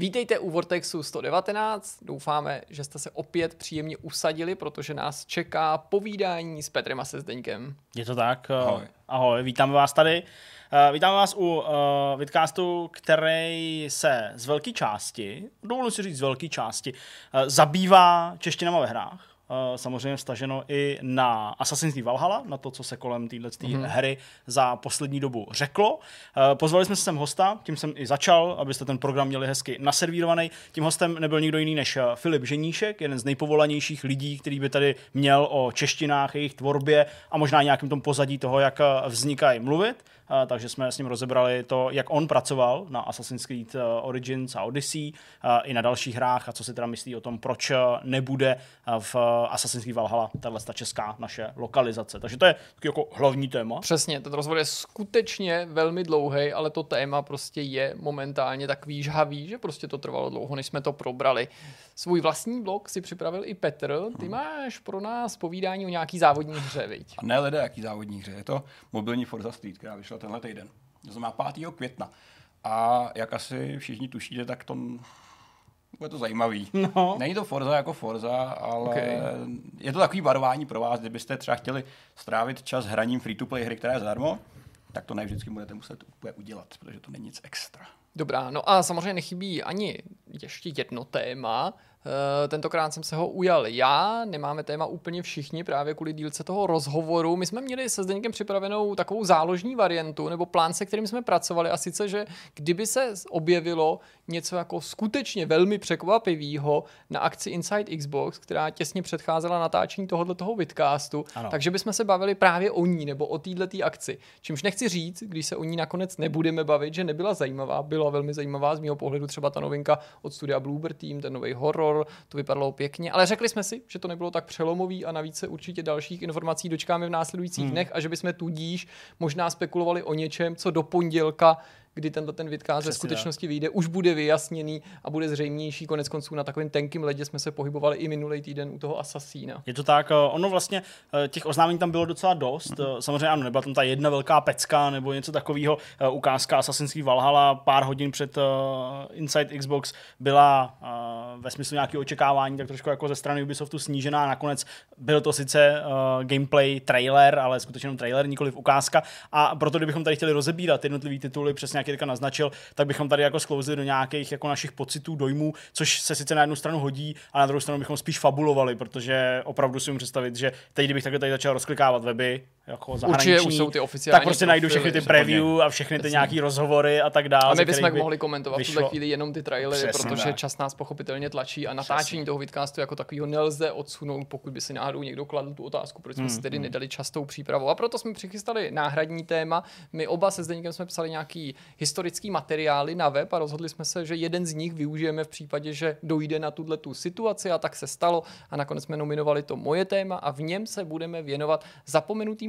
Vítejte u Vortexu 119. Doufáme, že jste se opět příjemně usadili, protože nás čeká povídání s Petrem a se Zdeňkem. Je to tak. Ahoj. Ahoj, vítáme vás tady. Uh, vítáme vás u uh, vidcastu, který se z velké části, dovolím si říct z velké části, uh, zabývá češtinama ve hrách. Eh, samozřejmě vstaženo i na Assassin's Creed Valhalla, na to, co se kolem téhle mm-hmm. hry za poslední dobu řeklo. Eh, pozvali jsme se sem hosta, tím jsem i začal, abyste ten program měli hezky naservírovaný. Tím hostem nebyl nikdo jiný než eh, Filip Ženíšek, jeden z nejpovolanějších lidí, který by tady měl o češtinách, jejich tvorbě a možná nějakým tom pozadí toho, jak vznikají mluvit takže jsme s ním rozebrali to, jak on pracoval na Assassin's Creed eh, Origins a Odyssey eh, i na dalších hrách a co si teda myslí o tom, proč eh, nebude v Assassin's Creed Valhalla tahle ta česká naše lokalizace. Takže to je jako hlavní téma. Přesně, ten rozhovor je skutečně velmi dlouhý, ale to téma prostě je momentálně takový žhavý, že prostě to trvalo dlouho, než jsme to probrali. Svůj vlastní blog si připravil i Petr. Ty hmm. máš pro nás povídání o nějaký závodní hře, viď? A ne lidé, jaký závodní hře. Je to mobilní Forza Street, která vyšla tenhle týden. To znamená 5. května. A jak asi všichni tušíte, tak to bude to zajímavý. No. Není to Forza jako Forza, ale okay. je to takový varování pro vás, kdybyste třeba chtěli strávit čas hraním free-to-play hry, která je zadarmo, tak to ne vždycky budete muset úplně udělat, protože to není nic extra. Dobrá, no a samozřejmě nechybí ani ještě jedno téma, tentokrát jsem se ho ujal já, nemáme téma úplně všichni právě kvůli dílce toho rozhovoru. My jsme měli se Zdeňkem připravenou takovou záložní variantu nebo plán, se kterým jsme pracovali a sice, že kdyby se objevilo něco jako skutečně velmi překvapivého na akci Inside Xbox, která těsně předcházela natáčení tohoto toho vidcastu, ano. takže bychom se bavili právě o ní nebo o této akci. Čímž nechci říct, když se o ní nakonec nebudeme bavit, že nebyla zajímavá, byla velmi zajímavá z mého pohledu třeba ta novinka od studia Bloober Team, ten nový horor, horor, to vypadalo pěkně, ale řekli jsme si, že to nebylo tak přelomový a navíc se určitě dalších informací dočkáme v následujících hmm. dnech a že bychom tudíž možná spekulovali o něčem, co do pondělka kdy tenhle ten vidcast ve skutečnosti vyjde, už bude vyjasněný a bude zřejmější. Konec konců na takovém tenkým ledě jsme se pohybovali i minulý týden u toho Assassina. Je to tak, eh, ono vlastně eh, těch oznámení tam bylo docela dost. Mm-hmm. Samozřejmě ano, nebyla tam ta jedna velká pecka nebo něco takového. Ukázka Assassin's Creed Valhalla pár hodin před Inside Xbox byla ve smyslu nějakého očekávání tak trošku jako ze strany Ubisoftu snížená. Nakonec byl to sice gameplay trailer, ale skutečně trailer, nikoli ukázka. A proto, kdybychom tady chtěli rozebírat jednotlivé tituly přesně jak teďka naznačil, tak bychom tady jako sklouzli do nějakých jako našich pocitů, dojmů, což se sice na jednu stranu hodí, a na druhou stranu bychom spíš fabulovali, protože opravdu si můžu představit, že teď, kdybych takhle tady začal rozklikávat weby, jako zahraniční, Určitě už jsou ty oficiální tak prostě najdu všechny ty preview a všechny ty nějaký rozhovory a tak dále. A my bychom by mohli komentovat v tuhle chvíli jenom ty trailery, Přesně, protože tak. čas nás pochopitelně tlačí a natáčení Přesně. toho vidcastu jako takového nelze odsunout, pokud by si náhodou někdo kladl tu otázku, proč jsme hmm, si tedy hmm. nedali častou přípravu. A proto jsme přichystali náhradní téma. My oba se Zdeníkem jsme psali nějaký historický materiály na web a rozhodli jsme se, že jeden z nich využijeme v případě, že dojde na tuhle tu situaci a tak se stalo a nakonec jsme nominovali to moje téma a v něm se budeme věnovat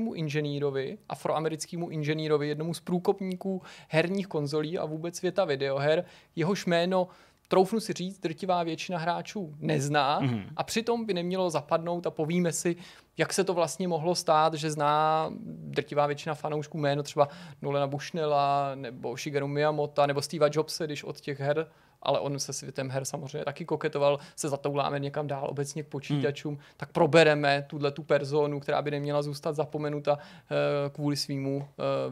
zapomenutýmu inženýrovi, afroamerickému inženýrovi, jednomu z průkopníků herních konzolí a vůbec světa videoher. Jehož jméno troufnu si říct, drtivá většina hráčů nezná mm-hmm. a přitom by nemělo zapadnout a povíme si, jak se to vlastně mohlo stát, že zná drtivá většina fanoušků jméno třeba Nolena Bushnella nebo Shigeru Miyamoto nebo Steve Jobse, když od těch her ale on se světem her samozřejmě taky koketoval, se zatouláme někam dál obecně k počítačům, hmm. tak probereme tuhle tu personu, která by neměla zůstat zapomenuta uh, kvůli svýmu uh,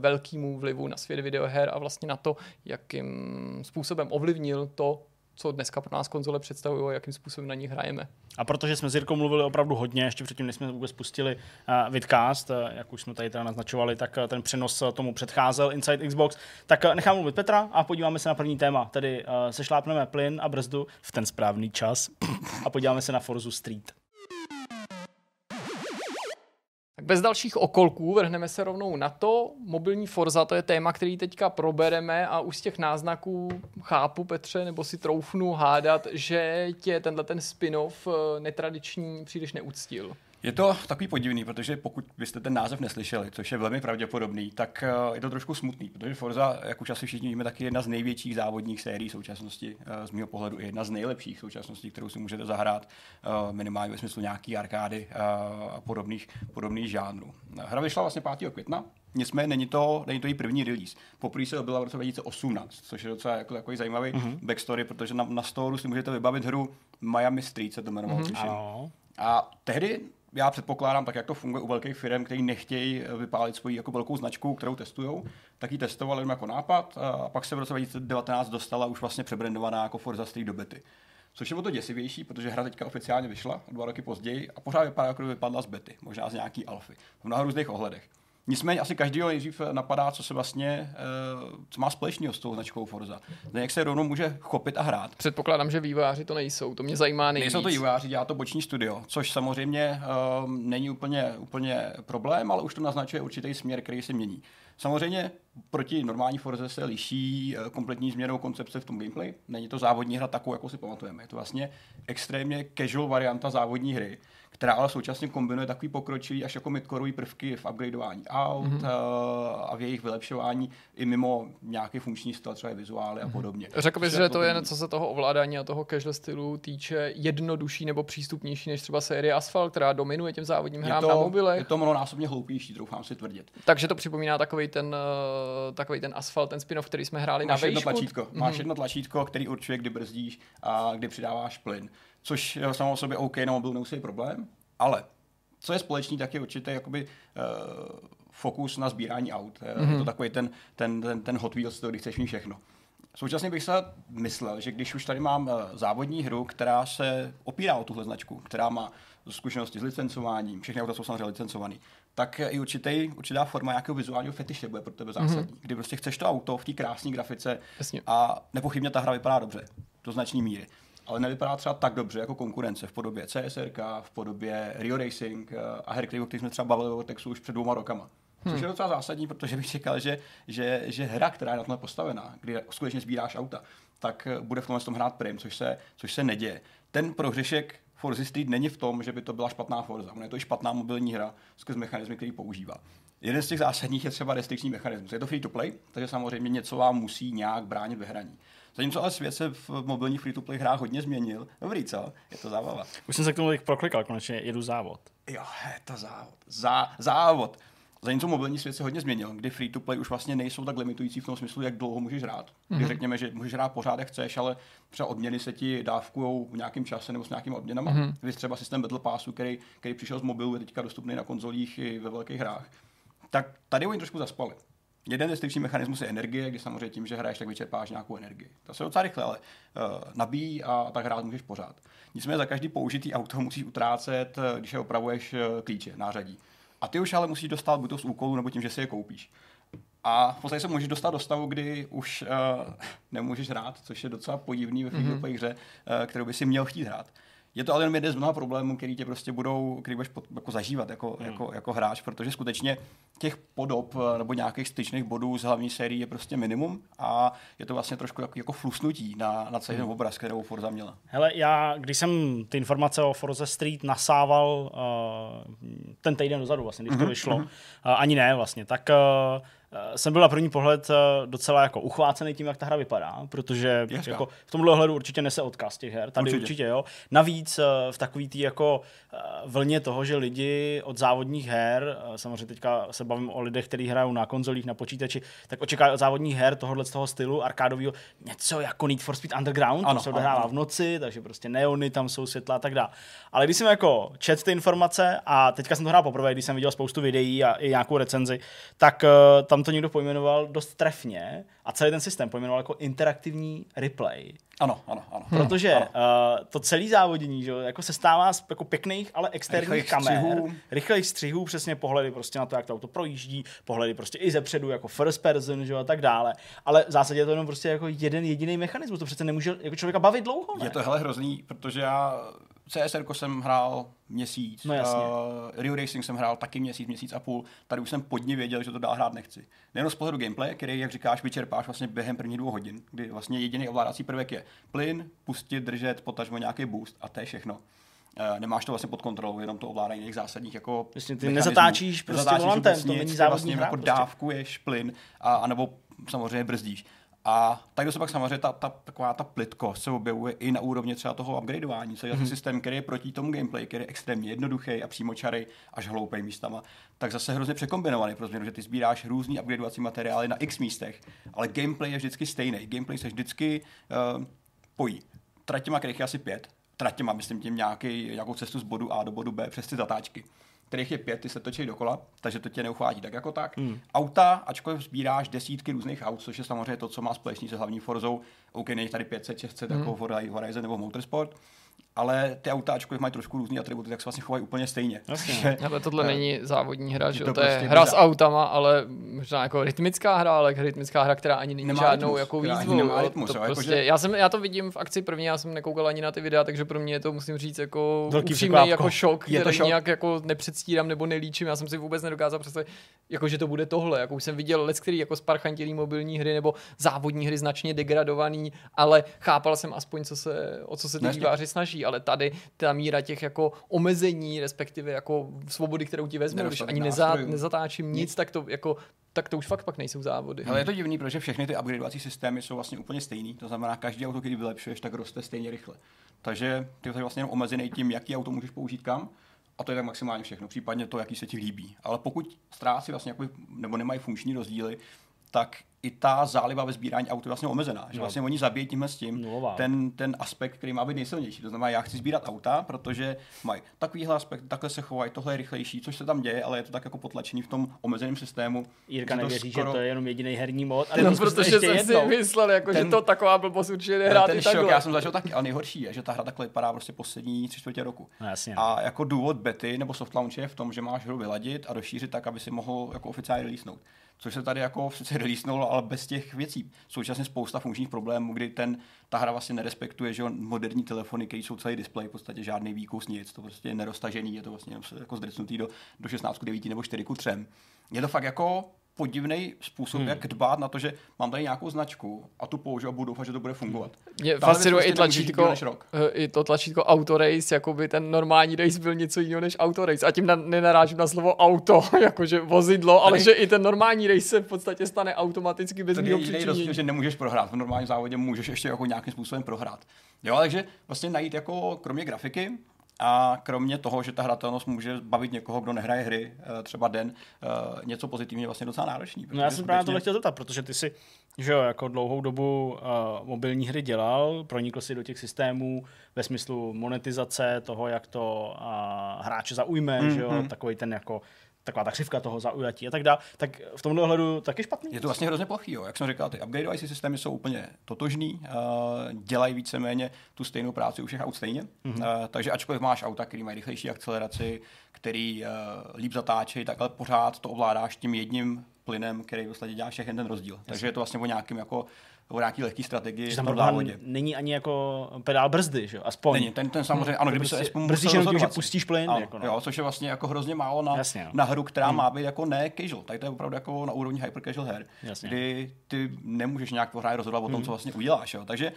velkému vlivu na svět videoher a vlastně na to, jakým způsobem ovlivnil to, co dneska pro nás konzole představují a jakým způsobem na nich hrajeme. A protože jsme s Jirkou mluvili opravdu hodně, ještě předtím, než jsme vůbec spustili uh, vidcast, uh, jak už jsme tady teda naznačovali, tak uh, ten přenos tomu předcházel Inside Xbox, tak uh, nechám mluvit Petra a podíváme se na první téma, tedy uh, sešlápneme plyn a brzdu v ten správný čas a podíváme se na Forzu Street. Tak bez dalších okolků vrhneme se rovnou na to. Mobilní Forza, to je téma, který teďka probereme a už z těch náznaků chápu, Petře, nebo si troufnu hádat, že tě tenhle ten spin-off eh, netradiční příliš neuctil. Je to takový podivný, protože pokud byste ten název neslyšeli, což je velmi pravděpodobný, tak eh, je to trošku smutný, protože Forza, jak už asi všichni víme, tak je jedna z největších závodních sérií současnosti, eh, z mého pohledu, jedna z nejlepších současností, kterou si můžete zahrát eh, minimálně ve smyslu nějaký arkády a podobných, podobných žánrů. Hra vyšla vlastně 5. května, Nicméně není to, není to její první release. Poprvé se byla v roce 2018, což je docela jako takový zajímavý mm-hmm. backstory, protože na, na Store si můžete vybavit hru Miami Street, se to jmenovalo. Mm-hmm. A tehdy já předpokládám, tak jak to funguje u velkých firm, kteří nechtějí vypálit svoji jako velkou značku, kterou testují, tak ji testovali jako nápad a pak se v roce 2019 dostala už vlastně přebrandovaná jako Forza Street do bety. Což je o to děsivější, protože hra teďka oficiálně vyšla dva roky později a pořád vypadá, jako vypadla z bety, možná z nějaký alfy, v mnoha různých ohledech. Nicméně asi každýho nejdřív napadá, co se vlastně, uh, co má společného s tou značkou Forza. Jak se rovnou může chopit a hrát. Předpokládám, že vývojáři to nejsou, to mě zajímá nejvíc. Nejsou to vývojáři, dělá to boční studio, což samozřejmě um, není úplně, úplně problém, ale už to naznačuje určitý směr, který se mění. Samozřejmě proti normální Forze se liší eh, kompletní změnou koncepce v tom gameplay. Není to závodní hra takovou, jakou si pamatujeme. Je to vlastně extrémně casual varianta závodní hry, která ale současně kombinuje takový pokročilý až jako midcoreový prvky v upgradeování aut mm-hmm. a v jejich vylepšování i mimo nějaký funkční styl, třeba vizuály mm-hmm. a mhm. podobně. Řekl bys, že to je, co se toho ovládání a toho casual stylu týče, jednodušší nebo přístupnější než třeba série Asphalt, která dominuje těm závodním hrám to, na mobilech? Je to mnohonásobně hloupější, troufám si tvrdit. Takže to připomíná takový ten, uh, takový ten Asphalt, ten spin který jsme hráli máš na jedno tlačítko, mm-hmm. Máš jedno tlačítko, který určuje, kdy brzdíš a kdy přidáváš plyn což samo o sobě OK, na mobilu nemusí problém, ale co je společný, tak je určitě jakoby uh, fokus na sbírání aut. Mm-hmm. Je to mhm. takový ten, ten, ten, ten Hot Wheels, kdy chceš mít všechno. Současně bych se myslel, že když už tady mám eh, závodní hru, která se opírá o tuhle značku, která má zkušenosti s licencováním, všechny auta jsou samozřejmě licencované, tak i určitý, určitá forma nějakého vizuálního fetiše bude pro tebe zásadní. Mm-hmm. Kdy prostě chceš to auto v té krásné grafice Jasně. a nepochybně ta hra vypadá dobře, do značné míry ale nevypadá třeba tak dobře jako konkurence v podobě CSRK, v podobě Rio Racing eh, a her, který, o kterých jsme třeba bavili o textu už před dvouma rokama. Hmm. Což je docela zásadní, protože bych čekal, že, že, že hra, která je na tom postavená, kdy skutečně sbíráš auta, tak eh, bude v tomhle tom hrát prim, což se, což se neděje. Ten prohřešek Forza Street není v tom, že by to byla špatná Forza. Ona je to i špatná mobilní hra skrz mechanizmy, který používá. Jeden z těch zásadních je třeba restrikční mechanismus. Je to free to play, takže samozřejmě něco vám musí nějak bránit ve hraní. Zatímco ale svět se v mobilních free-to-play hrách hodně změnil. Dobrý, co? Je to zábava. Už jsem se k tomu proklikal, konečně jedu závod. Jo, je to závod. Zá, závod. Zatímco mobilní svět se hodně změnil, kdy free to play už vlastně nejsou tak limitující v tom smyslu, jak dlouho můžeš hrát. Kdy mm-hmm. řekněme, že můžeš hrát pořád, jak chceš, ale třeba odměny se ti dávkují v nějakém čase nebo s nějakými odměnami. Mm-hmm. Vy třeba systém Battle Passu, který, který přišel z mobilu, je teďka dostupný na konzolích i ve velkých hrách. Tak tady oni trošku zaspali. Jeden restrikční mechanismus je energie, kdy samozřejmě tím, že hraješ, tak vyčerpáš nějakou energii. To se docela rychle, ale uh, nabíjí a tak hrát můžeš pořád. Nicméně za každý použitý auto musíš utrácet, eh, když je opravuješ uh, klíče, nářadí. A ty už ale musíš dostat buď to z úkolu, nebo tím, že si je koupíš. A v podstatě se můžeš dostat do stavu, kdy už uh, nemůžeš hrát, což je docela podivný ve mm-hmm. hře, uh, kterou by si měl chtít hrát. Je to ale jenom jeden z mnoha problémů, který tě prostě budou, který budeš pod, jako zažívat jako, hmm. jako, jako, hráč, protože skutečně těch podob eh, nebo nějakých styčných bodů z hlavní série je prostě minimum a je to vlastně trošku jako, jako flusnutí na, na celý ten hmm. obraz, kterou Forza měla. Hele, já, když jsem ty informace o Forza Street nasával uh, ten týden dozadu, vlastně, když to mm-hmm. vyšlo, uh, ani ne vlastně, tak uh, jsem byl na první pohled eh, docela jako uchvácený tím, jak ta hra vypadá, protože jako v tomhle ohledu určitě nese odkaz těch her, tady určitě, určitě jo. Navíc eh, v takový tý jako vlně toho, že lidi od závodních her, samozřejmě teďka se bavím o lidech, kteří hrajou na konzolích, na počítači, tak očekávají od závodních her tohohle z toho stylu arkádového něco jako Need for Speed Underground, ano, to se odehrává v noci, takže prostě neony tam jsou světla a tak dále. Ale když jsem jako čet ty informace a teďka jsem to hrál poprvé, když jsem viděl spoustu videí a i nějakou recenzi, tak tam tam to někdo pojmenoval dost trefně a celý ten systém pojmenoval jako interaktivní replay. Ano, ano, ano. Protože ano. Uh, to celé závodění že, jako se stává z jako pěkných, ale externích rychlejch kamer, střihů. rychlejch střihů, přesně pohledy prostě na to, jak to auto projíždí, pohledy prostě i zepředu, jako first person, že, a tak dále. Ale v zásadě je to jenom prostě jako jeden jediný mechanismus, to přece nemůže jako člověka bavit dlouho. Ne? Je to hele hrozný, protože já CSR jsem hrál měsíc, no jasně. uh, Rio Racing jsem hrál taky měsíc, měsíc a půl. Tady už jsem podně věděl, že to dál hrát nechci. Nejen z pohledu gameplay, který, jak říkáš, vyčerpáš vlastně během prvních dvou hodin, kdy vlastně jediný ovládací prvek je plyn, pustit, držet, potažmo nějaký boost a to je všechno. Uh, nemáš to vlastně pod kontrolou, jenom to ovládání těch zásadních jako Vlastně ty nezatáčíš prostě volantem, to není závodní vlastně hra, jako prostě. dávkuješ plyn, a, anebo samozřejmě brzdíš. A tady se pak samozřejmě ta, ta, taková ta plitko se objevuje i na úrovni třeba toho upgradeování, co je mm-hmm. systém, který je proti tomu gameplay, který je extrémně jednoduchý a přímočarý až hloupý místama, tak zase hrozně překombinovaný pro změnu, že ty sbíráš různý upgradeovací materiály na x místech, ale gameplay je vždycky stejný. Gameplay se vždycky uh, pojí. Tratěma, kterých je asi pět, tratěma, myslím tím nějaký, nějakou cestu z bodu A do bodu B přes ty zatáčky kterých je pět, ty se točí dokola, takže to tě neuchvátí tak jako tak. Hmm. Auta, ačkoliv sbíráš desítky různých aut, což je samozřejmě to, co má společný se hlavní Forzou, OK, není tady 500, 600 hmm. jako Horizon nebo Motorsport, ale ty auta, ačkoliv mají trošku různé atributy, tak se vlastně chovají úplně stejně. Že, ale tohle uh, není závodní hra, že to, to je prostě hra s autama, ale možná jako rytmická hra, ale rytmická hra, která ani není nemá žádnou rytmus, jako výzvu. Nemá rytmus, to jo, prostě, jako, že... já, jsem, já to vidím v akci první, já jsem nekoukal ani na ty videa, takže pro mě je to, musím říct, jako Velký upřímný jako šok, je to šok. nějak jako nepředstírám nebo nelíčím. Já jsem si vůbec nedokázal představit, jako, že to bude tohle. Jako už jsem viděl let, který jako sparchantilý mobilní hry nebo závodní hry značně degradovaný, ale chápal jsem aspoň, co se, o co se ty výváři snaží, ale tady ta míra těch jako omezení, respektive jako svobody, kterou ti vezme, když ani neza, nezatáčím nic, tak to jako tak to už fakt pak nejsou závody. Ale je to divný, protože všechny ty upgradeovací systémy jsou vlastně úplně stejný. To znamená, každý auto, který vylepšuješ, tak roste stejně rychle. Takže ty jsi vlastně omezený tím, jaký auto můžeš použít kam. A to je tak maximálně všechno, případně to, jaký se ti líbí. Ale pokud ztrácí vlastně jako, nebo nemají funkční rozdíly, tak i ta záliba ve sbírání aut je vlastně omezená. Že no. vlastně oni zabíjí tímhle s tím ten, ten aspekt, který má být nejsilnější. To znamená, já chci sbírat auta, protože mají takovýhle aspekt, takhle se chovají, tohle je rychlejší, což se tam děje, ale je to tak jako potlačený v tom omezeném systému. Jirka nevěří, skoro... že to je jenom jediný herní mod. Ale no, protože jsem jednou. si myslel, jako, ten, že to taková blbost určitě nehrát ten šok, takhle. já jsem začal taky, ale nejhorší je, že ta hra takhle vypadá prostě poslední tři čtvrtě roku. No, jasně. A jako důvod bety nebo soft launch je v tom, že máš hru vyladit a rozšířit tak, aby si mohl jako oficiálně releasenout což se tady jako sice releasnulo, ale bez těch věcí. Současně spousta funkčních problémů, kdy ten, ta hra vlastně nerespektuje, že moderní telefony, které jsou celý display, v podstatě žádný výkus, nic, to prostě je neroztažený, je to vlastně jako zdrecnutý do, do 16, 9 nebo 4 3. Je to fakt jako podivný způsob, hmm. jak dbát na to, že mám tady nějakou značku a tu použiju a budu doufat, že to bude fungovat. Mě fascinuje prostě i tlačítko, eh, i to tlačítko Autorace, jako by ten normální race byl něco jiného než Autorace. A tím na, nenarážím na slovo auto, jakože vozidlo, ale že i ten normální race se v podstatě stane automaticky bez mého přičinění. že nemůžeš prohrát. V normálním závodě můžeš ještě jako nějakým způsobem prohrát. Jo, takže vlastně najít jako kromě grafiky, a kromě toho, že ta hratelnost může bavit někoho, kdo nehraje hry eh, třeba den, eh, něco pozitivně vlastně docela náročný. No já jsem právě tohle chtěl zeptat, protože ty si že jo, jako dlouhou dobu uh, mobilní hry dělal, pronikl si do těch systémů ve smyslu monetizace toho, jak to uh, hráče zaujme, mm, že jo, mm. takový ten jako taková ta křivka toho zaujatí a tak dále, tak v tomhle ohledu taky špatný. Je to vlastně hrozně plochý, jo. jak jsem říkal, ty upgradeovací systémy jsou úplně totožný, uh, dělají víceméně tu stejnou práci u všech aut stejně, mm-hmm. uh, takže ačkoliv máš auta, které mají rychlejší akceleraci, který uh, líp zatáčejí, tak ale pořád to ovládáš tím jedním plynem, který vlastně dělá všechny ten rozdíl. Jasně. Takže je to vlastně o nějakým jako o nějaký lehký strategii tam závodě. Není ani jako pedál brzdy, že jo? Aspoň. Není, ten, ten samozřejmě, ano, kdyby se aspoň Brzdíš jenom tím, že pustíš plyn. Ano, jako no. jo, což je vlastně jako hrozně málo na, Jasně, no. na hru, která hmm. má být jako ne casual. Tady to je opravdu jako na úrovni hyper casual her, Jasně. kdy ty nemůžeš nějak pořád rozhodovat o tom, hmm. co vlastně uděláš. Jo? Takže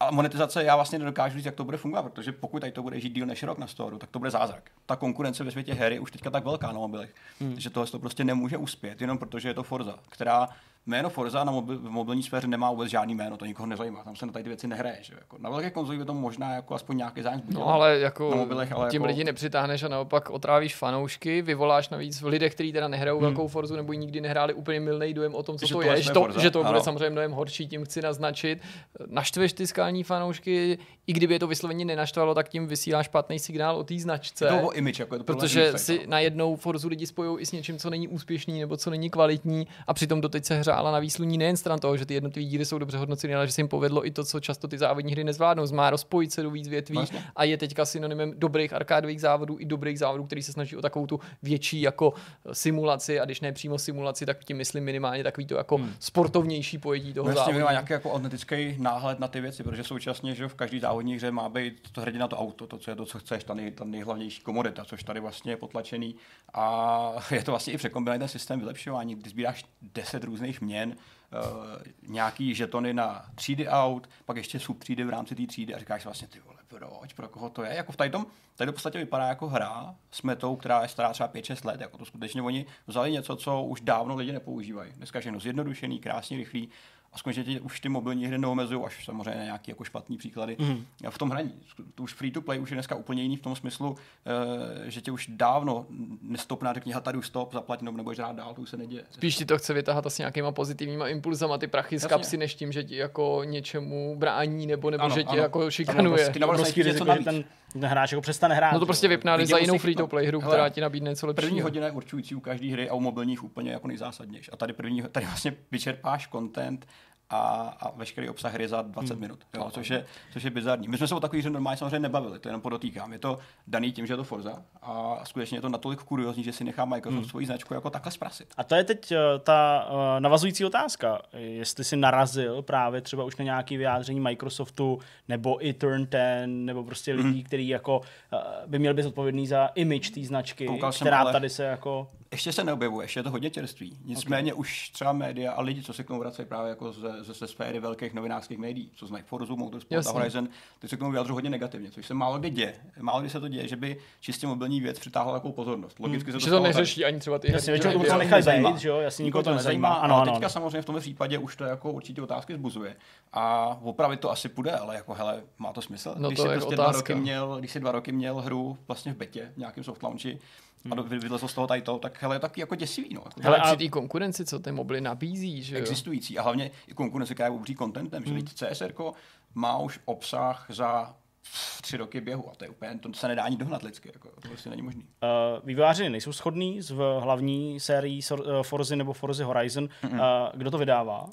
a monetizace já vlastně nedokážu říct, jak to bude fungovat, protože pokud tady to bude žít díl než rok na storu, tak to bude zázrak. Ta konkurence ve světě hry je už teďka tak velká na mobilech, hmm. že tohle to prostě nemůže uspět, jenom protože je to Forza, která jméno Forza na mobil, v mobilní sféře nemá vůbec žádný jméno, to nikoho nezajímá, tam se na tady ty věci nehraje. Že? Jako na velké konzoli by to možná jako aspoň nějaký zájem No ale jako na mobilech, ale tím jako... lidi nepřitáhneš a naopak otrávíš fanoušky, vyvoláš navíc v lidech, kteří teda nehrajou hmm. velkou Forzu nebo ji nikdy nehráli úplně milný dojem o tom, co že to, je, že to, že to bude samozřejmě mnohem horší, tím chci naznačit. Naštveš ty skální fanoušky, i kdyby je to vysloveně nenaštvalo, tak tím vysílá špatný signál o té značce. To o image, jako je to protože si na jednou Forzu lidi spojují i s něčím, co není úspěšný nebo co není kvalitní a přitom doteď se hrála na výsluní nejen stran toho, že ty jednotlivé díly jsou dobře hodnoceny, ale že se jim povedlo i to, co často ty závodní hry nezvládnou. Má rozpojit se do víc větví vlastně. a je teďka synonymem dobrých arkádových závodů i dobrých závodů, který se snaží o takovou tu větší jako simulaci a když ne přímo simulaci, tak tím myslím minimálně takový to jako hmm. sportovnější pojetí toho vlastně závodu. má nějaký jako atletický náhled na ty věci, protože současně, že v každý závodní hře má být to hrdina to auto, to, co je to, co chceš, ta, nej, ta nejhlavnější komodita, což tady vlastně je potlačený a je to vlastně i překombinovaný ten systém vylepšování, kdy sbíráš 10 různých měn, uh, nějaký žetony na třídy aut, pak ještě sub třídy v rámci té třídy a říkáš si vlastně, ty vole, proč, pro koho to je. Jako v tady tady to v podstatě vypadá jako hra s metou, která je stará třeba 5-6 let. Jako to skutečně oni vzali něco, co už dávno lidi nepoužívají. Dneska všechno zjednodušený, krásně rychlý a skutečně už ty mobilní hry neomezují, až samozřejmě na nějaké jako špatné příklady mm. v tom hraní. To už free to play už je dneska úplně jiný v tom smyslu, eh, že tě už dávno nestopná řekni, tady už stop, zaplať nebo nebudeš dál, to už se neděje. Spíš ti to chce vytáhat s nějakýma pozitivníma impulzama ty prachy z kapsy, než tím, že ti jako něčemu brání nebo, nebo ano, že tě ano. jako šikanuje. Ty prostě riziko, že ten, ten hráč jako přestane hrát. No to prostě vypnali za jinou free to play hru, která ti nabídne něco lepšího. První hodina je určující u každé hry a u mobilních úplně jako nejzásadnější. A tady první, tady vlastně vyčerpáš content a, a veškerý obsah hry za 20 hmm. minut, jo, což, je, což je bizarní. My jsme se o takových hře normálně samozřejmě nebavili, to jenom podotýkám. Je to daný tím, že je to Forza a skutečně je to natolik kuriozní, že si nechá Microsoft hmm. svoji značku jako takhle zprasit. A to je teď uh, ta uh, navazující otázka. Jestli si narazil právě třeba už na nějaké vyjádření Microsoftu nebo i Turn 10 nebo prostě lidí, hmm. kteří jako uh, by měli být odpovědný za image té značky, Koukal která ale... tady se jako ještě se neobjevuje, ještě je to hodně čerství. Nicméně okay. už třeba média a lidi, co se k tomu vracejí právě jako ze, ze, ze sféry velkých novinářských médií, co znají Forzu, Motorsport a Horizon, ty se k tomu vyjadřují hodně negativně, což se málo kdy děje. Málo kdy se to děje, že by čistě mobilní věc přitáhla takovou pozornost. Logicky hmm. se to, to neřeší tady. ani třeba ty Jasně, většinou to nechají zajít, že jo? Jasně, nikoho to nezajímá. Ano, ano, teďka samozřejmě v tom případě už to jako určitě otázky zbuzuje. A opravit to asi půjde, ale jako hele, má to smysl. No když to si prostě dva roky měl, když si dva roky měl hru vlastně v betě, v nějakém soft launchi, a vylezlo z toho tady to, tak hele, je taky jako děsivý. No. Ale při té konkurenci, co ty mobily nabízí, že jo? Existující a hlavně i konkurence, která je obří contentem, hmm. že CSR má už obsah za tři roky běhu a to je úplně, to se nedá ani dohnat lidsky, jako, to prostě není možný. Uh, vývojáři nejsou shodní v hlavní sérii Forzy nebo Forzy Horizon. Mm-hmm. Uh, kdo to vydává?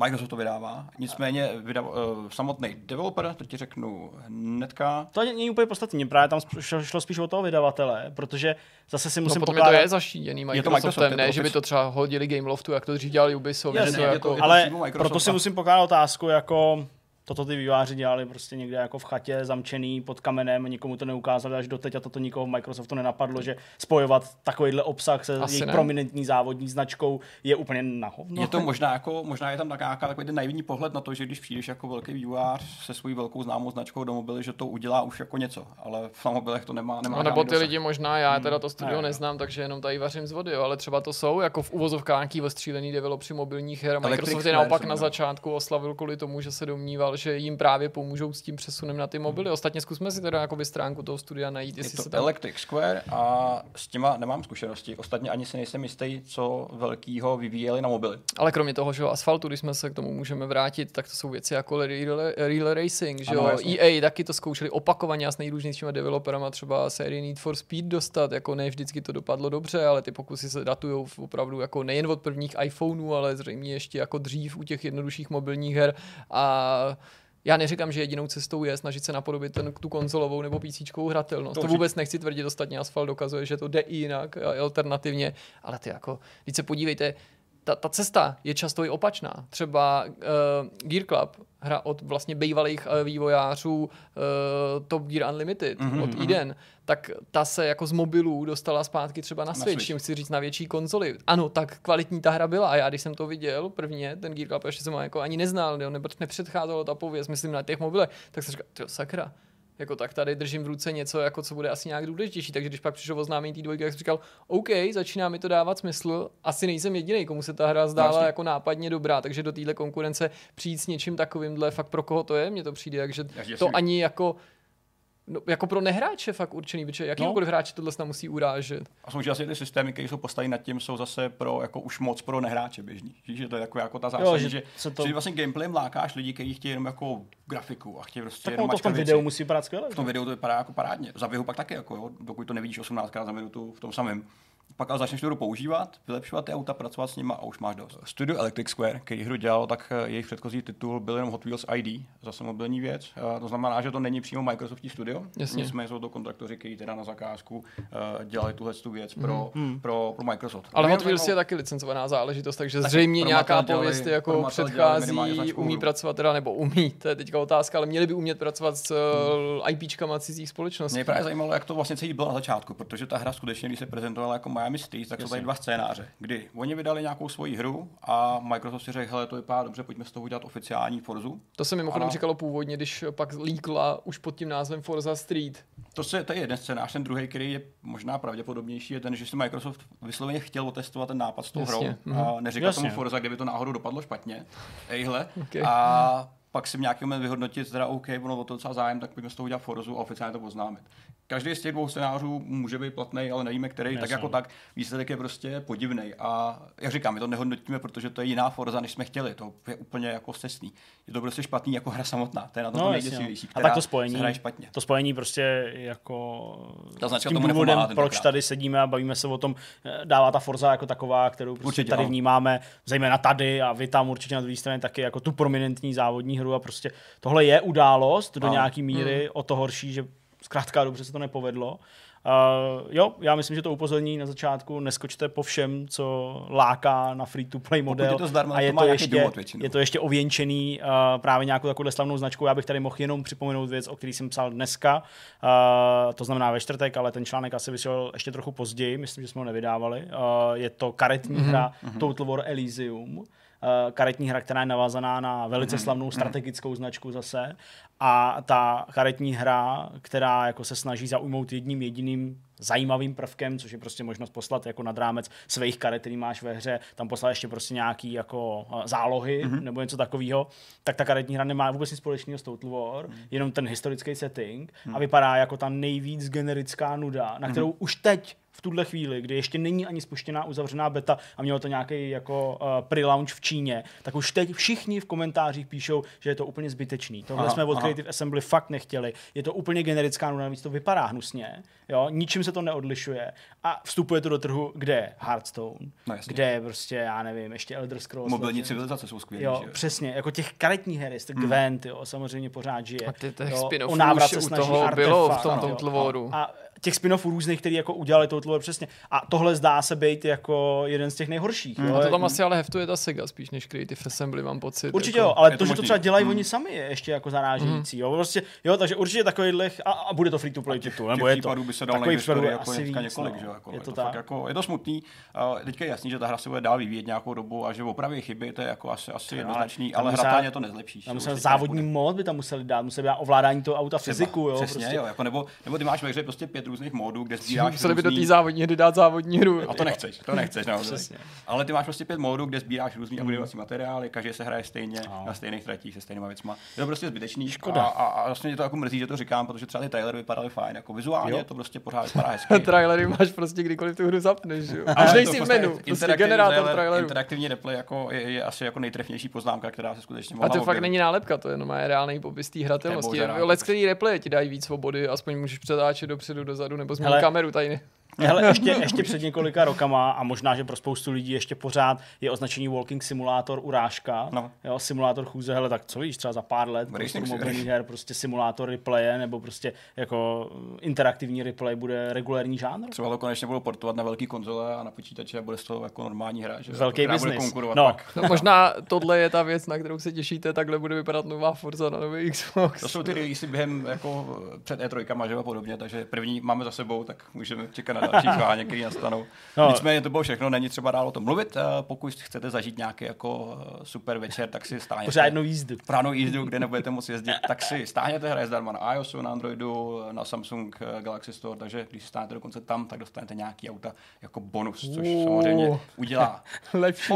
Microsoft to vydává, nicméně vydav, uh, samotný developer, to ti řeknu hnedka. To není úplně podstatně, právě tam šlo, šlo spíš o toho vydavatele, protože zase si no, musím no, pokládat... to je zaštíněný Microsoftem, je to Microsoft, ne, to že by to třeba hodili Gameloftu, jak to dřív dělali Ubisoft. Jasně, to jako... to, ale proto si musím pokládat otázku, jako toto ty výváři dělali prostě někde jako v chatě zamčený pod kamenem, nikomu to neukázali až doteď a toto nikoho v Microsoftu nenapadlo, že spojovat takovýhle obsah se Asi jejich ne. prominentní závodní značkou je úplně na hovno. Je to možná jako, možná je tam nějaká takový ten naivní pohled na to, že když přijdeš jako velký vývojář se svojí velkou známou značkou do mobily, že to udělá už jako něco, ale v mobilech to nemá. nemá no, nebo ty lidi možná, já teda to studio ne, neznám, takže jenom tady vařím z vody, jo, ale třeba to jsou jako v uvozovkách nějaký ostřílený developři mobilních her. Microsoft je naopak na začátku oslavil kvůli tomu, že se domníval, že jim právě pomůžou s tím přesunem na ty mobily. Hmm. Ostatně zkusme si teda jakoby stránku toho studia najít. Jestli je to se tam... Electric Square a s těma nemám zkušenosti. Ostatně ani si nejsem jistý, co velkýho vyvíjeli na mobily. Ale kromě toho, že asfaltu, když jsme se k tomu můžeme vrátit, tak to jsou věci jako Real, Real Racing, že ano, jo? EA taky to zkoušeli opakovaně a s nejrůznějšími developerama třeba sérii Need for Speed dostat, jako ne vždycky to dopadlo dobře, ale ty pokusy se datují opravdu jako nejen od prvních iPhoneů, ale zřejmě ještě jako dřív u těch jednodušších mobilních her a já neříkám, že jedinou cestou je snažit se napodobit ten, tu konzolovou nebo PC hratelnost. To, to vůbec nechci tvrdit, ostatně Asphalt dokazuje, že to jde i jinak, alternativně, ale ty jako, když se podívejte, ta, ta cesta je často i opačná. Třeba uh, Gear Club, hra od vlastně bývalých uh, vývojářů uh, Top Gear Unlimited, mm-hmm, od mm-hmm. Eden, tak ta se jako z mobilů dostala zpátky třeba na, na Switch, čím chci říct na větší konzoli. Ano, tak kvalitní ta hra byla a já když jsem to viděl prvně, ten Gear Club, ještě jsem ho jako ani neznal, jo, nebo nepředcházelo ta pověst, myslím na těch mobilech, tak jsem říkal, sakra, jako tak tady držím v ruce něco, jako co bude asi nějak důležitější. Takže když pak přišlo oznámení té dvojky, tak jsem říkal, OK, začíná mi to dávat smysl. Asi nejsem jediný, komu se ta hra zdála Vlastně. jako nápadně dobrá, takže do téhle konkurence přijít s něčím takovýmhle, fakt pro koho to je, mně to přijde, takže to ani jako No, jako pro nehráče fakt určený, protože jakýkoliv no. hráče tohle se musí urážet. A jsou asi ty systémy, které jsou postaveny nad tím, jsou zase pro jako už moc pro nehráče běžný. Že to je jako, jako ta zásada, že, že, to... že vlastně gameplayem lákáš lidi, kteří chtějí jenom jako grafiku a chtějí prostě tak jenom to v tom videu musí vypadat skvěle. V tom videu to vypadá jako parádně. Za pak taky, jako, jo, dokud to nevidíš 18krát za minutu v tom samém pak ale začneš tu používat, vylepšovat ty auta, pracovat s nimi a už máš dost. Studio Electric Square, který hru dělal, tak eh, jejich předchozí titul byl jenom Hot Wheels ID, zase mobilní věc. To znamená, že to není přímo Microsoftí studio, Jasně. nicméně jsou to kontraktoři, kteří teda na zakázku uh, dělali tuhle tu věc pro, mm. pro, pro, Microsoft. Ale Hot Wheels je taky licencovaná záležitost, takže zřejmě nějaká pověst jako předchází, umí pracovat teda, nebo umí, to je teďka otázka, ale měli by umět pracovat s. IPčkama cizích společností. Mě právě zajímalo, jak to vlastně celý bylo na začátku, protože ta hra skutečně, když se prezentovala jako Miami Street, tak Jasně. jsou tady dva scénáře, kdy oni vydali nějakou svoji hru a Microsoft si řekl, hele, to vypadá dobře, pojďme z toho udělat oficiální Forzu. To se mimochodem ano. říkalo původně, když pak líkla už pod tím názvem Forza Street. To, se, to je jeden scénář, ten druhý, který je možná pravděpodobnější, je ten, že si Microsoft vysloveně chtěl otestovat ten nápad s tou hrou mm-hmm. a mhm. neříkal Jasně. tomu Forza, kdyby to náhodou dopadlo špatně. Ejhle. Okay. A pak si v nějaký moment vyhodnotit, teda OK, ono o to docela zájem, tak pojďme z toho udělat Forzu a oficiálně to oznámit každý z těch dvou scénářů může být platný, ale nevíme, který, Jasně. tak jako tak výsledek je prostě podivný. A jak říkám, my to nehodnotíme, protože to je jiná Forza, než jsme chtěli. To je úplně jako cestný. Je to prostě špatný jako hra samotná. To je na to, no, to nejděsivější. A tak to spojení, špatně. to spojení prostě jako ta tím tomu důvodem, proč tady sedíme a bavíme se o tom, eh, dává ta Forza jako taková, kterou prostě určitě, tady no. vnímáme, zejména tady a vy tam určitě na druhé straně taky jako tu prominentní závodní hru a prostě tohle je událost do no. nějaký míry, hmm. o to horší, že zkrátka dobře se to nepovedlo. Uh, jo, já myslím, že to upozorní na začátku, neskočte po všem, co láká na free-to-play model. Je to zdarma, a je to, to, ještě, důvod je to ještě ověnčený uh, právě nějakou takovou slavnou značkou. Já bych tady mohl jenom připomenout věc, o který jsem psal dneska, uh, to znamená ve čtvrtek, ale ten článek asi vyšel ještě trochu později, myslím, že jsme ho nevydávali. Uh, je to karetní mm-hmm. hra mm-hmm. Total War Elysium karetní hra, která je navázaná na velice mhm. slavnou mhm. strategickou značku zase. A ta karetní hra, která jako se snaží zaujmout jedním jediným zajímavým prvkem, což je prostě možnost poslat jako nad rámec svých karet, který máš ve hře, tam poslat ještě prostě nějaký jako eh, zálohy mm-hmm. nebo něco takového, tak ta karetní hra nemá vůbec nic společného s Total War, mm-hmm. jenom ten historický setting mm-hmm. a vypadá jako ta nejvíc generická nuda, na kterou mm-hmm. už teď v tuhle chvíli, kdy ještě není ani spuštěná uzavřená beta a mělo to nějaký jako uh, pre-launch v Číně, tak už teď všichni v komentářích píšou, že je to úplně zbytečný. Tohle aha, jsme od aha. Creative Assembly fakt nechtěli. Je to úplně generická nuda, navíc to vypadá hnusně. Jo? Ničím se to neodlišuje. A vstupuje to do trhu, kde je Hearthstone, no, kde je prostě, já nevím, ještě Elder Scrolls. Mobilní civilizace jsou skvělé. Jo, že? přesně, jako těch karetních her, hmm. Gwent, jo, samozřejmě pořád žije. A ty těch spin-offů už u toho bylo v tom Total Waru. A těch spin-offů různých, který jako udělali War přesně. A tohle zdá se být jako jeden z těch nejhorších. Mm. Jo? A to tam asi ale heftuje ta Sega spíš než Creative Assembly, mám pocit. Určitě jako... jo, ale to, to, že to třeba dělají mm. oni sami, je ještě jako zarážející. Mm. Jo? Prostě, jo, takže určitě takovýhle, a, a, bude to free to play titul, nebo je to. by se dal takový případů jako asi víc, několik, no. že? Jako, je to, tak. Jako, je to smutný. Uh, teďka je jasný, že ta hra se bude dál vyvíjet nějakou dobu a že opravy chyby, to je jako asi, asi jednoznačný, ale hratelně to nezlepší. Tam musel závodní mod by tam museli dát, museli dát ovládání toho auta fyziku, jo. Přesně, jo, jako nebo, nebo ty máš ve hře prostě pět různých módů, kde sbíráš Museli by do té závodní hry dát závodní hru. A to nechceš, to nechceš no, Ale ty máš prostě pět módů, kde sbíráš různý mm. upgradeovací materiály, každý se hraje stejně no. na stejných tratích se stejnými věcmi. Je to prostě zbytečný. Škoda. A, a, a, vlastně mě to jako mrzí, že to říkám, protože třeba ty trailery vypadaly fajn, jako vizuálně jo. to prostě pořád vypadá hezky. trailery máš prostě kdykoliv tu hru zapneš, jo. Až nejsi v menu, prostě generátor traileru. Interaktivní replay jako je, je, asi jako nejtrefnější poznámka, která se skutečně mohla A to fakt není nálepka, to je jenom reálný popis té hratelnosti. Let, který replay ti dají víc svobody, aspoň můžeš přetáčet dopředu, dozadu nebo změnit kameru tady. Hele, ještě, ještě před několika rokama a možná, že pro spoustu lidí ještě pořád je označení Walking Simulator urážka. No. Jo, simulátor chůze, hele, tak co víš, třeba za pár let prostě mobilní her, prostě simulátor replaye nebo prostě jako interaktivní replay bude regulární žánr. Třeba to konečně budou portovat na velký konzole a na počítače a bude z toho jako normální hra, že velký business. No. Pak. no. možná tohle je ta věc, na kterou se těšíte, takhle bude vypadat nová Forza na nový Xbox. To jsou ty releasy během jako před E3, že a podobně, takže první máme za sebou, tak můžeme čekat na další chváně, které nastanou. No. Nicméně to bylo všechno, není třeba dál o tom mluvit. Eh, pokud chcete zažít nějaký jako eh, super večer, tak si stáhněte. Pořádnou jízdu. Pořádnou jízdu, kde nebudete moct jezdit, tak si stáhněte hra zdarma na iOSu, na Androidu, na Samsung eh, Galaxy Store, takže když stáhnete dokonce tam, tak dostanete nějaký auta jako bonus, což samozřejmě udělá lepší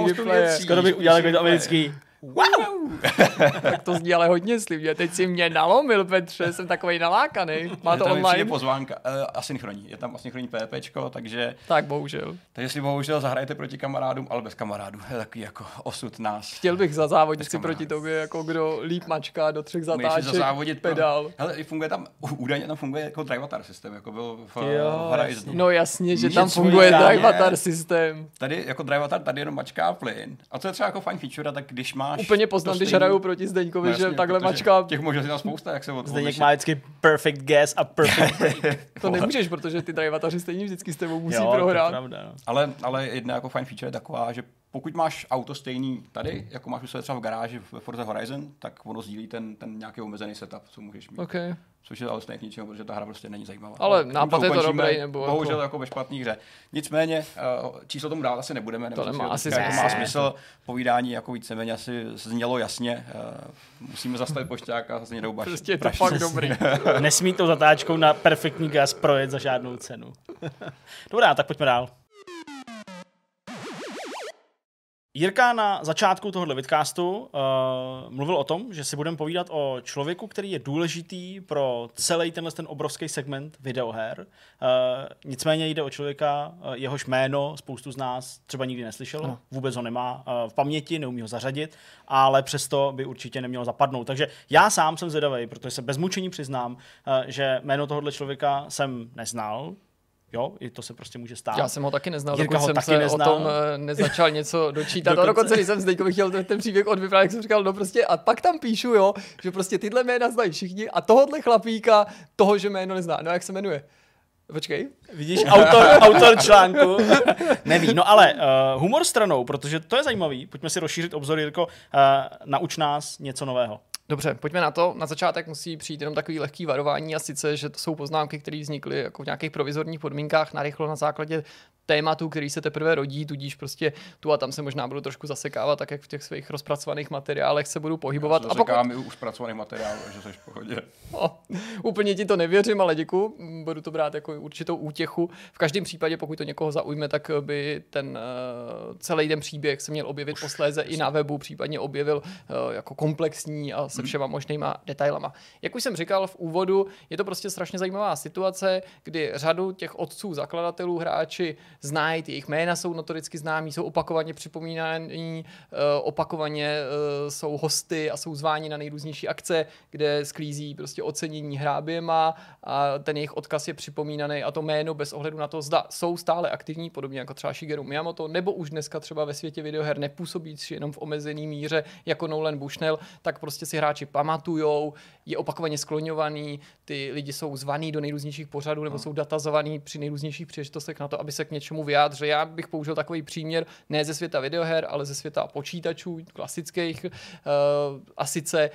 Skoro bych udělal jako americký Wow! tak to zní ale hodně slibně. Teď si mě nalomil, Petře, jsem takový nalákaný. Má to je online? Je pozvánka. Uh, asynchronní. Je tam asynchronní PPčko, takže... Tak bohužel. Takže si bohužel zahrajete proti kamarádům, ale bez kamarádů. Je takový jako osud nás. Chtěl bych za závodnici proti tobě, jako kdo líp mačká do třech zatáček, závodit pedál. Hele, funguje tam, údajně tam funguje jako drivatar systém, jako byl v jo, No jasně, že tam funguje drivatar systém. Tady jako drivatar, tady jenom mačká plyn. A to je třeba jako fajn feature, tak když má máš... Úplně poznám, když hraju proti Zdeňkovi, no, že takhle mačka... Těch možností tam spousta, jak se od Zdeněk má vždycky perfect guess a perfect break. to nemůžeš, protože ty drivataři stejně vždycky s tebou musí jo, prohrát. Pravda, no. ale, ale jedna jako fajn feature je taková, že pokud máš auto stejný tady, jako máš u sebe třeba v garáži ve Forza Horizon, tak ono sdílí ten, ten nějaký omezený setup, co můžeš mít. Okay. Což je ale stejně k ničemu, protože ta hra prostě není zajímavá. Ale nápad je to dobrý, nebo Bohužel jako... jako ve špatný hře. Nicméně, uh, číslo tomu dát asi nebudeme. To nemá asi to má smysl. Povídání jako víceméně asi znělo jasně. Uh, musíme zastavit pošťák a zase jdou Prostě je to fakt dobrý. Nesmí to zatáčkou na perfektní gas projet za žádnou cenu. Dobrá, tak pojďme dál. Jirka na začátku tohohle vidcastu uh, mluvil o tom, že si budeme povídat o člověku, který je důležitý pro celý tenhle ten obrovský segment videoher. Uh, nicméně jde o člověka, uh, jehož jméno spoustu z nás třeba nikdy neslyšel, no. vůbec ho nemá uh, v paměti, neumí ho zařadit, ale přesto by určitě nemělo zapadnout. Takže já sám jsem zvědavý, protože se bez mučení přiznám, uh, že jméno tohohle člověka jsem neznal, Jo, i to se prostě může stát. Já jsem ho taky neznal, Jirka dokud jsem taky se neznal. o tom eh, nezačal něco dočítat. dokonce... A dokonce, když jsem Zdeňkovi chtěl ten, ten příběh odvyprávět, jsem říkal, no prostě, a pak tam píšu, jo, že prostě tyhle jména znají všichni a tohohle chlapíka, toho, že jméno nezná. No jak se jmenuje? Počkej. Vidíš, autor, autor článku neví. No ale uh, humor stranou, protože to je zajímavý. Pojďme si rozšířit obzor, Jirko. Uh, nauč nás něco nového. Dobře, pojďme na to. Na začátek musí přijít jenom takový lehký varování a sice, že to jsou poznámky, které vznikly jako v nějakých provizorních podmínkách narychlo na základě tématu, který se teprve rodí, tudíž prostě tu a tam se možná budu trošku zasekávat, tak jak v těch svých rozpracovaných materiálech se budu pohybovat. Já se a pokud... už zpracovaných materiálů, že jsi v pohodě. No, úplně ti to nevěřím, ale děkuji. Budu to brát jako určitou útěchu. V každém případě, pokud to někoho zaujme, tak by ten uh, celý ten příběh se měl objevit už, posléze i na webu, případně objevil uh, jako komplexní a se hmm. všema možnýma detailama. Jak už jsem říkal v úvodu, je to prostě strašně zajímavá situace, kdy řadu těch otců, zakladatelů, hráči znají, jejich jména jsou notoricky známí, jsou opakovaně připomínaní, eh, opakovaně eh, jsou hosty a jsou zváni na nejrůznější akce, kde sklízí prostě ocenění hráběma a ten jejich odkaz je připomínaný a to jméno bez ohledu na to, zda jsou stále aktivní, podobně jako třeba Shigeru Miyamoto, nebo už dneska třeba ve světě videoher nepůsobí jenom v omezený míře jako Nolan Bushnell, tak prostě si hráči pamatujou, je opakovaně skloňovaný, ty lidi jsou zvaný do nejrůznějších pořadů nebo no. jsou datazovaný při nejrůznějších příležitostech na to, aby se k něčemu něčemu vyjádře. Já bych použil takový příměr ne ze světa videoher, ale ze světa počítačů klasických. Uh, a sice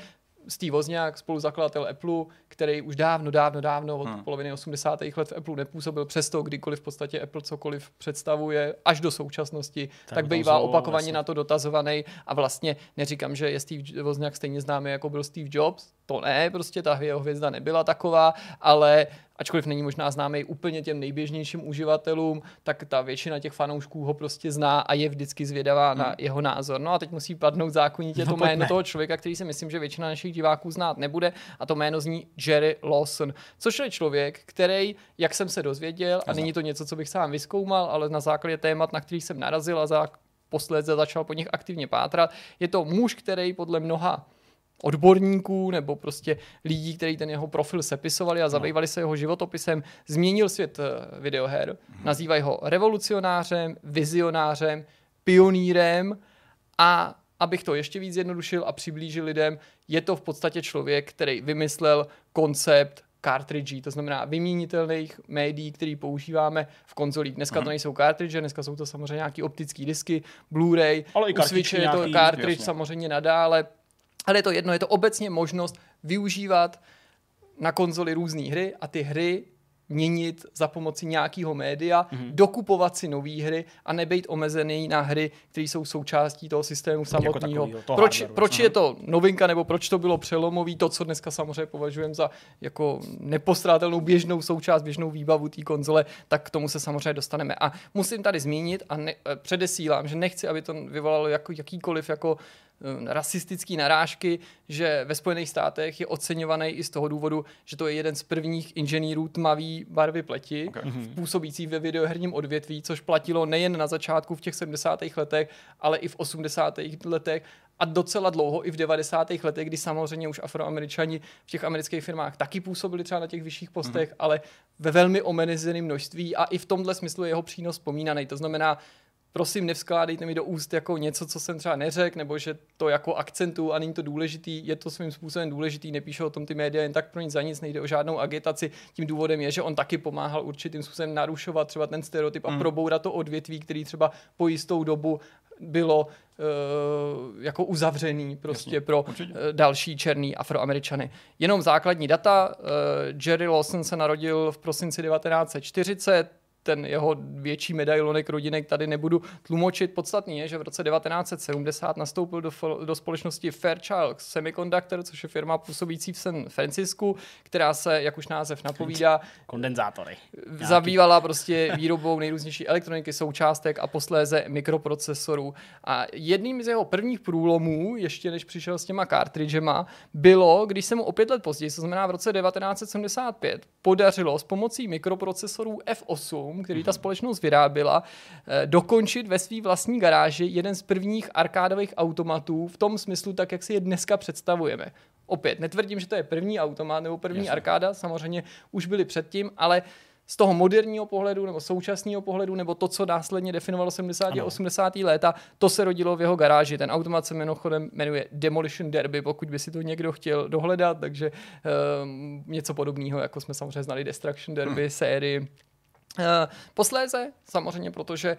Steve Wozniak, spoluzakladatel Apple, který už dávno, dávno, dávno od hmm. poloviny 80. let v Apple nepůsobil, přesto kdykoliv v podstatě Apple cokoliv představuje až do současnosti, tak, tak bývá opakovaně vlastně. na to dotazovaný a vlastně neříkám, že je Steve Wozniak stejně známý jako byl Steve Jobs, to ne, prostě ta jeho hvězda nebyla taková, ale ačkoliv není možná známý úplně těm nejběžnějším uživatelům, tak ta většina těch fanoušků ho prostě zná a je vždycky zvědavá hmm. na jeho názor. No a teď musí padnout zákonitě no, to jméno toho člověka, který si myslím, že většina našich diváků znát nebude a to jméno zní Jerry Lawson, což je člověk, který, jak jsem se dozvěděl, a není to něco, co bych sám vyskoumal, ale na základě témat, na který jsem narazil a za posledně začal po nich aktivně pátrat, je to muž, který podle mnoha odborníků nebo prostě lidí, kteří ten jeho profil sepisovali a no. zabývali se jeho životopisem, změnil svět eh, videoher. Hmm. Nazývají ho revolucionářem, vizionářem, pionýrem a abych to ještě víc zjednodušil a přiblížil lidem, je to v podstatě člověk, který vymyslel koncept cartridge, to znamená vyměnitelných médií, který používáme v konzolích. Dneska mm. to mhm. nejsou cartridge, dneska jsou to samozřejmě nějaký optické disky, Blu-ray, Ale i u Switche je to cartridge jasně. samozřejmě nadále, ale je to jedno, je to obecně možnost využívat na konzoli různé hry a ty hry měnit za pomoci nějakého média, mm-hmm. dokupovat si nové hry a nebejt omezený na hry, které jsou součástí toho systému jako samotného. Jako proč, proč je to novinka, nebo proč to bylo přelomový, to, co dneska samozřejmě považujeme za jako nepostrátelnou běžnou součást, běžnou výbavu té konzole, tak k tomu se samozřejmě dostaneme. A musím tady zmínit a ne, eh, předesílám, že nechci, aby to vyvolalo jako jakýkoliv jako rasistické narážky, že ve Spojených státech je oceňovaný i z toho důvodu, že to je jeden z prvních inženýrů tmavý barvy pleti, okay. Mhm. působící ve videoherním odvětví, což platilo nejen na začátku v těch 70. letech, ale i v 80. letech a docela dlouho i v 90. letech, kdy samozřejmě už afroameričani v těch amerických firmách taky působili třeba na těch vyšších postech, mm-hmm. ale ve velmi omezeném množství a i v tomhle smyslu je jeho přínos vzpomínaný. To znamená, prosím, nevskládejte mi do úst jako něco, co jsem třeba neřekl, nebo že to jako akcentu a není to důležitý, je to svým způsobem důležitý, nepíšou o tom ty média jen tak pro nic za nic, nejde o žádnou agitaci. Tím důvodem je, že on taky pomáhal určitým způsobem narušovat třeba ten stereotyp a mm. probourat to odvětví, který třeba po jistou dobu bylo uh, jako uzavřený prostě Jasně, pro určitě. uh, další černý afroameričany. Jenom základní data. Uh, Jerry Lawson se narodil v prosinci 1940, ten jeho větší medailonek rodinek tady nebudu tlumočit. Podstatný je, že v roce 1970 nastoupil do, do společnosti Fairchild Semiconductor, což je firma působící v San Francisku, která se, jak už název napovídá, kondenzátory. Zabývala prostě výrobou nejrůznější elektroniky, součástek a posléze mikroprocesorů. A jedním z jeho prvních průlomů, ještě než přišel s těma cartridgema, bylo, když se mu o pět let později, to znamená v roce 1975, podařilo s pomocí mikroprocesorů F8 který ta společnost vyráběla, eh, dokončit ve své vlastní garáži jeden z prvních arkádových automatů v tom smyslu, tak jak si je dneska představujeme. Opět, netvrdím, že to je první automat nebo první Jasně. arkáda, samozřejmě už byly předtím, ale z toho moderního pohledu nebo současného pohledu, nebo to, co následně definovalo 70. a 80. léta, to se rodilo v jeho garáži. Ten automat se mimochodem jmenuje Demolition Derby, pokud by si to někdo chtěl dohledat, takže um, něco podobného, jako jsme samozřejmě znali Destruction Derby, hmm. sérii posléze, samozřejmě, protože eh,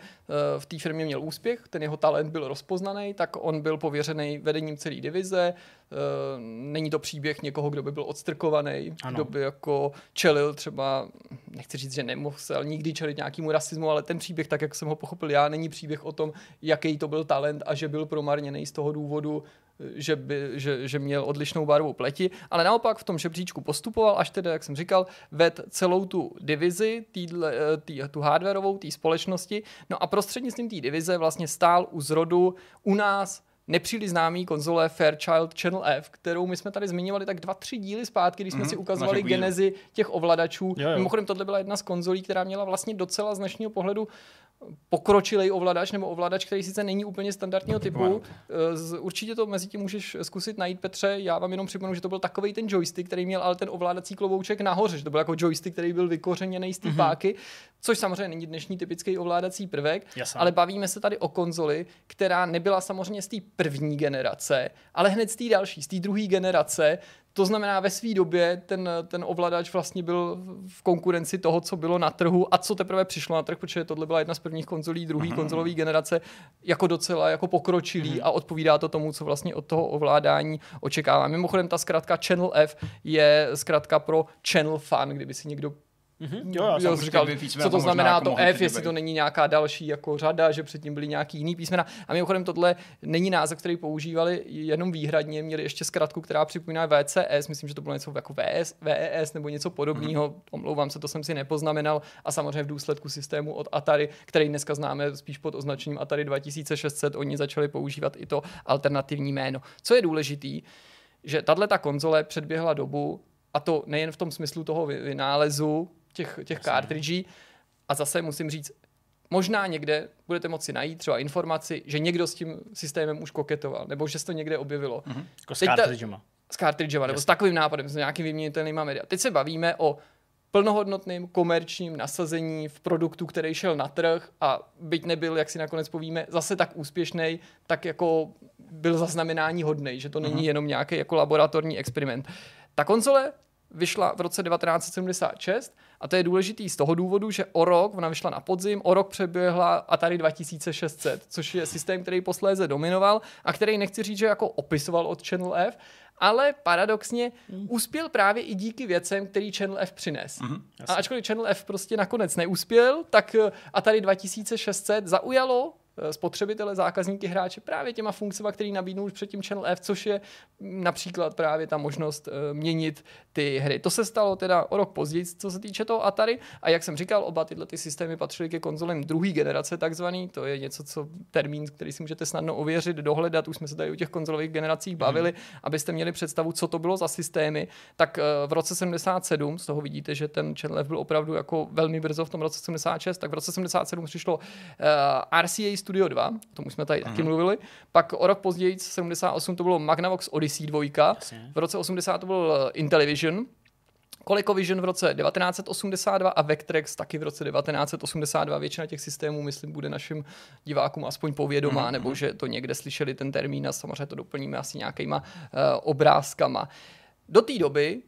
v té firmě měl úspěch, ten jeho talent byl rozpoznaný, tak on byl pověřený vedením celé divize. Eh, není to příběh někoho, kdo by byl odstrkovaný, ano. kdo by jako čelil třeba, nechci říct, že nemusel nikdy čelit nějakému rasismu, ale ten příběh, tak jak jsem ho pochopil já, není příběh o tom, jaký to byl talent a že byl promarněný z toho důvodu, že, by, že, že měl odlišnou barvu pleti, ale naopak v tom žebříčku postupoval, až tedy, jak jsem říkal, ved celou tu divizi, týdle, eh, tý, tu hardwareovou, té společnosti, no a prostřednictvím té divize vlastně stál u zrodu u nás nepříliš známý konzole Fairchild Channel F, kterou my jsme tady zmiňovali tak dva, tři díly zpátky, když jsme mm-hmm, si ukazovali genezi těch ovladačů. Jo, jo. Mimochodem, tohle byla jedna z konzolí, která měla vlastně docela z dnešního pohledu pokročilej ovladač nebo ovladač, který sice není úplně standardního typu. Eh, určitě to mezi tím můžeš zkusit najít, Petře. Já vám jenom připomenu, že to byl takový ten joystick, který měl ale ten ovládací klobouček nahoře, že to byl jako joystick, který byl vykořeněný z té mm-hmm. páky, což samozřejmě není dnešní typický ovládací prvek, Jasně. ale bavíme se tady o konzoli, která nebyla samozřejmě z té první generace, ale hned z té další, z té druhé generace, to znamená, ve své době ten, ten ovladač vlastně byl v konkurenci toho, co bylo na trhu a co teprve přišlo na trh, protože tohle byla jedna z prvních konzolí druhé uh-huh. konzolové generace, jako docela jako pokročilý uh-huh. a odpovídá to tomu, co vlastně od toho ovládání očekává. Mimochodem, ta zkrátka Channel F je zkrátka pro Channel Fun, kdyby si někdo Mm-hmm. Jo, já jsem říkal, co to znamená to F, jestli to není nějaká další jako řada, že předtím byly nějaký jiný písmena. A mimochodem tohle není název, který používali jenom výhradně, měli ještě zkratku, která připomíná VCS, myslím, že to bylo něco jako VS, VES nebo něco podobného. Mm-hmm. Omlouvám se, to jsem si nepoznamenal. A samozřejmě v důsledku systému od Atari, který dneska známe spíš pod označením Atari 2600, oni začali používat i to alternativní jméno. Co je důležitý, že tahle ta konzole předběhla dobu, a to nejen v tom smyslu toho vynálezu, těch, těch cartridží. A zase musím říct, možná někde budete moci najít třeba informaci, že někdo s tím systémem už koketoval, nebo že se to někde objevilo. Mm-hmm. Jako s cartridgema. S nebo s takovým nápadem, s nějakým vyměnitelným média. Teď se bavíme o plnohodnotným komerčním nasazení v produktu, který šel na trh a byť nebyl, jak si nakonec povíme, zase tak úspěšný, tak jako byl zaznamenání hodný, že to není mm-hmm. jenom nějaký jako laboratorní experiment. Ta konzole vyšla v roce 1976 a to je důležitý z toho důvodu, že o rok, ona vyšla na podzim, o rok přeběhla Atari 2600, což je systém, který posléze dominoval a který nechci říct, že jako opisoval od Channel F, ale paradoxně mm. uspěl právě i díky věcem, který Channel F přines. Mm-hmm, a ačkoliv Channel F prostě nakonec neuspěl, tak Atari 2600 zaujalo Eh, spotřebitele, zákazníky, hráče právě těma funkcemi, které nabídnou už předtím Channel F, což je například právě ta možnost uh, měnit ty hry. To se stalo teda o rok později, co se týče toho Atari a jak jsem říkal, oba tyhle ty systémy patřily ke konzolem druhé generace takzvaný, to je něco, co termín, který si můžete snadno ověřit, dohledat, už jsme se tady o těch konzolových generacích bavili, mm. abyste měli představu, co to bylo za systémy, tak uh, v roce 77, z toho vidíte, že ten Channel F byl opravdu jako velmi brzo v tom roce 76, tak v roce 77 přišlo uh, RCA Studio 2, o tom už jsme tady taky mhm. mluvili. Pak o rok později, 78, to bylo Magnavox Odyssey 2. Jasně. V roce 80 to byl Intellivision, ColecoVision v roce 1982 a Vectrex taky v roce 1982. Většina těch systémů, myslím, bude našim divákům aspoň povědomá, mm-hmm. nebo mhm. že to někde slyšeli ten termín a samozřejmě to doplníme asi nějakýma uh, obrázkama. Do té doby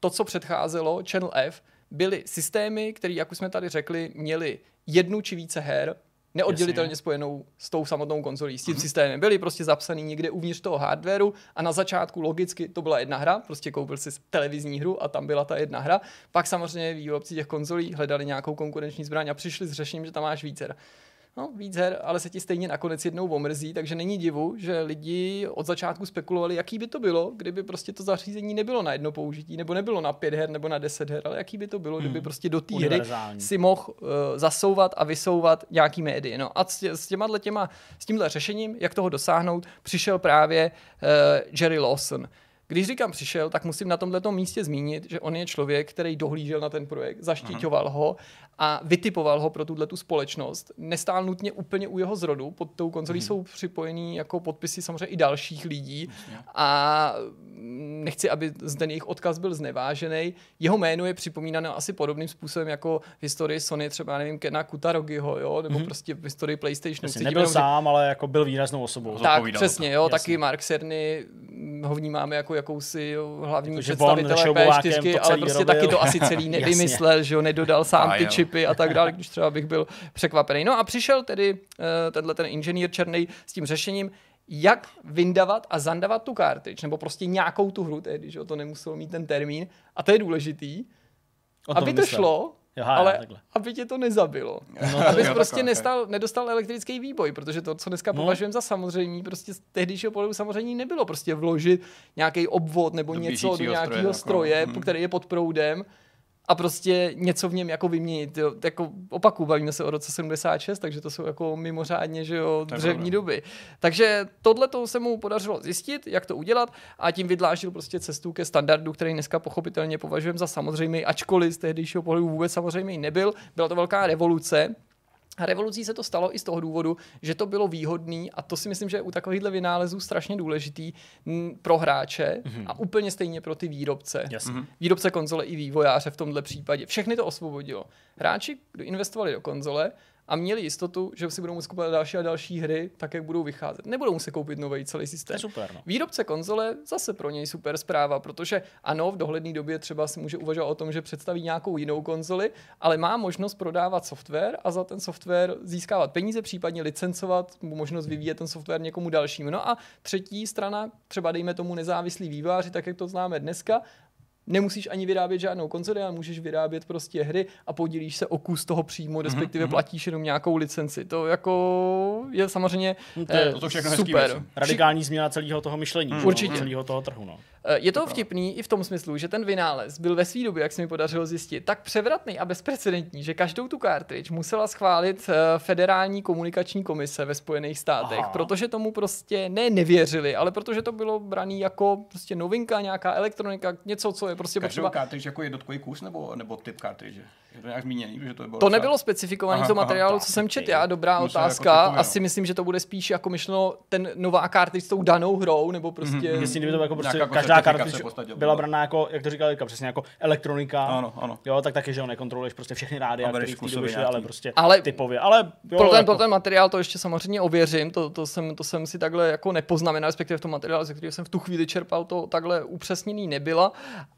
to, co předcházelo Channel F, byly systémy, které, jak už jsme tady řekli, měly jednu či více her, neoddělitelně Jasně. spojenou s tou samotnou konzolí, s tím mm-hmm. systémem. Byly prostě zapsaný někde uvnitř toho hardwareu a na začátku logicky to byla jedna hra, prostě koupil si televizní hru a tam byla ta jedna hra. Pak samozřejmě výrobci těch konzolí hledali nějakou konkurenční zbraň a přišli s řešením, že tam máš více no, víc her, ale se ti stejně nakonec jednou omrzí, takže není divu, že lidi od začátku spekulovali, jaký by to bylo, kdyby prostě to zařízení nebylo na jedno použití, nebo nebylo na pět her, nebo na deset her, ale jaký by to bylo, hmm. kdyby prostě do té hry si mohl uh, zasouvat a vysouvat nějaký médii. No a s, tě, s, těma, těma, s tímhle řešením, jak toho dosáhnout, přišel právě uh, Jerry Lawson. Když říkám přišel, tak musím na tomto místě zmínit, že on je člověk, který dohlížel na ten projekt, zaštiťoval ho a vytipoval ho pro tuhle tu společnost. Nestál nutně úplně u jeho zrodu, pod tou konzolí hmm. jsou připojený jako podpisy samozřejmě i dalších lidí a nechci, aby ten jejich odkaz byl znevážený. Jeho jméno je připomínané asi podobným způsobem jako v historii Sony, třeba nevím, Kena Kutarogiho, jo, nebo hmm. prostě v historii PlayStationu. Jasně, nebyl jenom, sám, že... ale jako byl výraznou osobou. Tak, přesně, jo, taky Mark Cerny, ho vnímáme jako jakousi jo, hlavní představitele P4, ale prostě robil. taky to asi celý nevymyslel, že jo, nedodal sám a ty jo čipy a tak dále, když třeba bych byl překvapený. No a přišel tedy uh, tenhle ten inženýr černý s tím řešením, jak vyndavat a zandavat tu kartič, nebo prostě nějakou tu hru, tedy, že to nemuselo mít ten termín. A to je důležitý, aby to myslel. šlo, Jaha, ale takhle. aby tě to nezabilo. No, Abys jo, prostě nestal, nedostal elektrický výboj, protože to, co dneska no. považujeme za samozřejmé, prostě z tehdejšího pohledu samozřejmě nebylo prostě vložit nějaký obvod nebo do něco do nějakého stroje, stroje jako, který je pod proudem a prostě něco v něm jako vyměnit. Jo. Jako opaku, bavíme se o roce 76, takže to jsou jako mimořádně že jo, dřevní doby. Takže tohle to se mu podařilo zjistit, jak to udělat a tím vydlážil prostě cestu ke standardu, který dneska pochopitelně považujeme za samozřejmý, ačkoliv z tehdejšího pohledu vůbec samozřejmý nebyl. Byla to velká revoluce, a revolucí se to stalo i z toho důvodu, že to bylo výhodný a to si myslím, že je u takovýchhle vynálezů strašně důležitý pro hráče mm-hmm. a úplně stejně pro ty výrobce. Yes. Mm-hmm. Výrobce konzole i vývojáře v tomhle případě. Všechny to osvobodilo. Hráči, kdo investovali do konzole, a měli jistotu, že si budou muset kupovat další a další hry, tak jak budou vycházet. Nebudou muset koupit nový celý systém. super, no. Výrobce konzole zase pro něj super zpráva, protože ano, v dohledné době třeba si může uvažovat o tom, že představí nějakou jinou konzoli, ale má možnost prodávat software a za ten software získávat peníze, případně licencovat, možnost vyvíjet ten software někomu dalšímu. No a třetí strana, třeba dejme tomu nezávislí výváři, tak jak to známe dneska, nemusíš ani vyrábět žádnou konzoli, ale můžeš vyrábět prostě hry a podílíš se o kus toho příjmu, mhm, respektive mm-hmm. platíš jenom nějakou licenci. To jako je samozřejmě no to, je, to všechno super. Radikální změna celého toho myšlení, mm. určitě. celého toho trhu. No. Eh, je to, vtipný i v tom smyslu, že ten vynález byl ve své době, jak se mi podařilo zjistit, tak převratný a bezprecedentní, že každou tu cartridge musela schválit eh, Federální komunikační komise ve Spojených státech, Aha. protože tomu prostě ne nevěřili, ale protože to bylo braný jako prostě novinka, nějaká elektronika, něco, co je prostě Každou potřeba. cartridge jako jednotkový kus nebo, nebo typ cartridge? Je to nějak zmíněný, že to bylo To nebylo specifikované v tom materiálu, co jsem četl já, dobrá Musím otázka. Jako Asi myslím, že to bude spíš jako myšleno ten nová cartridge s tou danou hrou, nebo prostě... Mm-hmm. Jestli kdyby to jako prostě každá cartridge byla braná jako, jak to říkal Jirka, přesně jako elektronika. Ano, ano. Jo, tak taky, že ho nekontroluješ prostě všechny rády, které v té ale prostě ale typově. Ale jo, pro, ten, jako... pro ten materiál to ještě samozřejmě ověřím, to, to, jsem, to jsem si takhle jako nepoznamenal, respektive v tom materiálu, ze kterého jsem v tu chvíli čerpal, to takhle upřesněný nebyla.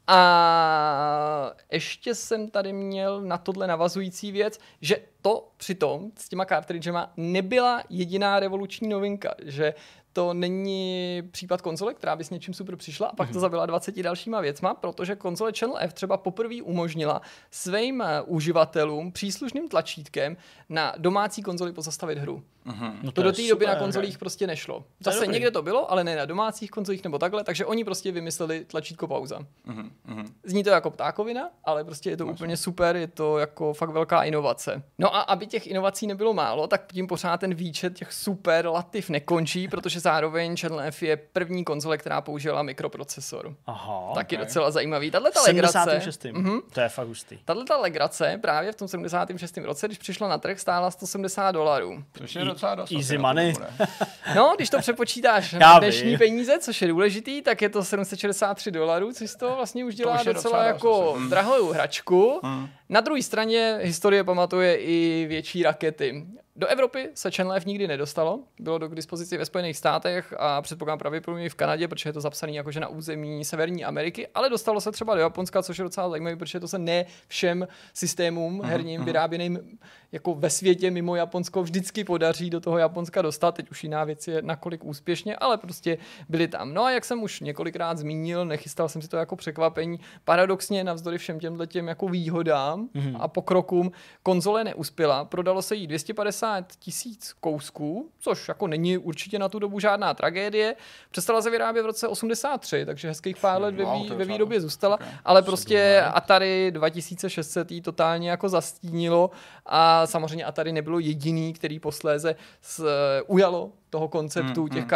A ještě jsem tady měl na tohle navazující věc, že to přitom s těma cartridgema nebyla jediná revoluční novinka, že to není případ konzole, která by s něčím super přišla a pak to mhm. zabila 20 dalšíma věcma, protože konzole Channel F třeba poprvé umožnila svým eh, uživatelům příslušným tlačítkem na domácí konzoli pozastavit hru. Uh-huh. No to, to do té doby na konzolích prostě nešlo. Zase to někde to bylo, ale ne na domácích konzolích nebo takhle, takže oni prostě vymysleli tlačítko pauza. Uh-huh. Zní to jako ptákovina, ale prostě je to Vlastně. úplně super, je to jako fakt velká inovace. No a aby těch inovací nebylo málo, tak tím pořád ten výčet těch super lativ nekončí, protože zároveň Channel F je první konzole, která použila mikroprocesor. Aha. Taky okay. docela zajímavý. Tahle ta legrace. 76. Uh-huh. To je fakt hustý. Tahle ta legrace právě v tom 76. roce, když přišla na trh, stála 170 dolarů. Což je docela dost. Easy money. no, když to přepočítáš na dnešní vím. peníze, což je důležitý, tak je to 763 dolarů, což to vlastně už dělá docela, docela jako dost, drahou hračku. Hmm. Na druhé straně historie pamatuje i větší rakety. Do Evropy se Channel F nikdy nedostalo, bylo do k dispozici ve Spojených státech a předpokládám pravděpodobně v Kanadě, protože je to zapsané jakože na území Severní Ameriky, ale dostalo se třeba do Japonska, což je docela zajímavé, protože to se ne všem systémům mhm, herním mhm. vyráběným jako ve světě mimo Japonsko vždycky podaří do toho Japonska dostat. Teď už jiná věc je nakolik úspěšně, ale prostě byli tam. No a jak jsem už několikrát zmínil, nechystal jsem si to jako překvapení, paradoxně navzdory všem těmhle těm jako výhodám mm-hmm. a pokrokům konzole neuspěla. Prodalo se jí 250 tisíc kousků, což jako není určitě na tu dobu žádná tragédie. Přestala se vyrábět v roce 83, takže hezkých pár let ve, vý, ve výrobě zůstala, okay. ale prostě Atari 2600 jí totálně jako zastínilo a samozřejmě Atari nebylo jediný, který posléze s, ujalo toho konceptu mm, těch mm,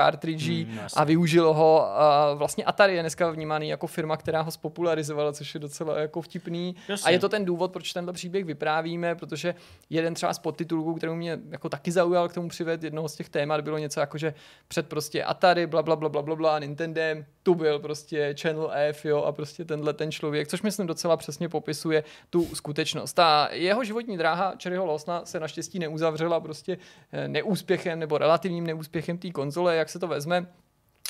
mm, a využil ho. A vlastně Atari je dneska vnímaný jako firma, která ho spopularizovala, což je docela jako vtipný. Jasně. A je to ten důvod, proč tenhle příběh vyprávíme, protože jeden třeba z podtitulů, který mě jako taky zaujal k tomu přived, jednoho z těch témat bylo něco jako, že před prostě Atari, bla, bla, bla, bla, bla, bla Nintendem, tu byl prostě Channel F, jo, a prostě tenhle ten člověk, což myslím docela přesně popisuje tu skutečnost. Ta jeho životní dráha Cherryho Losna se naštěstí neuzavřela prostě eh, neúspěchem nebo relativním neúspěchem úspěchem té konzole, jak se to vezme.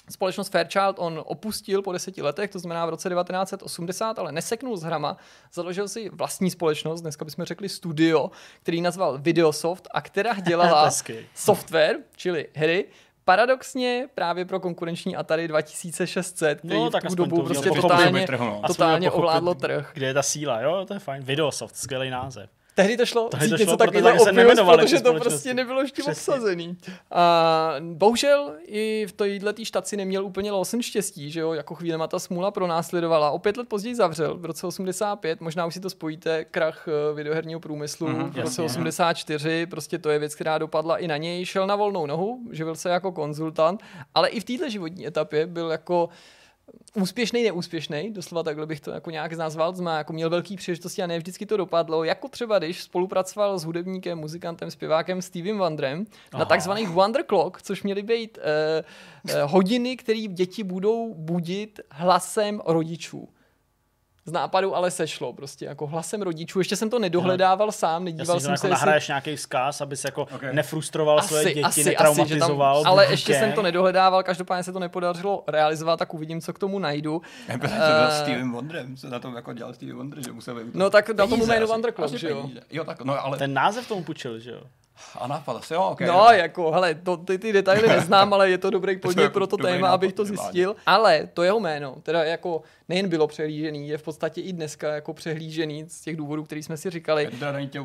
Společnost Fairchild on opustil po deseti letech, to znamená v roce 1980, ale neseknul z hrama, založil si vlastní společnost, dneska bychom řekli studio, který nazval Videosoft a která dělala software, čili hry, paradoxně právě pro konkurenční Atari 2600, který no, tak v tu dobu prostě totálně, totálně ovládlo trh. Kde je ta síla, jo, to je fajn. Videosoft, skvělý název. Tehdy to šlo Tehdy to něco takového opět, protože to prostě nebylo ještě Přesně. obsazený. A bohužel i v této štaci neměl úplně Lawson štěstí, že jo, jako chvílema ta smůla pronásledovala. O pět let později zavřel, v roce 85, možná už si to spojíte, krach eh, videoherního průmyslu, mm, v roce jasně, 84, prostě to je věc, která dopadla i na něj, šel na volnou nohu, živil se jako konzultant, ale i v této životní etapě byl jako úspěšný, neúspěšný, doslova takhle bych to jako nějak nazval, má jako měl velký příležitosti a ne vždycky to dopadlo, jako třeba když spolupracoval s hudebníkem, muzikantem, zpěvákem Stevem Wonderem Aha. na takzvaných Wonder Clock, což měly být uh, uh, hodiny, které děti budou budit hlasem rodičů z nápadu ale sešlo prostě jako hlasem rodičů. Ještě jsem to nedohledával no. sám, nedíval Jasně, jsem se. Jako nahraješ jestli... nějaký vzkaz, aby se jako okay. nefrustroval asi, svoje děti, asi, netraumatizoval. Asi, tam, ale ještě jsem to nedohledával, každopádně se to nepodařilo realizovat, tak uvidím, co k tomu najdu. uh, s Stevem Wonderem, se na tom jako dělal Steven Wonder, že musel být. No tak dal tomu jméno Wonderclock, že jo? Jo, tak, no ale... Ten název tomu půjčil, že jo? A nápad asi, jo, okay, No, jo. jako, hele, to, ty, ty detaily neznám, ale je to dobrý podnět pro to téma, abych to zjistil. Ale to jeho jméno, teda jako nejen bylo přehlížený, je v podstatě i dneska jako přehlížený z těch důvodů, který jsme si říkali. Je to teda není tě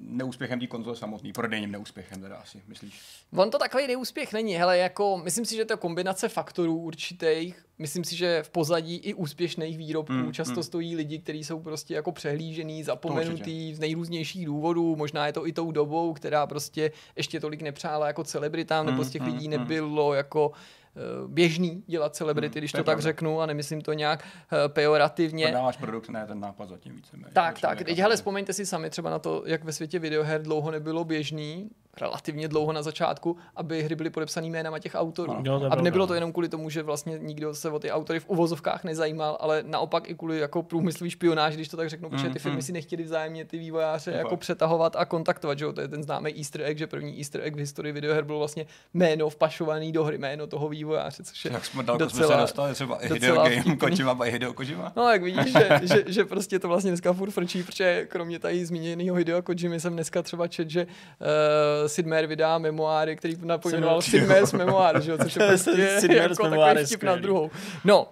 neúspěchem té konzole samotný, prodejním neúspěchem teda asi, myslíš? On to takový neúspěch není, hele, jako, myslím si, že to je kombinace faktorů určitých, myslím si, že v pozadí i úspěšných výrobků mm, často mm. stojí lidi, kteří jsou prostě jako přehlížený, zapomenutý z nejrůznějších důvodů, možná je to i tou dobou, která prostě ještě tolik nepřála jako celebritám, mm, nebo z těch mm, lidí mm. nebylo jako eh, běžný dělat celebrity, hmm, když to, tak řeknu a nemyslím to nějak uh, pejorativně. Prodáváš produkt, ne ten nápad zatím více. Tak, tak. Teď hele, vzpomeňte si sami třeba na to, jak ve světě videoher dlouho nebylo běžný relativně dlouho na začátku, aby hry byly podepsané jménama těch autorů. No, aby nebylo to jenom kvůli tomu, že vlastně nikdo se o ty autory v uvozovkách nezajímal, ale naopak i kvůli jako průmyslový špionáž, když to tak řeknu, protože ty mm, firmy mm. si nechtěli vzájemně ty vývojáře Super. jako přetahovat a kontaktovat, že jo? To je ten známý Easter egg, že první Easter egg v historii videoher byl vlastně jméno vpašovaný do hry, jméno toho vývojáře, což je Jak jsme docela, jsme se dostali, třeba Hideo Game Kojima by Hideo Kojima. No, jak vidíš, že, že, že, prostě to vlastně dneska furt frčí, protože kromě tady zmíněného Hideo Kojimy jsem dneska třeba čet, že uh, Sid Meier vydá memoáry, který napojenoval Sidmers memoár, že jo, což je prostě jako takový vtip na druhou. No,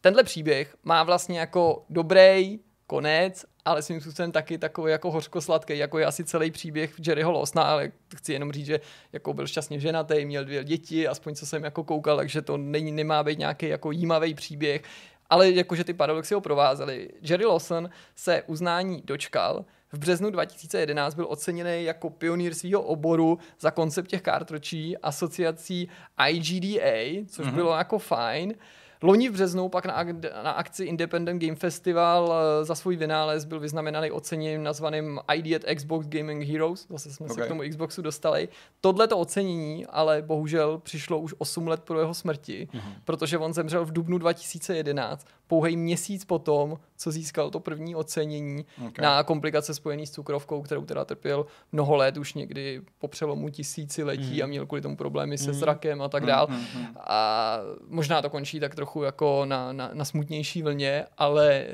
tenhle příběh má vlastně jako dobrý konec, ale svým způsobem taky takový jako hořkosladký, jako je asi celý příběh Jerryho Losna, ale chci jenom říct, že jako byl šťastně ženatý, měl dvě děti, aspoň co jsem jako koukal, takže to není, nemá být nějaký jako jímavý příběh, ale jakože ty paradoxy ho provázely. Jerry Lawson se uznání dočkal, v březnu 2011 byl oceněný jako pionýr svého oboru za koncept těch kartročí asociací IGDA, což mm-hmm. bylo jako fajn. Loni v březnu pak na, ak- na akci Independent Game Festival eh, za svůj vynález byl vyznamenaný oceněním nazvaným ID at Xbox Gaming Heroes. Zase jsme okay. se k tomu Xboxu dostali. Tohleto ocenění ale bohužel přišlo už 8 let po jeho smrti, mm-hmm. protože on zemřel v dubnu 2011, pouhej měsíc potom, co získal to první ocenění okay. na komplikace spojené s cukrovkou, kterou teda trpěl mnoho let, už někdy po přelomu tisíciletí mm. a měl kvůli tomu problémy se mhm. zrakem a tak dál. Mm. A možná to končí tak trochu jako na, na, na smutnější vlně, ale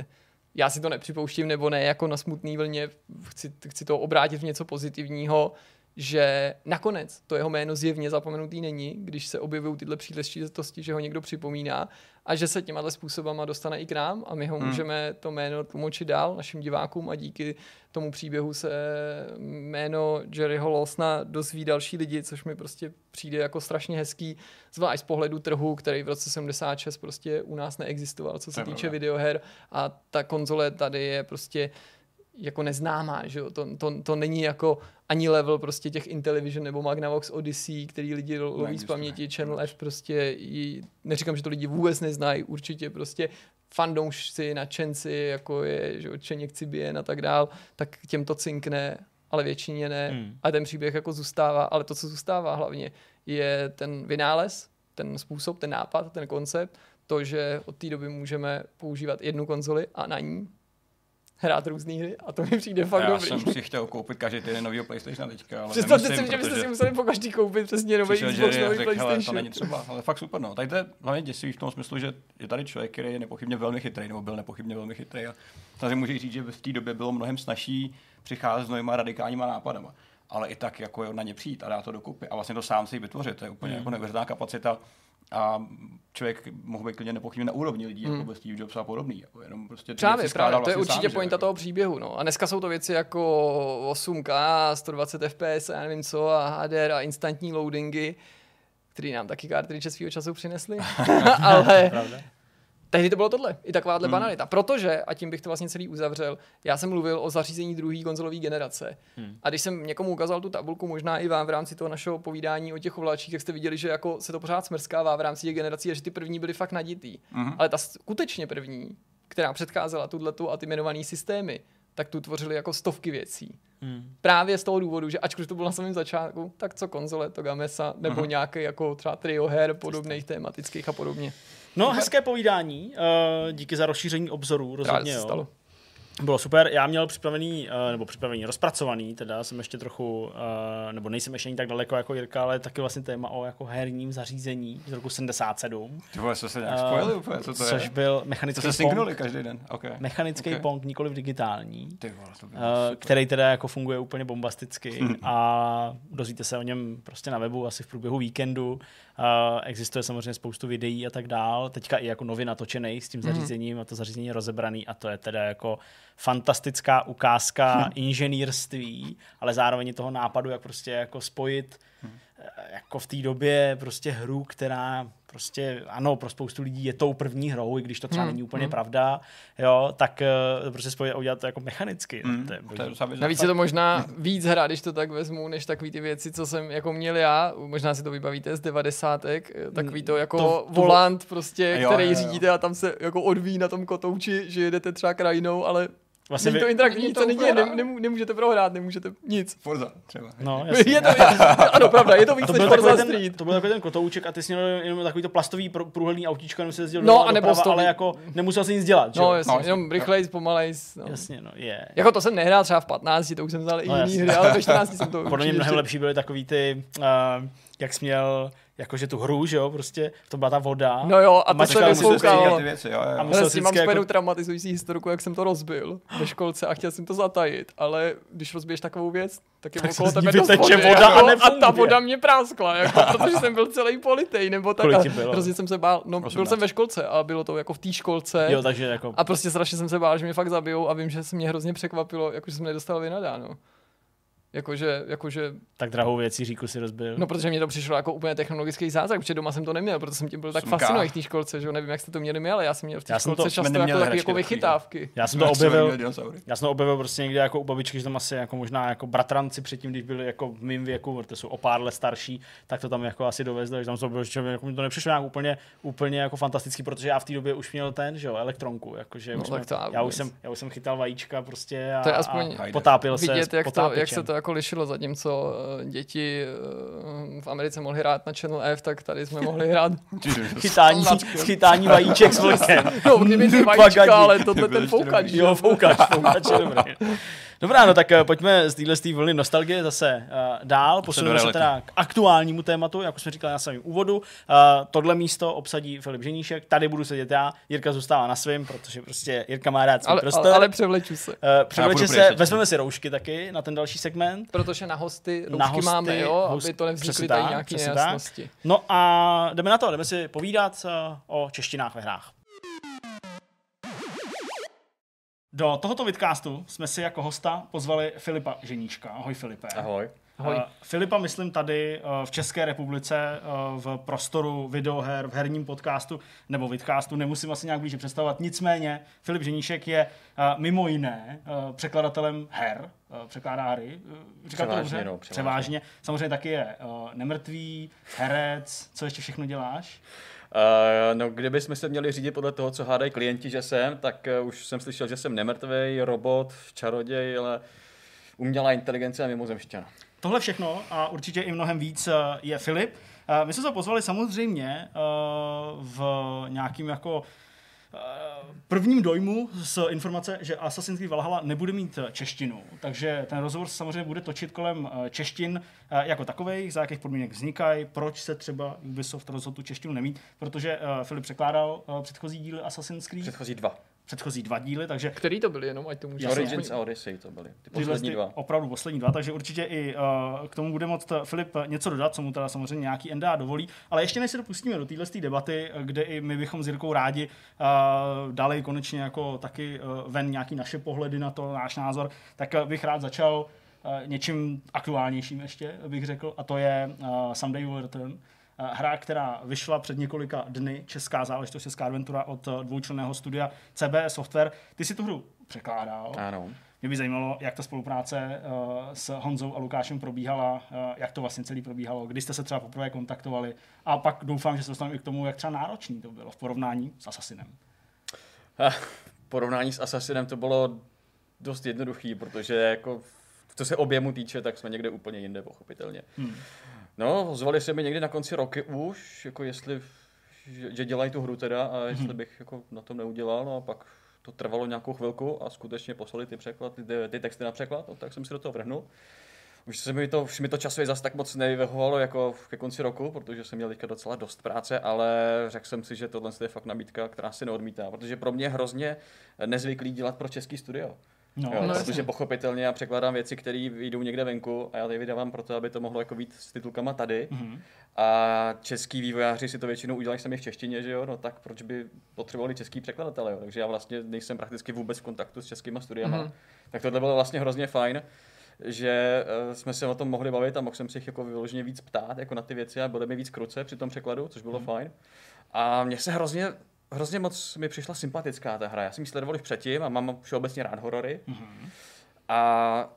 já si to nepřipouštím, nebo ne jako na smutné vlně, chci, chci to obrátit v něco pozitivního, že nakonec to jeho jméno zjevně zapomenutý není, když se objevují tyhle příležitosti, že ho někdo připomíná a že se těma způsobama dostane i k nám a my ho hmm. můžeme to jméno tlumočit dál našim divákům a díky tomu příběhu se jméno Jerryho Lawsona dozví další lidi, což mi prostě přijde jako strašně hezký, zvlášť z pohledu trhu, který v roce 76 prostě u nás neexistoval, co se týče videoher a ta konzole tady je prostě jako neznámá, že jo? To, to, to není jako ani level prostě těch Intellivision nebo Magnavox Odyssey, který lidi loví z paměti, Channel F prostě, jí, neříkám, že to lidi vůbec neznají, určitě prostě fandomšci, nadšenci, jako je, že Čeněk Cibien a tak dál, tak těm to cinkne, ale většině ne. Hmm. A ten příběh jako zůstává, ale to, co zůstává hlavně, je ten vynález, ten způsob, ten nápad, ten koncept, to, že od té doby můžeme používat jednu konzoli a na ní hrát různé hry a to mi přijde fakt já dobrý. Já jsem si chtěl koupit každý týden nový PlayStation teďka, ale Představte si, že byste si museli po každý koupit přesně nový Xbox, nový PlayStation. Hele, to není třeba, ale fakt super. No. Tady to je hlavně děsivý v tom smyslu, že je tady člověk, který je nepochybně velmi chytrý, nebo byl nepochybně velmi chytrý. A tady může říct, že v té době bylo mnohem snažší přicházet s novýma radikálníma nápadama ale i tak jako na ně přijít a dát to dokupy a vlastně to sám si vytvořit. To je úplně mm. jako neuvěřitelná kapacita a člověk mohl být klidně nepochybně na úrovni lidí, jako hmm. jako Steve Jobs a podobný. Jako jenom prostě právě, právě, to je vlastně určitě pointa jako. toho příběhu. No. A dneska jsou to věci jako 8K, 120 FPS a já nevím co, a HDR a instantní loadingy, který nám taky cartridge svého času přinesli. ale, tehdy to bylo tohle, i takováhle hmm. banalita. Protože, a tím bych to vlastně celý uzavřel, já jsem mluvil o zařízení druhé konzolové generace. Hmm. A když jsem někomu ukázal tu tabulku, možná i vám v rámci toho našeho povídání o těch ovláčích, jak jste viděli, že jako se to pořád smrskává v rámci těch generací a že ty první byly fakt naditý. Hmm. Ale ta skutečně první, která předcházela tuto a ty jmenované systémy, tak tu tvořili jako stovky věcí. Hmm. Právě z toho důvodu, že ačkoliv to bylo na samém začátku, tak co konzole, to Gamesa, nebo uh-huh. nějaký jako třeba trio her podobných tematických a podobně. No, hezké povídání, uh, díky za rozšíření obzorů, rozhodně jo. Bylo super, já měl připravený, uh, nebo připravený, rozpracovaný, teda jsem ještě trochu, uh, nebo nejsem ještě ani tak daleko jako Jirka, ale taky vlastně téma o jako herním zařízení z roku 77. Ty vole, se nějak spojili úplně, co to Což je? byl mechanický to se pong. každý den, okay. Mechanický okay. pong, nikoli digitální, Ty vole, to uh, který teda jako funguje úplně bombasticky hmm. a dozvíte se o něm prostě na webu asi v průběhu víkendu. Existuje samozřejmě spoustu videí a tak dál, teďka i jako nově natočený s tím mhm. zařízením a to zařízení je rozebraný a to je teda jako fantastická ukázka inženýrství, ale zároveň toho nápadu, jak prostě jako spojit hmm. Jako v té době prostě hru, která prostě, ano, pro spoustu lidí je tou první hrou, i když to třeba hmm. není úplně hmm. pravda, jo, tak uh, prostě spojit a udělat to jako mechanicky. Hmm. To je, to je Navíc je to možná víc hra, když to tak vezmu, než takový ty věci, co jsem jako měl já, možná si to vybavíte z devadesátek, eh, takový to jako to, to, volant prostě, jo, který jo, jo. řídíte a tam se jako odvíjí na tom kotouči, že jedete třeba krajinou, ale Vlastně Není to interaktivní, nic se neděje, nem, nem, nemůžete prohrát, nemůžete nic. Forza třeba. No, je to, je, ano, pravda, je to víc to než Forza ten, Street. To byl takový ten kotouček a ty jsi měl jenom takový to plastový průhledný autíčko, jenom se jezdil no, a nebo doprava, ale jako nemusel si nic dělat. No, jasně, no, jenom rychlejc, pomalejc. No. Jasně, no, je. Yeah. Jako to jsem nehrál třeba v 15, to už jsem vzal i no, jiný hry, ale ve 14 jsem to Podle mě mnohem lepší byly takový ty, uh, jak jsi měl jakože tu hru, že jo, prostě to byla ta voda. No jo, a to se vyfoukalo. A musel s tím mám jako... traumatizující historiku, jak jsem to rozbil ve školce a chtěl jsem to zatajit, ale když rozbiješ takovou věc, tak je tak okolo tebe to vody, voda jako, a, a, ta voda mě práskla, jako, protože jsem byl celý politej, nebo tak. A hrozně jsem se bál, no 18. byl jsem ve školce a bylo to jako v té školce. Jo, takže jako... A prostě strašně jsem se bál, že mě fakt zabijou a vím, že se mě hrozně překvapilo, jako že jsem nedostal vynadáno. Jakože, jakože... Tak drahou věcí říku si rozbil. No, protože mě to přišlo jako úplně technologický zázrak, protože doma jsem to neměl, protože jsem tím byl tak fascinovaný v té školce, že nevím, jak jste to měli my, ale já jsem měl v té školce to, často jako, taky, jako vychytávky. Já jsem to objevil, já jsem to objevil prostě někde jako u babičky, že tam asi jako možná jako bratranci předtím, když byli jako v mým věku, protože jsou o pár let starší, tak to tam jako asi dovezli, že tam to bylo, že jako mi to nepřišlo nějak úplně, úplně jako fantastický, protože já v té době už měl ten, že jo, elektronku, jakože no, už já, už jsem, já už jsem chytal vajíčka prostě a, to je aspoň a potápil se to, jak se to jako lišilo, zatímco eh, děti eh, v Americe mohly hrát na Channel F, tak tady jsme mohli hrát chytání, chytání vajíček s vlkem. No, kdyby ty vajíčka, ale tohle ten foukač. Jo, foukač, foukač je dobrý. Dobrá, no tak uh, pojďme z téhle vlny nostalgie zase uh, dál. Posuneme se teda k aktuálnímu tématu, jak už jsme říkali na samém úvodu. Uh, tohle místo obsadí Filip Ženíšek, tady budu sedět já, Jirka zůstává na svém, protože prostě Jirka má rád svůj ale, prostor. Ale, ale převleču se. Uh, převleče se, vezmeme si roušky taky na ten další segment. Protože na hosty roušky na hosty, máme, jo, host, aby to nevznikly tady nějaké nejasnosti. No a jdeme na to, jdeme si povídat uh, o češtinách ve hrách. Do tohoto vidcastu jsme si jako hosta pozvali Filipa Ženíčka. Ahoj Filipe. Ahoj. Ahoj. Uh, Filipa myslím tady uh, v České republice uh, v prostoru videoher, v herním podcastu nebo vidcastu, nemusím asi nějak blíže představovat. Nicméně Filip Ženíšek je mimo jiné překladatelem her, překládá hry. Říkám to dobře? No, převážně. převážně. Samozřejmě taky je nemrtvý, herec, co ještě všechno děláš? Uh, no, kdybychom se měli řídit podle toho, co hádají klienti, že jsem, tak uh, už jsem slyšel, že jsem nemrtvý robot, čaroděj, ale umělá inteligence a mimozemšťana. Tohle všechno a určitě i mnohem víc uh, je Filip. My jsme se pozvali samozřejmě v nějakým jako prvním dojmu z informace, že Assassin's Creed Valhalla nebude mít češtinu, takže ten rozhovor samozřejmě bude točit kolem eh, češtin eh, jako takových, za jakých podmínek vznikají, proč se třeba Ubisoft rozhodl tu češtinu nemít, protože Filip překládal předchozí díly Assassin's Creed. Předchozí dva předchozí dva díly, takže... Který to byly, jenom ať to může... Origins a Odyssey to byly, ty poslední ty dva. Opravdu poslední dva, takže určitě i uh, k tomu bude moct Filip něco dodat, co mu teda samozřejmě nějaký NDA dovolí, ale ještě než se dopustíme do téhle debaty, kde i my bychom s Jirkou rádi uh, dali konečně jako taky uh, ven nějaký naše pohledy na to, náš názor, tak uh, bych rád začal uh, něčím aktuálnějším ještě, bych řekl, a to je uh, Someday Will Return, Eh, hra, která vyšla před několika dny, česká záležitost, česká adventura od eh, dvoučlenného studia CBS Software. Ty si tu hru překládal. Ano. Mě by zajímalo, jak ta spolupráce uh, s Honzou a Lukášem probíhala, jak to vlastně celý probíhalo, kdy jste se třeba poprvé kontaktovali a pak doufám, že se dostaneme i k tomu, jak třeba náročný to bylo v porovnání s Assassinem. V porovnání s Assassinem to bylo dost jednoduchý, protože jako co se objemu týče, tak jsme někde úplně jinde, pochopitelně. Hmm. No, zvali se mi někdy na konci roky už, jako jestli, že, že dělají tu hru teda a jestli mm-hmm. bych jako na tom neudělal, no a pak to trvalo nějakou chvilku a skutečně poslali ty překlad, ty, ty texty na překlad, no, tak jsem si do toho vrhnul. Už se mi to, už mi to časově zase tak moc nevyhovovalo jako ke konci roku, protože jsem měl teďka docela dost práce, ale řekl jsem si, že tohle je fakt nabídka, která se neodmítá, protože pro mě je hrozně nezvyklý dělat pro český studio. No, jo, no, protože pochopitelně já překládám věci, které jdou někde venku a já je vydávám proto, aby to mohlo jako být s titulkama tady. Mm-hmm. A český vývojáři si to většinou udělají sami v češtině, že jo, no tak proč by potřebovali český překladatele, jo? takže já vlastně nejsem prakticky vůbec v kontaktu s českýma studiama. Mm-hmm. Tak tohle bylo vlastně hrozně fajn že uh, jsme se o tom mohli bavit a mohl jsem si jich jako vyloženě víc ptát jako na ty věci a bude mi víc kruce při tom překladu, což bylo mm. fajn. A mně se hrozně hrozně moc mi přišla sympatická ta hra. Já jsem ji sledoval už předtím a mám všeobecně rád horory. Mm-hmm. A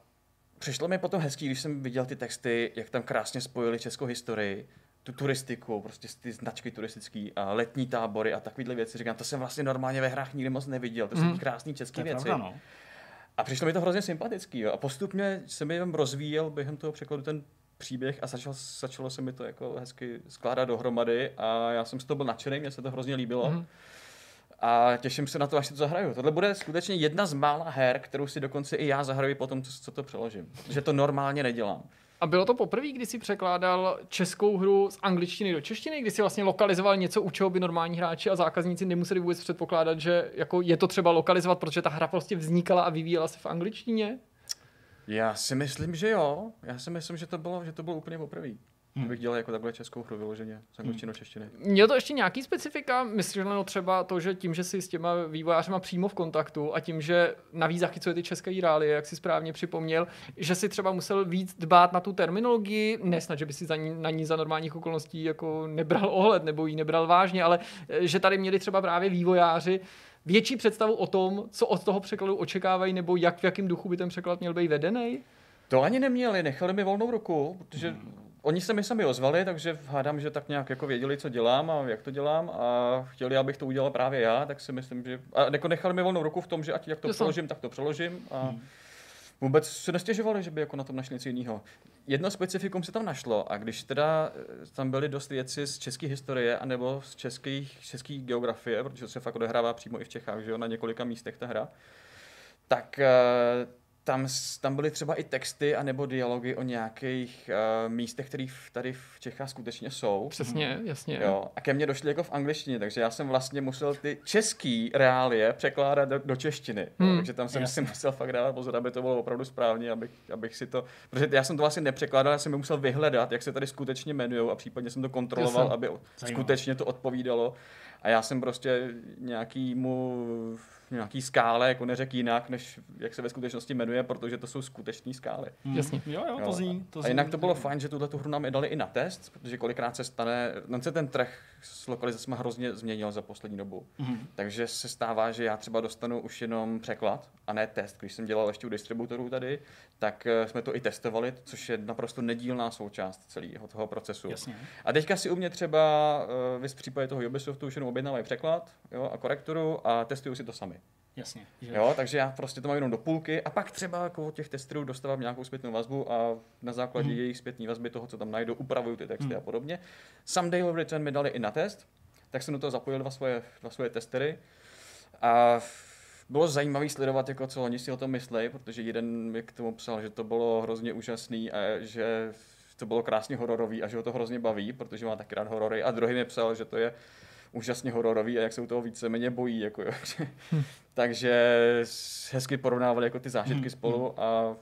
přišlo mi potom hezký, když jsem viděl ty texty, jak tam krásně spojili českou historii, tu turistiku, prostě ty značky turistické a letní tábory a takovéhle věci. Říkám, to jsem vlastně normálně ve hrách nikdy moc neviděl. To jsou mm. krásné české věci. Pravda, no. A přišlo mi to hrozně sympatický. Jo. A postupně se mi jenom rozvíjel během toho překladu ten příběh a začalo, začalo se mi to jako hezky skládat dohromady a já jsem z toho byl nadšený, mně se to hrozně líbilo. Mm. A těším se na to, až si to zahraju. Tohle bude skutečně jedna z mála her, kterou si dokonce i já zahraju po tom, co to přeložím. Že to normálně nedělám. A bylo to poprvé, kdy jsi překládal českou hru z angličtiny do češtiny, kdy jsi vlastně lokalizoval něco, u čeho by normální hráči a zákazníci nemuseli vůbec předpokládat, že jako je to třeba lokalizovat, protože ta hra prostě vznikala a vyvíjela se v angličtině? Já si myslím, že jo. Já si myslím, že to bylo, že to bylo úplně poprvé. hmm. bych dělal jako takhle českou hru vyloženě z angličtiny hmm. češtiny. Měl to ještě nějaký specifika? Myslím, že třeba to, že tím, že si s těma vývojářema přímo v kontaktu a tím, že navíc zachycuje ty české reálie, jak si správně připomněl, že si třeba musel víc dbát na tu terminologii, nesnad, že by si za ní, na ní za normálních okolností jako nebral ohled nebo ji nebral vážně, ale eh, že tady měli třeba právě vývojáři větší představu o tom, co od toho překladu očekávají, nebo jak v jakém duchu by ten překlad měl být vedený? To ani neměli, nechali mi volnou ruku, protože hmm. oni se mi sami ozvali, takže hádám, že tak nějak jako věděli, co dělám a jak to dělám a chtěli, abych to udělal právě já, tak si myslím, že... A jako nechali mi volnou ruku v tom, že ať jak to, to přeložím, tak to přeložím a hmm. Vůbec se nestěžovali, že by jako na tom našli něco jiného. Jedno specifikum se tam našlo a když teda eh, tam byly dost věci z české historie anebo z českých, české geografie, protože se fakt odehrává přímo i v Čechách, že jo, na několika místech ta hra, tak eh, tam, tam byly třeba i texty anebo dialogy o nějakých uh, místech, které tady v Čechách skutečně jsou. Přesně, jasně. Jo, a ke mně došly jako v angličtině, takže já jsem vlastně musel ty český reálie překládat do, do češtiny. Hmm. Jo, takže tam jsem si musel fakt dávat pozor, aby to bylo opravdu správně, abych, abych si to... Protože já jsem to vlastně nepřekládal, já jsem je musel vyhledat, jak se tady skutečně jmenují a případně jsem to kontroloval, aby Zajímavé. skutečně to odpovídalo. A já jsem prostě nějakýmu nějaký skále jako neřekl jinak, než jak se ve skutečnosti jmenuje, protože to jsou skuteční skály. Hmm. Jasně. Jo, jo, to zní. To zní. A jinak to bylo fajn, že tuhle tu hru nám dali i na test, protože kolikrát se stane, nám se ten trh s lokalizacemi hrozně změnil za poslední dobu. Mm-hmm. Takže se stává, že já třeba dostanu už jenom překlad a ne test. Když jsem dělal ještě u distributorů tady, tak eh, jsme to i testovali, což je naprosto nedílná součást celého toho procesu. Jasně. A teďka si u mě třeba, uh, vy v případě toho Ubisoftu už jenom objednávají překlad jo, a korekturu a testují si to sami. Jasně. Že... Jo, takže já prostě to mám jenom do půlky a pak třeba jako od těch testerů dostávám nějakou zpětnou vazbu a na základě mm. jejich zpětné vazby toho, co tam najdu, upravuju ty texty mm. a podobně. Someday of Return mi dali i na test, tak jsem do toho zapojil dva svoje, dva svoje testery a bylo zajímavé sledovat, jako co oni si o tom myslí, protože jeden mi k tomu psal, že to bylo hrozně úžasný a že to bylo krásně hororový a že ho to hrozně baví, protože má taky rád horory. A druhý mi psal, že to je úžasně hororový a jak se u toho víceméně bojí. Jako, jo. Hm. Takže hezky porovnávali jako ty zážitky hmm. spolu a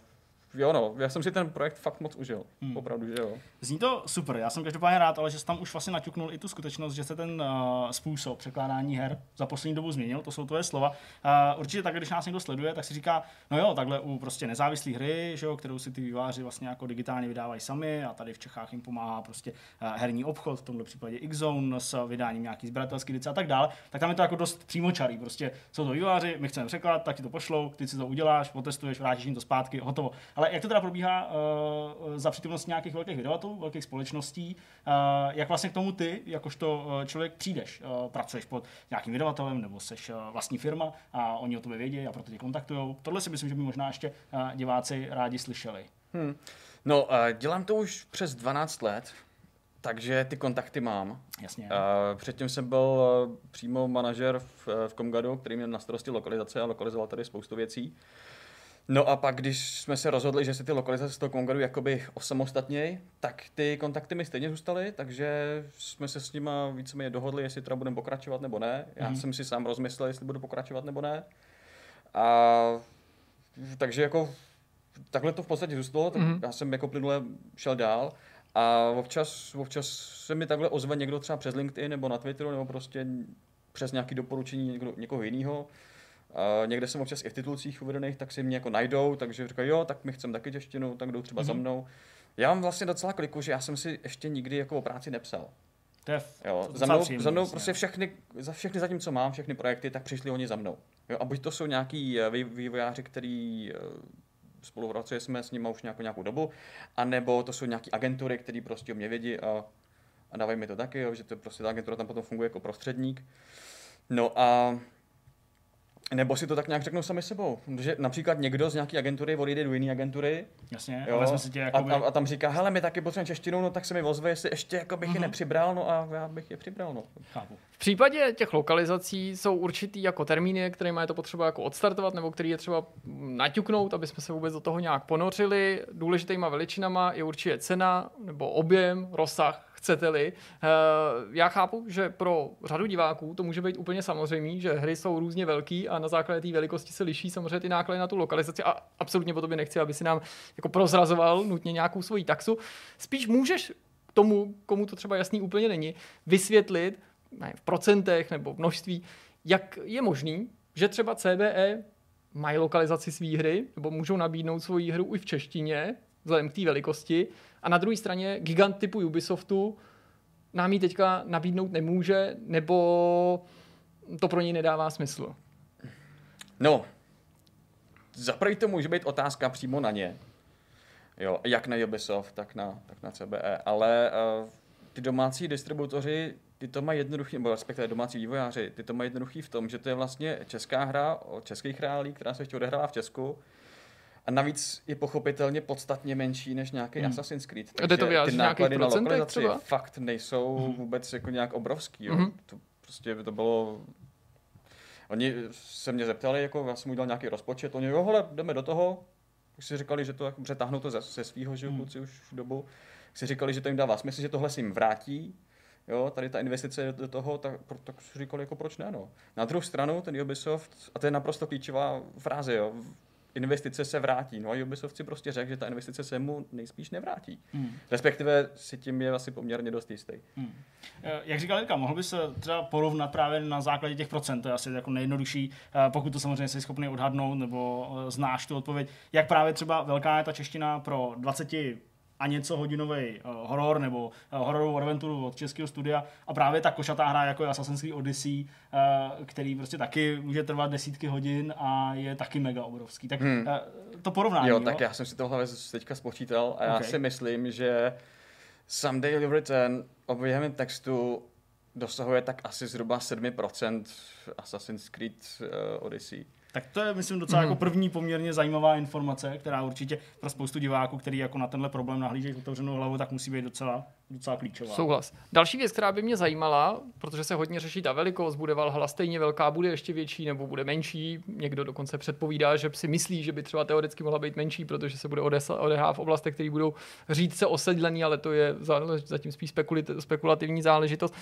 jo no, já jsem si ten projekt fakt moc užil. Hmm. Opravdu, že jo. Zní to super, já jsem každopádně rád, ale že jsi tam už vlastně naťuknul i tu skutečnost, že se ten uh, způsob překládání her za poslední dobu změnil, to jsou tvoje slova. Uh, určitě tak, když nás někdo sleduje, tak si říká, no jo, takhle u prostě nezávislé hry, že jo, kterou si ty výváři vlastně jako digitálně vydávají sami a tady v Čechách jim pomáhá prostě uh, herní obchod, v tomto případě Xzone s vydáním nějaký sběratelský edice a tak dále, tak tam je to jako dost přímočarý. Prostě jsou to výváři, my chceme překlad, tak ti to pošlou, ty si to uděláš, otestuješ, vrátíš jim to zpátky, hotovo. Ale jak to teda probíhá uh, za přítomnosti nějakých velkých vydavatelů, velkých společností, uh, jak vlastně k tomu ty, jakožto uh, člověk, přijdeš? Uh, pracuješ pod nějakým vydavatelem nebo seš uh, vlastní firma a oni o tobě vědí a proto tě kontaktují. Tohle si myslím, že by možná ještě uh, diváci rádi slyšeli. Hmm. No, uh, dělám to už přes 12 let, takže ty kontakty mám. Jasně. Uh, předtím jsem byl přímo manažer v, v Comgadu, který měl na starosti lokalizace a lokalizoval tady spoustu věcí. No a pak, když jsme se rozhodli, že si ty lokalizace z toho Kongaru jakoby osamostatněj, tak ty kontakty mi stejně zůstaly, takže jsme se s nima víceméně dohodli, jestli teda budeme pokračovat nebo ne. Já mm. jsem si sám rozmyslel, jestli budu pokračovat nebo ne. A takže jako takhle to v podstatě zůstalo, tak mm. já jsem jako plynule šel dál. A občas, občas se mi takhle ozve někdo třeba přes LinkedIn nebo na Twitteru nebo prostě přes nějaké doporučení někoho, někoho jiného Uh, někde jsem občas i v titulcích uvedených, tak si mě jako najdou, takže říkají, jo, tak my chceme taky češtinu, tak jdou třeba mm-hmm. za mhm. mnou. Já mám vlastně docela kliku, že já jsem si ještě nikdy jako o práci nepsal. To je jo, za mnou, za mnou prostě všechny, za všechny zatím, co mám, všechny projekty, tak přišli oni za mnou. Jo, a buď to jsou nějaký eh, vývojáři, který eh, spolupracuje jsme s nimi už nějakou, nějakou dobu, anebo to jsou nějaké agentury, které prostě o mě vědí a, a dávají mi to taky, jo, že to prostě ta agentura tam potom funguje jako prostředník. No a nebo si to tak nějak řeknou sami sebou. Že například někdo z nějaké agentury odejde do jiné agentury. Jasně, jo, a, si tě jakoby... a, a, a, tam říká, hele, my taky potřebujeme češtinu, no tak se mi ozve, jestli ještě jako bych uh-huh. je mhm. nepřibral, no a já bych je přibral. No. Chápu. V případě těch lokalizací jsou určitý jako termíny, které je to potřeba jako odstartovat, nebo který je třeba naťuknout, aby jsme se vůbec do toho nějak ponořili. Důležitýma veličinama je určitě cena nebo objem, rozsah chcete-li. Eh, já chápu, že pro řadu diváků to může být úplně samozřejmé, že hry jsou různě velký a na základě té velikosti se liší samozřejmě ty náklady na tu lokalizaci a absolutně po tobě nechci, aby si nám jako prozrazoval nutně nějakou svoji taxu. Spíš můžeš tomu, komu to třeba jasný úplně není, vysvětlit ne, v procentech nebo v množství, jak je možný, že třeba CBE mají lokalizaci své hry, nebo můžou nabídnout svoji hru i v češtině, vzhledem k té velikosti, a na druhé straně gigant typu Ubisoftu nám ji teďka nabídnout nemůže, nebo to pro něj nedává smysl. No, zaprvé to může být otázka přímo na ně. Jo, jak na Ubisoft, tak na, tak na CBE. Ale uh, ty domácí distributoři, ty to mají jednoduchý, nebo respektive domácí vývojáři, ty to mají jednoduchý v tom, že to je vlastně česká hra o českých reálí, která se ještě odehrává v Česku. A navíc je pochopitelně podstatně menší než nějaký hmm. Assassin's Creed. Takže to ty náklady na lokalizaci třeba? fakt nejsou hmm. vůbec jako nějak obrovský. Jo. Hmm. To prostě to bylo Oni se mě zeptali, jako já jsem udělal nějaký rozpočet, oni, jo, hele, jdeme do toho, už si říkali, že to jako přetáhnou to ze, ze svého, že hmm. kluci už dobu, si říkali, že to jim dává smysl, že tohle si jim vrátí, jo, tady ta investice do toho, tak, tak si říkali, jako proč ne, no. Na druhou stranu, ten Ubisoft, a to je naprosto klíčová fráze, jo, investice se vrátí. No a Ubisoft si prostě řekl, že ta investice se mu nejspíš nevrátí. Hmm. Respektive si tím je asi poměrně dost jistý. Hmm. Eh, jak říkal Jirka, mohl by se třeba porovnat právě na základě těch procent, to je asi jako nejjednodušší, eh, pokud to samozřejmě jsi schopný odhadnout nebo eh, znáš tu odpověď, jak právě třeba velká je ta čeština pro 20 a něco hodinový uh, horor nebo uh, hororovou adventuru od českého studia a právě ta košatá hra jako je Assassin's Creed Odyssey, uh, který prostě taky může trvat desítky hodin a je taky mega obrovský. Tak hmm. uh, to porovnání. Jo, jo, tak já jsem si tohle teďka spočítal a já okay. si myslím, že Someday You'll Return objehem textu dosahuje tak asi zhruba 7% Assassin's Creed uh, Odyssey. Tak to je, myslím, docela mm. jako první poměrně zajímavá informace, která určitě pro spoustu diváků, který jako na tenhle problém nahlížejí otevřenou hlavu, tak musí být docela, docela klíčová. Souhlas. Další věc, která by mě zajímala, protože se hodně řeší ta velikost, bude Valhalla stejně velká, bude ještě větší nebo bude menší. Někdo dokonce předpovídá, že si myslí, že by třeba teoreticky mohla být menší, protože se bude odehrát v oblastech, které budou říct se osedlený, ale to je zatím spíš spekulativní záležitost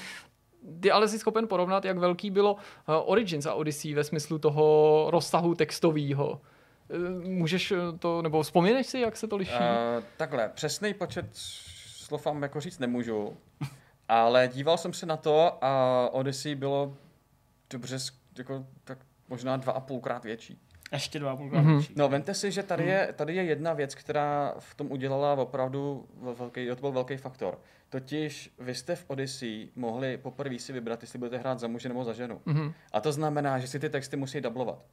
ty ale jsi schopen porovnat, jak velký bylo eh, Origins a Odyssey ve smyslu toho rozsahu textového. Eh, můžeš to, nebo vzpomíneš si, jak se to liší? Uh, takhle, přesný počet slov vám jako říct nemůžu, ale díval jsem se na to a Odyssey bylo dobře, jako, tak možná dva a půlkrát větší. Ještě dva mm-hmm. No, vemte si, že tady, je, tady je jedna věc, která v tom udělala opravdu velký, to byl velký faktor. Totiž vy jste v Odyssey mohli poprvé si vybrat, jestli budete hrát za muže nebo za ženu. Mm-hmm. A to znamená, že si ty texty musí dublovat.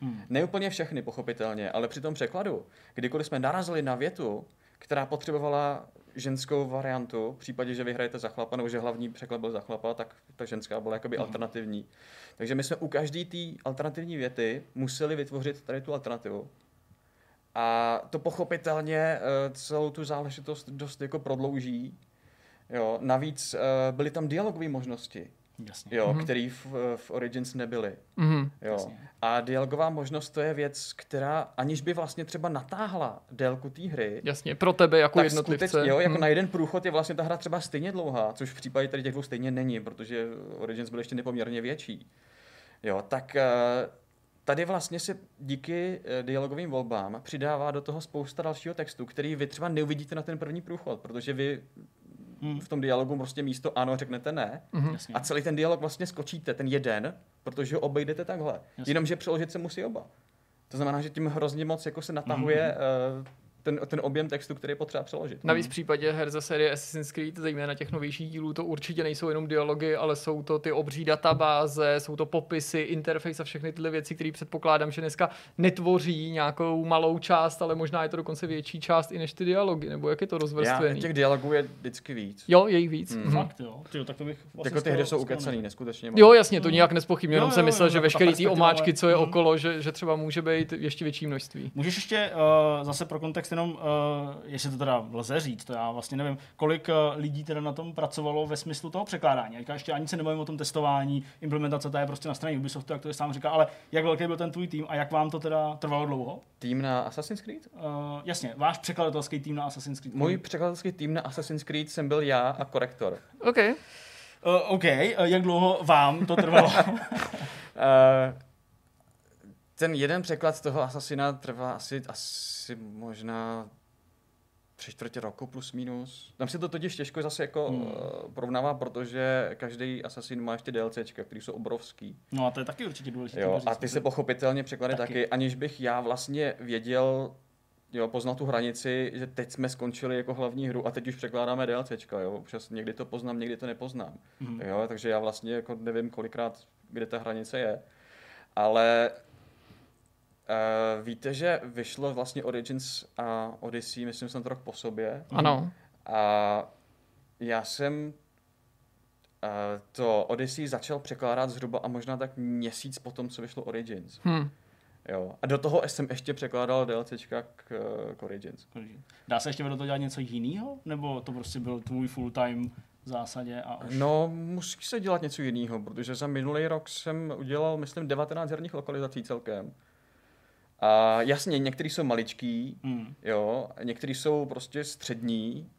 Hmm. Ne úplně všechny, pochopitelně, ale při tom překladu, kdykoliv jsme narazili na větu, která potřebovala ženskou variantu, v případě, že vyhrajete za chlapa, nebo že hlavní překlad byl za chlapa, tak ta ženská byla jakoby hmm. alternativní. Takže my jsme u každé té alternativní věty museli vytvořit tady tu alternativu. A to pochopitelně eh, celou tu záležitost dost jako prodlouží, Jo, navíc uh, byly tam dialogové možnosti. Jasně. Jo, mm-hmm. který v, v Origins nebyly. Mm-hmm. Jo. A dialogová možnost to je věc, která aniž by vlastně třeba natáhla délku té hry. Jasně, pro tebe jako jednotlivce. Skuteč, jo, jako mm. na jeden průchod je vlastně ta hra třeba stejně dlouhá, což v případě tady těch dvou stejně není, protože Origins byl ještě nepoměrně větší. Jo, tak uh, tady vlastně se díky uh, dialogovým volbám přidává do toho spousta dalšího textu, který vy třeba neuvidíte na ten první průchod, protože vy v tom dialogu prostě místo ano řeknete ne. Mm-hmm. A celý ten dialog vlastně skočíte, ten jeden, protože ho obejdete takhle. Jasně. Jenomže přeložit se musí oba. To znamená, že tím hrozně moc jako se natahuje mm-hmm. uh, ten, ten objem textu, který je potřeba přeložit. Navíc v případě her ze série Assassin's Creed, zejména těch novějších dílů, to určitě nejsou jenom dialogy, ale jsou to ty obří databáze, jsou to popisy, interface a všechny tyhle věci, které předpokládám, že dneska netvoří nějakou malou část, ale možná je to dokonce větší část i než ty dialogy, nebo jak je to rozvrstvené. těch dialogů je vždycky víc. Jo, je jich víc. Hmm. Fakt, jo. Tyjo, tak to bych vlastně jako ty hry jsou ukecaný, neskutečně. Jo, jasně, to hmm. nějak nespochybně, jenom jsem myslel, že veškerý ty omáčky, co je okolo, že, že třeba může být ještě větší množství. Můžeš ještě uh, zase pro kontext jenom uh, jestli to teda lze říct, to já vlastně nevím, kolik eh, lidí teda na tom pracovalo ve smyslu toho překládání. Já ještě ani se nebavím o tom testování, implementace, to je prostě na straně Ubisoftu, jak to je sám říká, ale jak velký byl ten tvůj tým a jak vám to teda trvalo dlouho? Tým na Assassin's Creed? Uh, jasně, váš překladatelský tým na Assassin's Creed. Můj překladatelský tým na Assassin's Creed jsem byl já a korektor. OK. Uh, OK, uh, jak dlouho vám to trvalo? uh, ten jeden překlad z toho Assassina trvá asi, asi možná tři čtvrtě roku plus minus. Tam si to totiž těžko zase jako hmm. uh, porovnává, protože každý Assassin má ještě DLCčka, které jsou obrovský. No a to je taky určitě důležité. Jo, a ty se pochopitelně překlady taky. taky, aniž bych já vlastně věděl, jo, poznal tu hranici, že teď jsme skončili jako hlavní hru a teď už překládáme DLCčka, jo. Občas někdy to poznám, někdy to nepoznám. Hmm. Jo, takže já vlastně jako nevím kolikrát, kde ta hranice je. Ale Uh, víte, že vyšlo vlastně Origins a Odyssey, myslím, jsem to rok po sobě. Ano. A já jsem uh, to Odyssey začal překládat zhruba a možná tak měsíc potom, co vyšlo Origins. Hmm. Jo. A do toho jsem ještě překládal DLCčka k, k Origins. Dá se ještě do toho dělat něco jiného? Nebo to prostě byl tvůj full time v zásadě a už... No, musí se dělat něco jiného, protože za minulý rok jsem udělal, myslím, 19 herních lokalizací celkem. A jasně, některý jsou maličký, mm. jo, některý jsou prostě střední,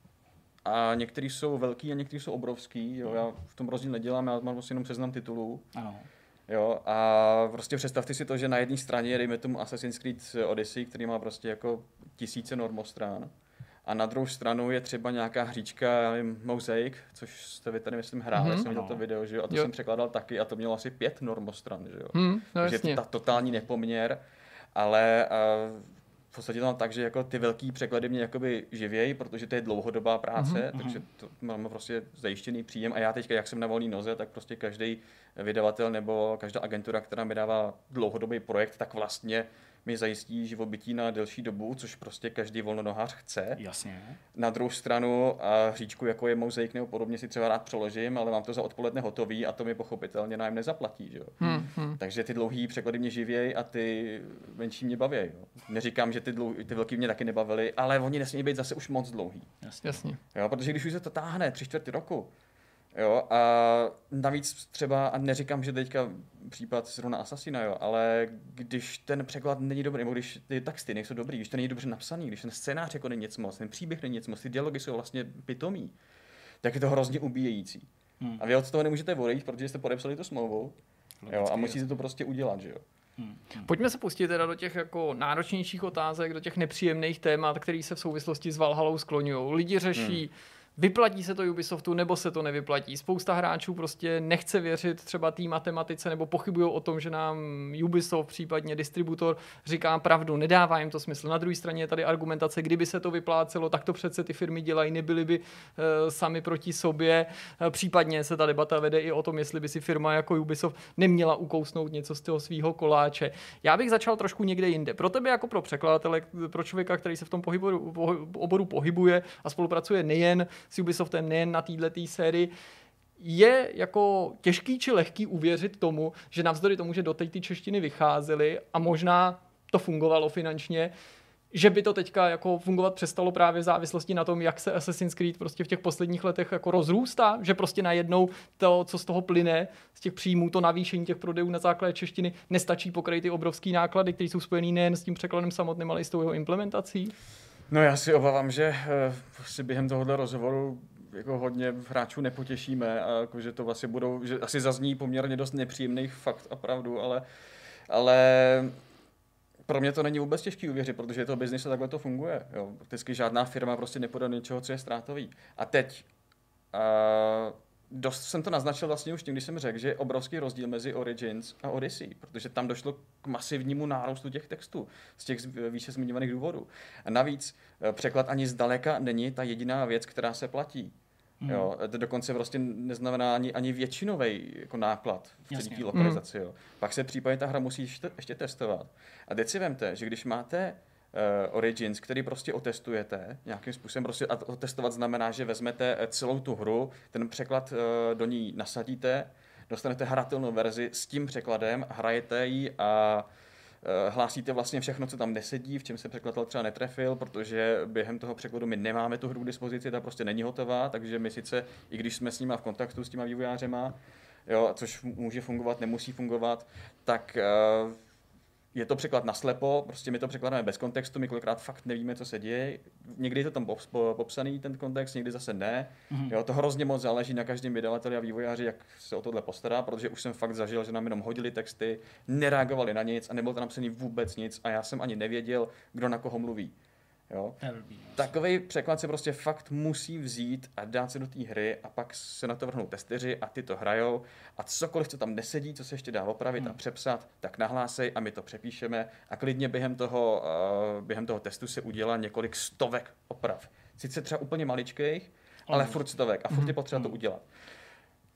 a některý jsou velký a některý jsou obrovský, jo, já v tom rozdíl nedělám, já mám prostě jenom seznam titulů. Ano. Jo, a prostě představte si to, že na jedné straně je, dejme tomu Assassin's Creed Odyssey, který má prostě jako tisíce normostrán. A na druhou stranu je třeba nějaká hříčka, já nevím, Mosaic, což jste vy tady, myslím, hráli, mm-hmm. jsem viděl to video, že jo, a to jo. jsem překládal taky a to mělo asi pět normostran, že jo. Mm, no Takže ta totální nepoměr ale uh, v podstatě tam tak, že jako ty velký překlady mě jakoby živějí, protože to je dlouhodobá práce, mm-hmm. takže to máme prostě zajištěný příjem a já teď, jak jsem na volné noze, tak prostě každý vydavatel nebo každá agentura, která mi dává dlouhodobý projekt, tak vlastně mi zajistí živobytí na delší dobu, což prostě každý volnonohář chce. Jasně. Na druhou stranu a hříčku, jako je mozaik nebo podobně, si třeba rád přeložím, ale mám to za odpoledne hotový a to mi pochopitelně nájem nezaplatí. Že? Hmm, hmm. Takže ty dlouhý překlady mě živějí a ty menší mě baví. Jo? Neříkám, že ty, dlouhý, ty velký mě taky nebavily, ale oni nesmí být zase už moc dlouhý. Jasně. Jasně. Jo, protože když už se to táhne tři čtvrty roku, Jo, a navíc třeba, a neříkám, že teďka případ zrovna Assassina, jo, ale když ten překlad není dobrý, nebo když ty texty nejsou dobrý, když to není dobře napsaný, když ten scénář jako není nic moc, ten příběh není nic moc, ty dialogy jsou vlastně pitomý, tak je to hrozně ubíjející. Hmm. A vy od toho nemůžete odejít, protože jste podepsali tu smlouvu jo, a musíte to prostě udělat, že jo. Hmm. Pojďme se pustit teda do těch jako náročnějších otázek, do těch nepříjemných témat, které se v souvislosti s Valhalou skloňují. Lidi řeší, hmm vyplatí se to Ubisoftu nebo se to nevyplatí. Spousta hráčů prostě nechce věřit třeba té matematice nebo pochybují o tom, že nám Ubisoft, případně distributor, říká pravdu, nedává jim to smysl. Na druhé straně je tady argumentace, kdyby se to vyplácelo, tak to přece ty firmy dělají, nebyly by uh, sami proti sobě. Uh, případně se ta debata vede i o tom, jestli by si firma jako Ubisoft neměla ukousnout něco z toho svého koláče. Já bych začal trošku někde jinde. Pro tebe jako pro překladatele, pro člověka, který se v tom pohybu, oboru pohybuje a spolupracuje nejen s Ubisoftem, nejen na této sérii, je jako těžký či lehký uvěřit tomu, že navzdory tomu, že do té ty češtiny vycházely a možná to fungovalo finančně, že by to teďka jako fungovat přestalo právě v závislosti na tom, jak se Assassin's Creed prostě v těch posledních letech jako rozrůstá, že prostě najednou to, co z toho plyne, z těch příjmů, to navýšení těch prodejů na základě češtiny, nestačí pokryt ty obrovské náklady, které jsou spojené nejen s tím překladem samotným, ale i s tou jeho implementací? No já si obávám, že uh, si během tohohle rozhovoru jako hodně hráčů nepotěšíme a jako, že to vlastně budou, že asi zazní poměrně dost nepříjemných fakt a pravdu, ale, ale pro mě to není vůbec těžký uvěřit, protože je to biznis a takhle to funguje. Jo. Prakticky žádná firma prostě nepodá něčeho, co je ztrátový. A teď uh, dost jsem to naznačil vlastně už tím, když jsem řekl, že je obrovský rozdíl mezi Origins a Odyssey, protože tam došlo k masivnímu nárůstu těch textů z těch výše zmiňovaných důvodů. A navíc eh, překlad ani zdaleka není ta jediná věc, která se platí. Mm. Jo, to dokonce prostě neznamená ani, ani většinový jako náklad v celé lokalizaci. Mm. Jo. Pak se případně ta hra musí ještě, ještě testovat. A teď si vemte, že když máte uh, Origins, který prostě otestujete nějakým způsobem. Prostě a otestovat znamená, že vezmete eh, celou tu hru, ten překlad uh, do ní nasadíte, dostanete hratelnou verzi s tím překladem, hrajete ji a hlásíte vlastně všechno, co tam nesedí, v čem se překladatel třeba netrefil, protože během toho překladu my nemáme tu hru k dispozici, ta prostě není hotová, takže my sice, i když jsme s nima v kontaktu s těma vývojářema, jo, což může fungovat, nemusí fungovat, tak uh, je to překlad naslepo, prostě my to překládáme bez kontextu, my kolikrát fakt nevíme, co se děje. Někdy je to tam popsaný ten kontext, někdy zase ne. Mm-hmm. Jo, to hrozně moc záleží na každém vydavateli a vývojáři, jak se o tohle postará, protože už jsem fakt zažil, že nám jenom hodili texty, nereagovali na nic a nebylo tam napsaný vůbec nic a já jsem ani nevěděl, kdo na koho mluví. Jo? Takový překlad se prostě fakt musí vzít a dát se do té hry a pak se na to vrhnou testeři a ty to hrajou a cokoliv, co tam nesedí, co se ještě dá opravit hmm. a přepsat, tak nahlásej a my to přepíšeme a klidně během toho, uh, během toho testu se udělá několik stovek oprav. Sice třeba úplně maličkých, ale furt stovek a furt je hmm. potřeba to hmm. udělat.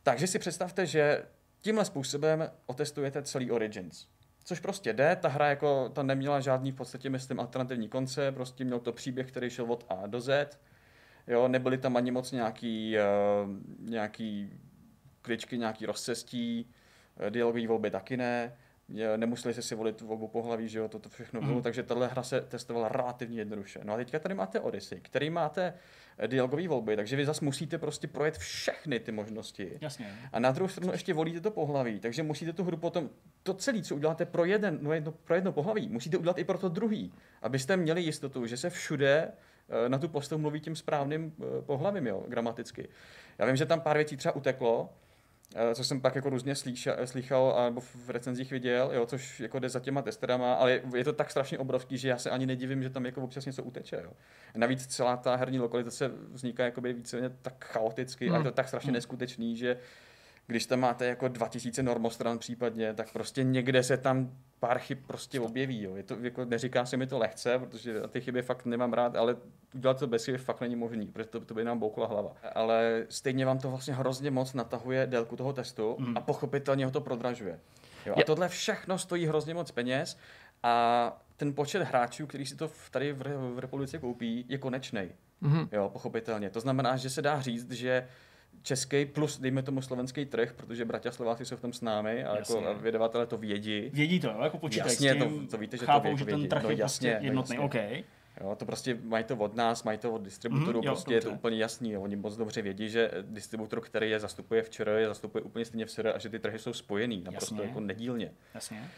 Takže si představte, že tímhle způsobem otestujete celý Origins. Což prostě jde, ta hra jako, ta neměla žádný v podstatě, myslím, alternativní konce, prostě měl to příběh, který šel od A do Z, jo, nebyly tam ani moc nějaký, uh, nějaký kličky, nějaký rozcestí, uh, dialogový volby taky ne, nemuseli se si volit volbu pohlaví, že jo, toto všechno bylo, mm. takže tahle hra se testovala relativně jednoduše. No a teďka tady máte Odyssey, který máte eh, dialogové volby, takže vy zase musíte prostě projet všechny ty možnosti. Jasně. A na druhou stranu ještě volíte to pohlaví, takže musíte tu hru potom, to celé, co uděláte pro, jeden, no jedno, pro jedno pohlaví, musíte udělat i pro to druhý, abyste měli jistotu, že se všude eh, na tu postavu mluví tím správným eh, pohlavím, jo, gramaticky. Já vím, že tam pár věcí třeba uteklo, co jsem pak jako různě slyšel nebo v recenzích viděl, jo, což jako jde za těma testerama, ale je to tak strašně obrovský, že já se ani nedivím, že tam jako občas něco uteče. Jo. Navíc celá ta herní lokalizace vzniká jakoby víceméně tak chaoticky hmm. a je to tak strašně hmm. neskutečný, že když tam máte jako 2000 normostran případně, tak prostě někde se tam pár chyb prostě objeví. Jo. Je to, jako, neříká se mi to lehce, protože ty chyby fakt nemám rád, ale udělat to bez chyby fakt není možný, protože to, to by nám boukla hlava. Ale stejně vám to vlastně hrozně moc natahuje délku toho testu mm. a pochopitelně ho to prodražuje. Jo. A tohle všechno stojí hrozně moc peněz a ten počet hráčů, který si to tady v, v republice koupí, je konečný. Mm-hmm. Jo, pochopitelně. To znamená, že se dá říct, že český plus, dejme tomu slovenský trh, protože bratia Slováci jsou v tom s námi a jako vydavatele to vědí. Vědí to, jako počítají jasně, s tím, to, to víte, že chápou, to vědí. že ten trh no, je jasně, prostě jednotný, no, jasně. OK. Jo, to prostě mají to od nás, mají to od distributorů, mm, jo, prostě dobře. je to úplně jasný. Jo. Oni moc dobře vědí, že distributor, který je zastupuje v ČR, je zastupuje úplně stejně v ČR a že ty trhy jsou spojený, naprosto jasně. jako nedílně. Jasně.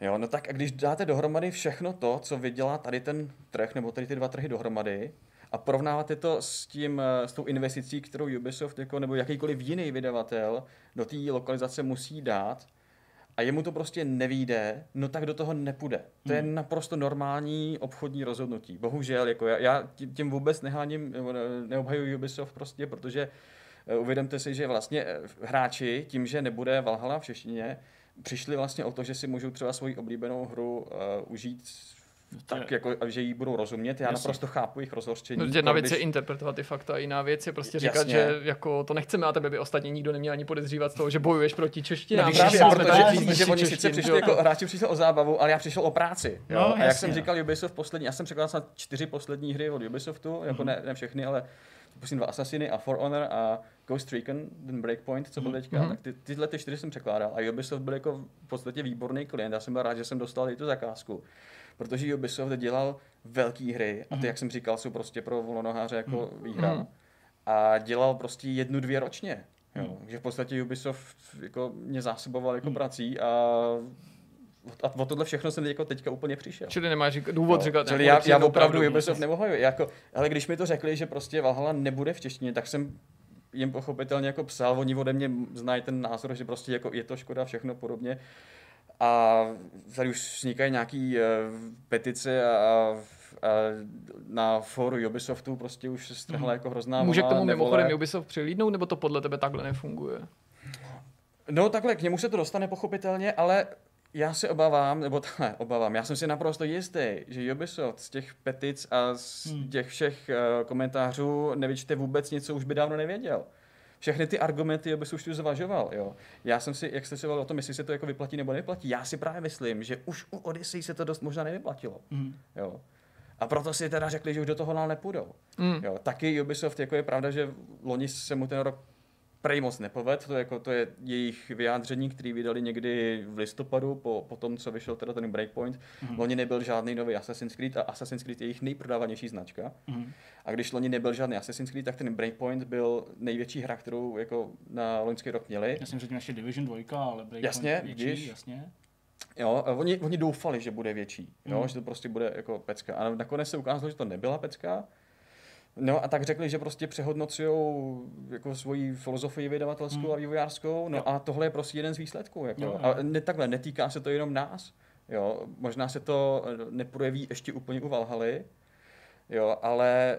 Jo, no tak a když dáte dohromady všechno to, co vydělá tady ten trh, nebo tady ty dva trhy dohromady, a porovnáváte to s, tím, eh, s tou investicí, kterou Ubisoft jako, nebo jakýkoliv jiný vydavatel do té lokalizace musí dát, a jemu to prostě nevíde, no tak do toho nepůjde. To je hmm. naprosto normální obchodní rozhodnutí. Bohužel, jako já, já tím vůbec neháním, neobhajuji Ubisoft prostě, protože eh, uvědomte si, že vlastně eh, hráči tím, že nebude Valhalla v češtině, přišli vlastně o to, že si můžou třeba svoji oblíbenou hru uh, užít tak jako, že jí budou rozumět. Já Jasně. naprosto chápu jejich rozhořčení. No, jedna věc je interpretovat ty fakta, jiná věc je prostě říkat, Jasně. že jako to nechceme a tebe by ostatně nikdo neměl ani podezřívat z toho, že bojuješ proti češtině. No, právě, protože že oni sice přišli jako hráči přišli o zábavu, ale já přišel o práci. Jo? No, a jak jsem říkal, Ubisoft poslední, já jsem překládal na čtyři poslední hry od Ubisoftu, jako mm-hmm. ne, ne všechny, ale prostě dva Assassiny a For Honor a Ghost Recon, ten Breakpoint, co byl mhm. teďka, mm-hmm. tak ty, tyhle ty čtyři jsem překládal a Ubisoft byl jako v podstatě výborný klient, já jsem byl rád, že jsem dostal i tu zakázku protože Ubisoft dělal velké hry a ty, mm. jak jsem říkal, jsou prostě pro volnoháře jako mm. výhra. Mm. A dělal prostě jednu, dvě ročně. Jo. Mm. Takže v podstatě Ubisoft jako mě zásoboval jako mm. prací a a o tohle všechno jsem jako teďka úplně přišel. Čili nemáš důvod no, říkat. Čili já, já opravdu Ubisoft nemohu. Jako, ale když mi to řekli, že prostě Valhalla nebude v češtině, tak jsem jim pochopitelně jako psal, oni ode mě znají ten názor, že prostě jako je to škoda všechno podobně. A tady už vznikají nějaký uh, petice a, a na fóru Ubisoftu prostě už se strhla mm. jako hrozná Může k tomu mimochodem Ubisoft přilídnout, nebo to podle tebe takhle nefunguje? No takhle, k němu se to dostane pochopitelně, ale já se obávám, nebo takhle obávám, já jsem si naprosto jistý, že Ubisoft z těch petic a z hmm. těch všech uh, komentářů nevyčte vůbec něco, už by dávno nevěděl všechny ty argumenty bys už zvažoval. Jo. Já jsem si, jak jste si o tom, jestli se to jako vyplatí nebo nevyplatí, já si právě myslím, že už u Odyssey se to dost možná nevyplatilo. Mm. Jo. A proto si teda řekli, že už do toho dál nepůjdou. Mm. Jo. Taky Ubisoft, jako je pravda, že loni se mu ten rok prej moc nepoved, to, jako, to je jejich vyjádření, který vydali někdy v listopadu, po, po tom, co vyšel teda ten Breakpoint. Mm-hmm. Loni nebyl žádný nový Assassin's Creed a Assassin's Creed je jejich nejprodávanější značka. Mm-hmm. A když loni nebyl žádný Assassin's Creed, tak ten Breakpoint byl největší hra, kterou jako na loňský rok měli. Já jsem řekl ještě Division 2, ale Breakpoint jasně, větší, vidíš, jasně. Jo, oni, oni doufali, že bude větší, jo, mm. že to prostě bude jako pecka. A nakonec se ukázalo, že to nebyla pecka. No a tak řekli, že prostě přehodnocují jako svoji filozofii vydavatelskou hmm. a vývojářskou, no jo. a tohle je prostě jeden z výsledků. Jako. Jo, jo. A ne, takhle, netýká se to jenom nás. Jo, možná se to neprojeví ještě úplně u Valhaly, Jo, ale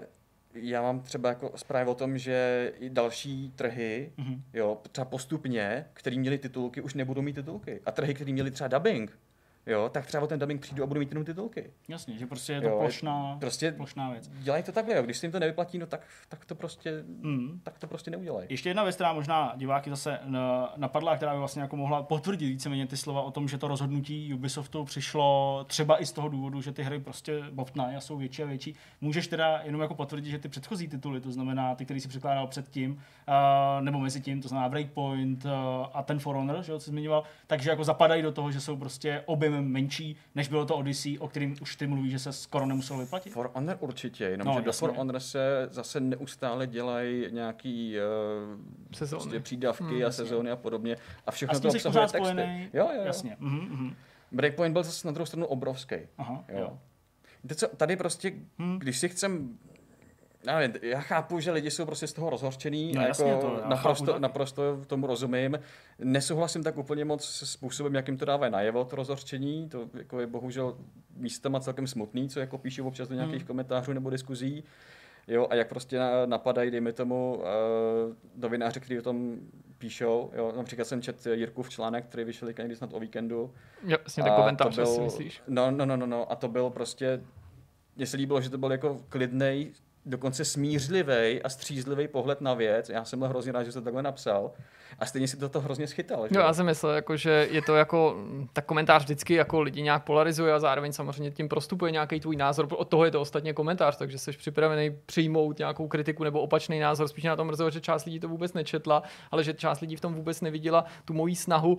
já mám třeba jako zprávy o tom, že i další trhy, mm-hmm. jo, třeba postupně, který měli titulky, už nebudou mít titulky. A trhy, který měli třeba dubbing, jo, tak třeba o ten dubbing přijdu a budu mít jenom titulky. Jasně, že prostě je to jo, plošná, prostě plošná věc. Dělají to takhle, jo. když se jim to nevyplatí, no tak, tak to prostě, mm. tak to prostě neudělají. Ještě jedna věc, která možná diváky zase napadla, která by vlastně jako mohla potvrdit víceméně ty slova o tom, že to rozhodnutí Ubisoftu přišlo třeba i z toho důvodu, že ty hry prostě bobtnají a jsou větší a větší. Můžeš teda jenom jako potvrdit, že ty předchozí tituly, to znamená ty, který si překládal předtím, uh, nebo mezi tím, to znamená Breakpoint uh, a ten For Honor, že co zmiňoval, takže jako zapadají do toho, že jsou prostě objem menší, než bylo to Odyssey, o kterým už ty mluvíš, že se skoro nemuselo vyplatit? For Honor určitě, jenomže no, do For Honor se zase neustále dělají nějaký uh, prostě přídavky hmm, a sezóny a podobně. A všechno a to obsahuje texty. Spojený? Jo, jo, jo. Jasně. Mm-hmm. Breakpoint byl zase na druhou stranu obrovský. Aha, jo. jo. co, tady prostě, hmm. když si chcem já, nevím, já chápu, že lidi jsou prostě z toho rozhorčený, no, jako to, naprosto, naprosto tomu rozumím. Nesouhlasím tak úplně moc s způsobem, jakým to dává najevo, to rozhorčení. To jako je bohužel místama celkem smutný, co jako píšu občas do nějakých hmm. komentářů nebo diskuzí. Jo, a jak prostě napadají, dejme tomu, uh, novináři, kteří o tom píšou. Jo, například jsem četl Jirkův článek, který vyšel někdy snad o víkendu. Jo, vlastně ten komentář, byl, si myslíš. No, no, no, no, no, a to byl prostě, mně se líbilo, že to byl jako klidnej, dokonce smířlivý a střízlivý pohled na věc. Já jsem byl hrozně rád, že to takhle napsal. A stejně si to hrozně schytal. Že? Jo, já jsem myslel, jako, že je to jako, tak komentář vždycky jako lidi nějak polarizuje a zároveň samozřejmě tím prostupuje nějaký tvůj názor. Od toho je to ostatně komentář, takže jsi připravený přijmout nějakou kritiku nebo opačný názor. Spíš na tom mrzelo, že část lidí to vůbec nečetla, ale že část lidí v tom vůbec neviděla tu moji snahu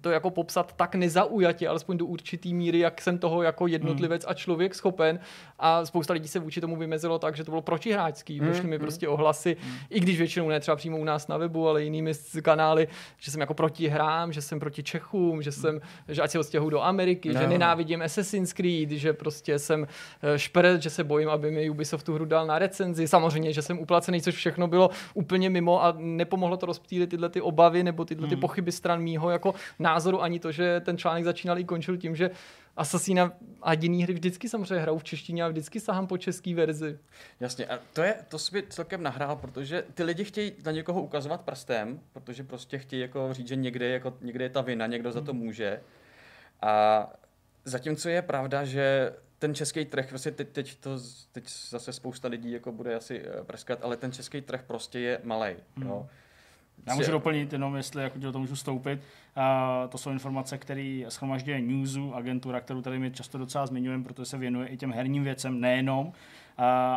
to jako popsat tak nezaujatě, alespoň do určitý míry, jak jsem toho jako jednotlivec a člověk schopen. A spousta lidí se vůči tomu vymezilo tak, že to bylo protihráčský. Došly mi prostě ohlasy, i když většinou ne třeba přímo u nás na webu, ale jinými kanály, že jsem jako proti hrám, že jsem proti Čechům, že jsem, že ať se odstěhuji do Ameriky, no. že nenávidím Assassin's Creed, že prostě jsem eh, špret, že se bojím, aby mi Ubisoft tu hru dal na recenzi. Samozřejmě, že jsem uplacený, což všechno bylo úplně mimo a nepomohlo to rozptýlit tyhle ty obavy nebo tyhle ty hmm. pochyby stran mýho jako názoru ani to, že ten článek začínal i končil tím, že Assassina a jiný hry vždycky samozřejmě hrajou v češtině a vždycky sahám po české verzi. Jasně, a to, je, to si celkem nahrál, protože ty lidi chtějí na někoho ukazovat prstem, protože prostě chtějí jako říct, že někde, jako, někde je ta vina, někdo za to hmm. může. A zatímco je pravda, že ten český trh, vlastně teď, teď, to, teď zase spousta lidí jako bude asi eh, prskat, ale ten český trh prostě je malý. Hmm. Jo. Já můžu doplnit jenom, jestli jako do toho můžu stoupit. Uh, to jsou informace, které schromažďuje Newsu, agentura, kterou tady my často docela zmiňujeme, protože se věnuje i těm herním věcem, nejenom. Uh,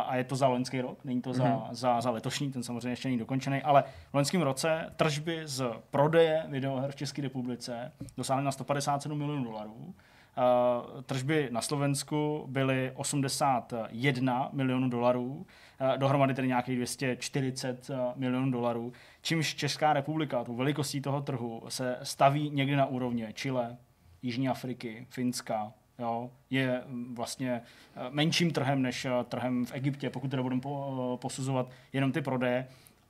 a je to za loňský rok, není to mm-hmm. za, mhm. za, za letošní, ten samozřejmě ještě není dokončený, ale v loňském roce tržby z prodeje videoher v České republice dosáhly na 157 milionů dolarů. Uh, tržby na Slovensku byly 81 milionů dolarů, uh, dohromady tedy nějakých 240 uh, milionů dolarů, čímž Česká republika, tu velikostí toho trhu, se staví někdy na úrovně Chile, Jižní Afriky, Finska, jo, je mm, vlastně menším trhem než trhem v Egyptě, pokud teda budeme posuzovat jenom ty prodeje.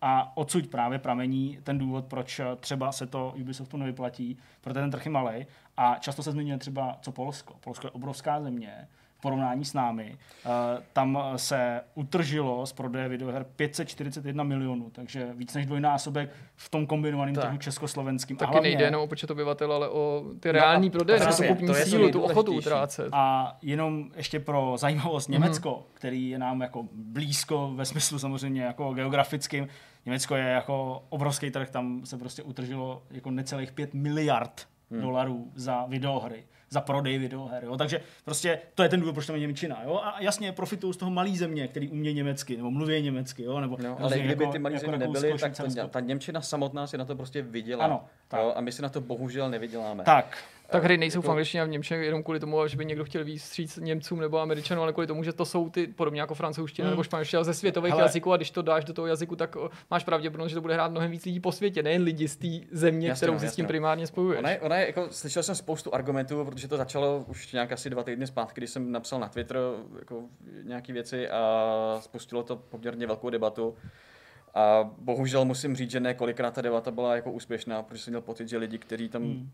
A odsud právě pramení ten důvod, proč třeba se to Ubisoftu nevyplatí, protože ten trh je malý. A často se zmiňuje třeba co Polsko. Polsko je obrovská země, v porovnání s námi. Uh, tam se utržilo z prodeje videoher 541 milionů, takže víc než dvojnásobek v tom kombinovaném trhu československým. Taky hlavně, nejde jenom o počet obyvatel, ale o ty reální no prodeje, tu kupní sílu, tu ochotu utrácet. A jenom ještě pro zajímavost Německo, mm-hmm. který je nám jako blízko ve smyslu samozřejmě jako geografickým, Německo je jako obrovský trh, tam se prostě utržilo jako necelých 5 miliard hmm. dolarů za videohry, za prodej videoher. Jo? Takže prostě to je ten důvod, proč tam je Němčina. Jo? A jasně profitují z toho malý země, který umějí německy, nebo mluví německy. Jo? Nebo no, ale kdyby jako, ty malé jako země nebyly, tak to, ta Němčina samotná si na to prostě vydělá. Ano, jo? A my si na to bohužel nevyděláme. Tak, tak hry nejsou jako... v angličtině a v Němčině jenom kvůli tomu, že by někdo chtěl výstříc Němcům nebo Američanům, ale kvůli tomu, že to jsou ty podobně jako francouzština mm. nebo španělština ze světových Hele. jazyků a když to dáš do toho jazyku, tak máš pravděpodobnost, že to bude hrát mnohem víc lidí po světě, nejen lidi z té země, jasně, kterou no, si s tím no. primárně spojuješ. Ona je, ona je, jako, slyšel jsem spoustu argumentů, protože to začalo už nějak asi dva týdny zpátky, když jsem napsal na Twitter jako nějaké věci a spustilo to poměrně velkou debatu. A bohužel musím říct, že ne kolikrát ta debata byla jako úspěšná, protože jsem měl pocit, že lidi, kteří tam hmm.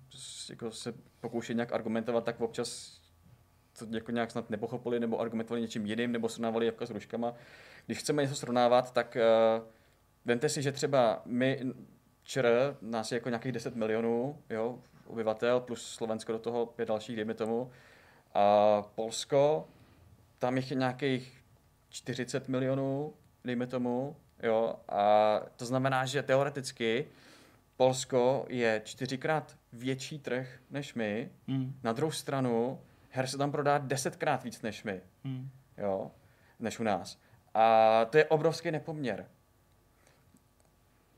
jako se pokoušejí nějak argumentovat, tak občas to jako nějak snad nepochopili nebo argumentovali něčím jiným nebo srovnávali jako s ruškama. Když chceme něco srovnávat, tak uh, vemte si, že třeba my, ČR, nás je jako nějakých 10 milionů jo, obyvatel, plus Slovensko do toho pět dalších, dejme tomu. A Polsko, tam jich je nějakých 40 milionů, dejme tomu. Jo, a to znamená, že teoreticky Polsko je čtyřikrát větší trh než my. Hmm. Na druhou stranu her se tam prodá desetkrát víc než my. Hmm. Jo, než u nás. A to je obrovský nepoměr.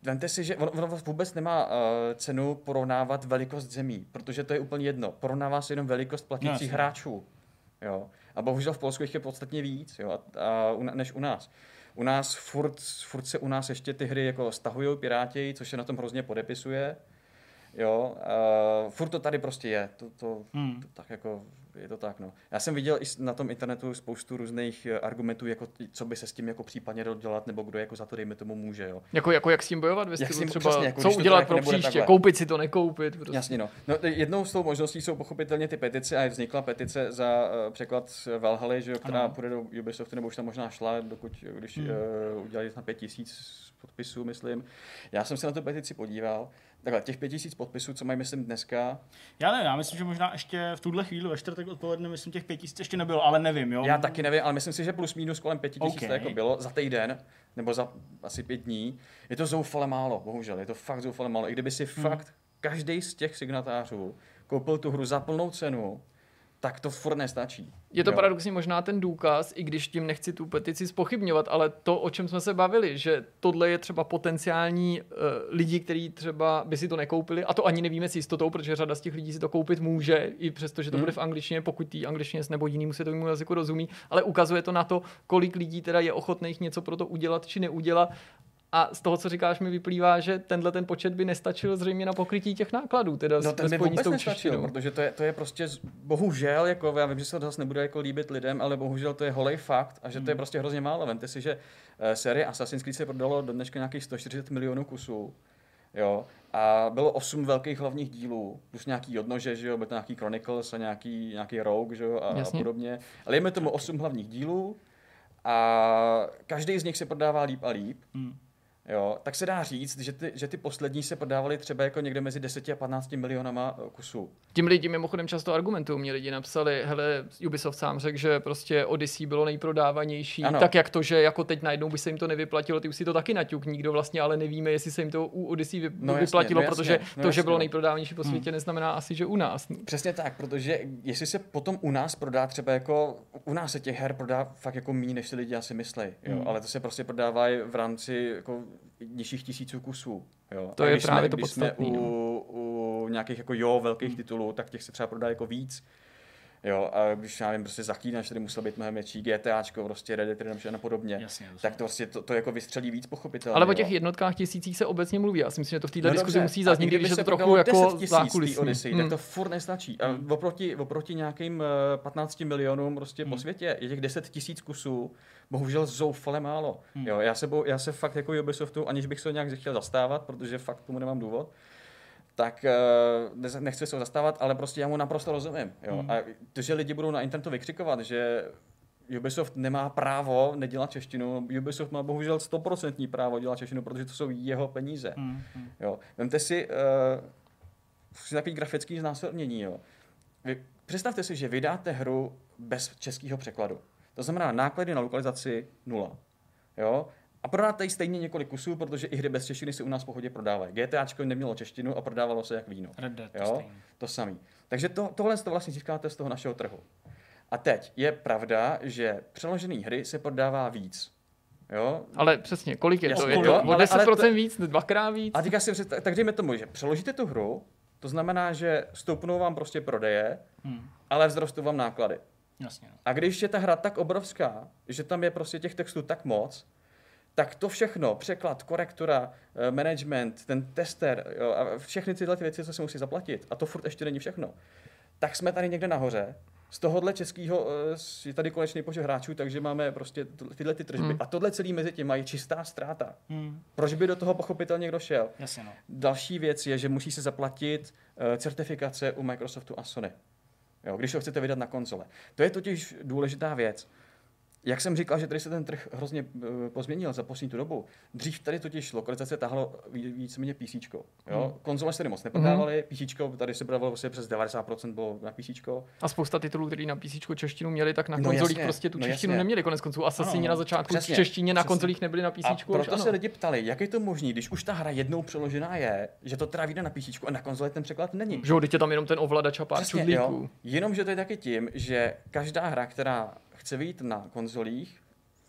Vemte si, že ono, ono vůbec nemá uh, cenu porovnávat velikost zemí, protože to je úplně jedno. Porovnává se jenom velikost platících no, hráčů. Jo. A bohužel v Polsku jich je podstatně víc jo, a, a, než u nás. U nás furt, furt se u nás ještě ty hry jako stahují piráti, což se na tom hrozně podepisuje. Jo, uh, furt to tady prostě je. To, to, hmm. to tak jako je to tak, no. Já jsem viděl i na tom internetu spoustu různých eh, argumentů, jako co by se s tím jako případně dalo dělat, nebo kdo jako za to, dejme tomu, může, jo. Jako, jako jak s tím bojovat ve stylu třeba, přesně, jako, co udělat jako pro příště, takhle. koupit si to, nekoupit. Prostě. Jasně, no. no. Jednou z tou možností jsou pochopitelně ty petice a vznikla petice za uh, překlad Valhaly, že, která ano. půjde do Ubisoftu, nebo už tam možná šla, dokud, když hmm. uh, udělali na pět tisíc podpisů, myslím. Já jsem se na tu petici podíval takhle, těch pět tisíc podpisů, co mají, myslím, dneska. Já ne, já myslím, že možná ještě v tuhle chvíli ve čtvrtek odpoledne, myslím, těch pět tisíc ještě nebylo, ale nevím, jo. Já taky nevím, ale myslím si, že plus minus kolem pěti tisíc okay. to jako bylo za týden, nebo za asi pět dní. Je to zoufale málo, bohužel, je to fakt zoufale málo. I kdyby si hmm. fakt každý z těch signatářů koupil tu hru za plnou cenu, tak to furt nestačí. Je to jo. paradoxně možná ten důkaz, i když tím nechci tu petici spochybňovat, ale to, o čem jsme se bavili, že tohle je třeba potenciální uh, lidi, kteří třeba by si to nekoupili, a to ani nevíme s jistotou, protože řada z těch lidí si to koupit může, i přesto, že to hmm. bude v angličtině, pokud tý angličtině nebo jiným světovému jazyku rozumí, ale ukazuje to na to, kolik lidí teda je ochotných něco pro to udělat či neudělat a z toho, co říkáš, mi vyplývá, že tenhle ten počet by nestačil zřejmě na pokrytí těch nákladů. Teda no ten by vůbec nestačil, protože to je, to je prostě bohužel, jako já vím, že se to zase nebude jako líbit lidem, ale bohužel to je holej fakt a že to je hmm. prostě hrozně málo. Vemte si, že uh, série Assassin's Creed se prodalo do dneška nějakých 140 milionů kusů. Jo, a bylo osm velkých hlavních dílů, plus nějaký odnože, že jo, byl to nějaký Chronicles a nějaký, nějaký Rogue, že jo, a, a podobně. Ale jeme tomu osm hlavních dílů a každý z nich se prodává líp a líp. Hmm jo, tak se dá říct, že ty, že ty poslední se prodávaly třeba jako někde mezi 10 a 15 milionama eh, kusů. Tím lidi mimochodem často argumentují. Mě lidi napsali, hele, Ubisoft sám řekl, že prostě Odyssey bylo nejprodávanější, ano. tak jak to, že jako teď najednou by se jim to nevyplatilo, ty už si to taky naťuk, nikdo vlastně ale nevíme, jestli se jim to u Odyssey vy, no vyplatilo, jasně, no protože jasně, no to, že bylo no. nejprodávanější po světě, hmm. neznamená asi, že u nás. Přesně tak, protože jestli se potom u nás prodá třeba jako, u nás se těch her prodá fakt jako méně, než si lidi asi myslí, hmm. ale to se prostě prodává v rámci jako nižších tisíců kusů. Jo. To a je právě jsme, to podstatné. U, no. u nějakých jako jo, velkých hmm. titulů, tak těch se třeba prodá jako víc. Jo, a když já vím, prostě zaklínač, který musel být mnohem větší, GTAčko, prostě Red Dead Redemption a podobně, Jasně, tak to prostě to, to, jako vystřelí víc pochopitelně. Ale o těch jednotkách tisících se obecně mluví. Já si myslím, že to v této no diskuzi musí zaznít, když je to trochu jako zákulisní. Odyssey, hmm. tak to furt nestačí. A hmm. oproti, oproti nějakým 15 eh, milionům prostě hmm. po světě je těch 10 tisíc kusů bohužel zoufale málo. Hmm. Jo, já, se, bo, já se fakt jako Ubisoftu, aniž bych se ho nějak chtěl zastávat, protože fakt tomu nemám důvod, tak uh, nechci se ho zastávat, ale prostě já mu naprosto rozumím. Jo? Hmm. A to, že lidi budou na internetu vykřikovat, že Ubisoft nemá právo nedělat češtinu. Ubisoft má bohužel stoprocentní právo dělat češtinu, protože to jsou jeho peníze. Hmm. hmm. Jo. Vemte si, uh, takový grafický znásilnění. Jo. Vy, představte si, že vydáte hru bez českého překladu. To znamená náklady na lokalizaci nula. Jo? A prodáte ji stejně několik kusů, protože i hry bez češtiny se u nás v pohodě prodávají. GTAčko nemělo češtinu a prodávalo se jak víno. Red Dead, jo? To, to samý. Takže to, tohle to vlastně získáte z toho našeho trhu. A teď je pravda, že přeložené hry se prodává víc. Jo? Ale přesně, kolik je Jasně, to? Je to o 10% ale, ale víc, dvakrát víc? A teďka si tak, tak dejme tomu, že přeložíte tu hru, to znamená, že stoupnou vám prostě prodeje, hmm. ale vzrostou vám náklady. Jasně. No. A když je ta hra tak obrovská, že tam je prostě těch textů tak moc, tak to všechno, překlad, korektura, eh, management, ten tester jo, a všechny tyhle ty věci, co se musí zaplatit, a to furt ještě není všechno, tak jsme tady někde nahoře. Z tohohle českého eh, je tady konečný počet hráčů, takže máme prostě tyhle ty tržby. Hmm. A tohle celý mezi tím mají čistá ztráta. Hmm. Proč by do toho pochopitelně někdo šel? Jasně, no. Další věc je, že musí se zaplatit uh, certifikace u Microsoftu a Sony. jo, když ho chcete vydat na konzole. To je totiž důležitá věc. Jak jsem říkal, že tady se ten trh hrozně uh, pozměnil za poslední tu dobu. Dřív tady totiž lokalizace tahlo víceméně PC. Jo? Hmm. Konzole se tady moc neprodávaly, hmm. PC tady se prodávalo vlastně přes 90% bylo na PC. A spousta titulů, který na PC češtinu měli, tak na no konzolích jasně, prostě tu no češtinu jasně. neměli. Konec konců Assassini na začátku v češtině na konzolích nebyli na PC. A proto se lidi ptali, jak je to možné, když už ta hra jednou přeložená je, že to teda vyjde na PC a na konzoli ten překlad není. Že je tam jenom ten ovladač a pár čudlíků. Jenomže to je taky tím, že každá hra, která chce vyjít na konzolích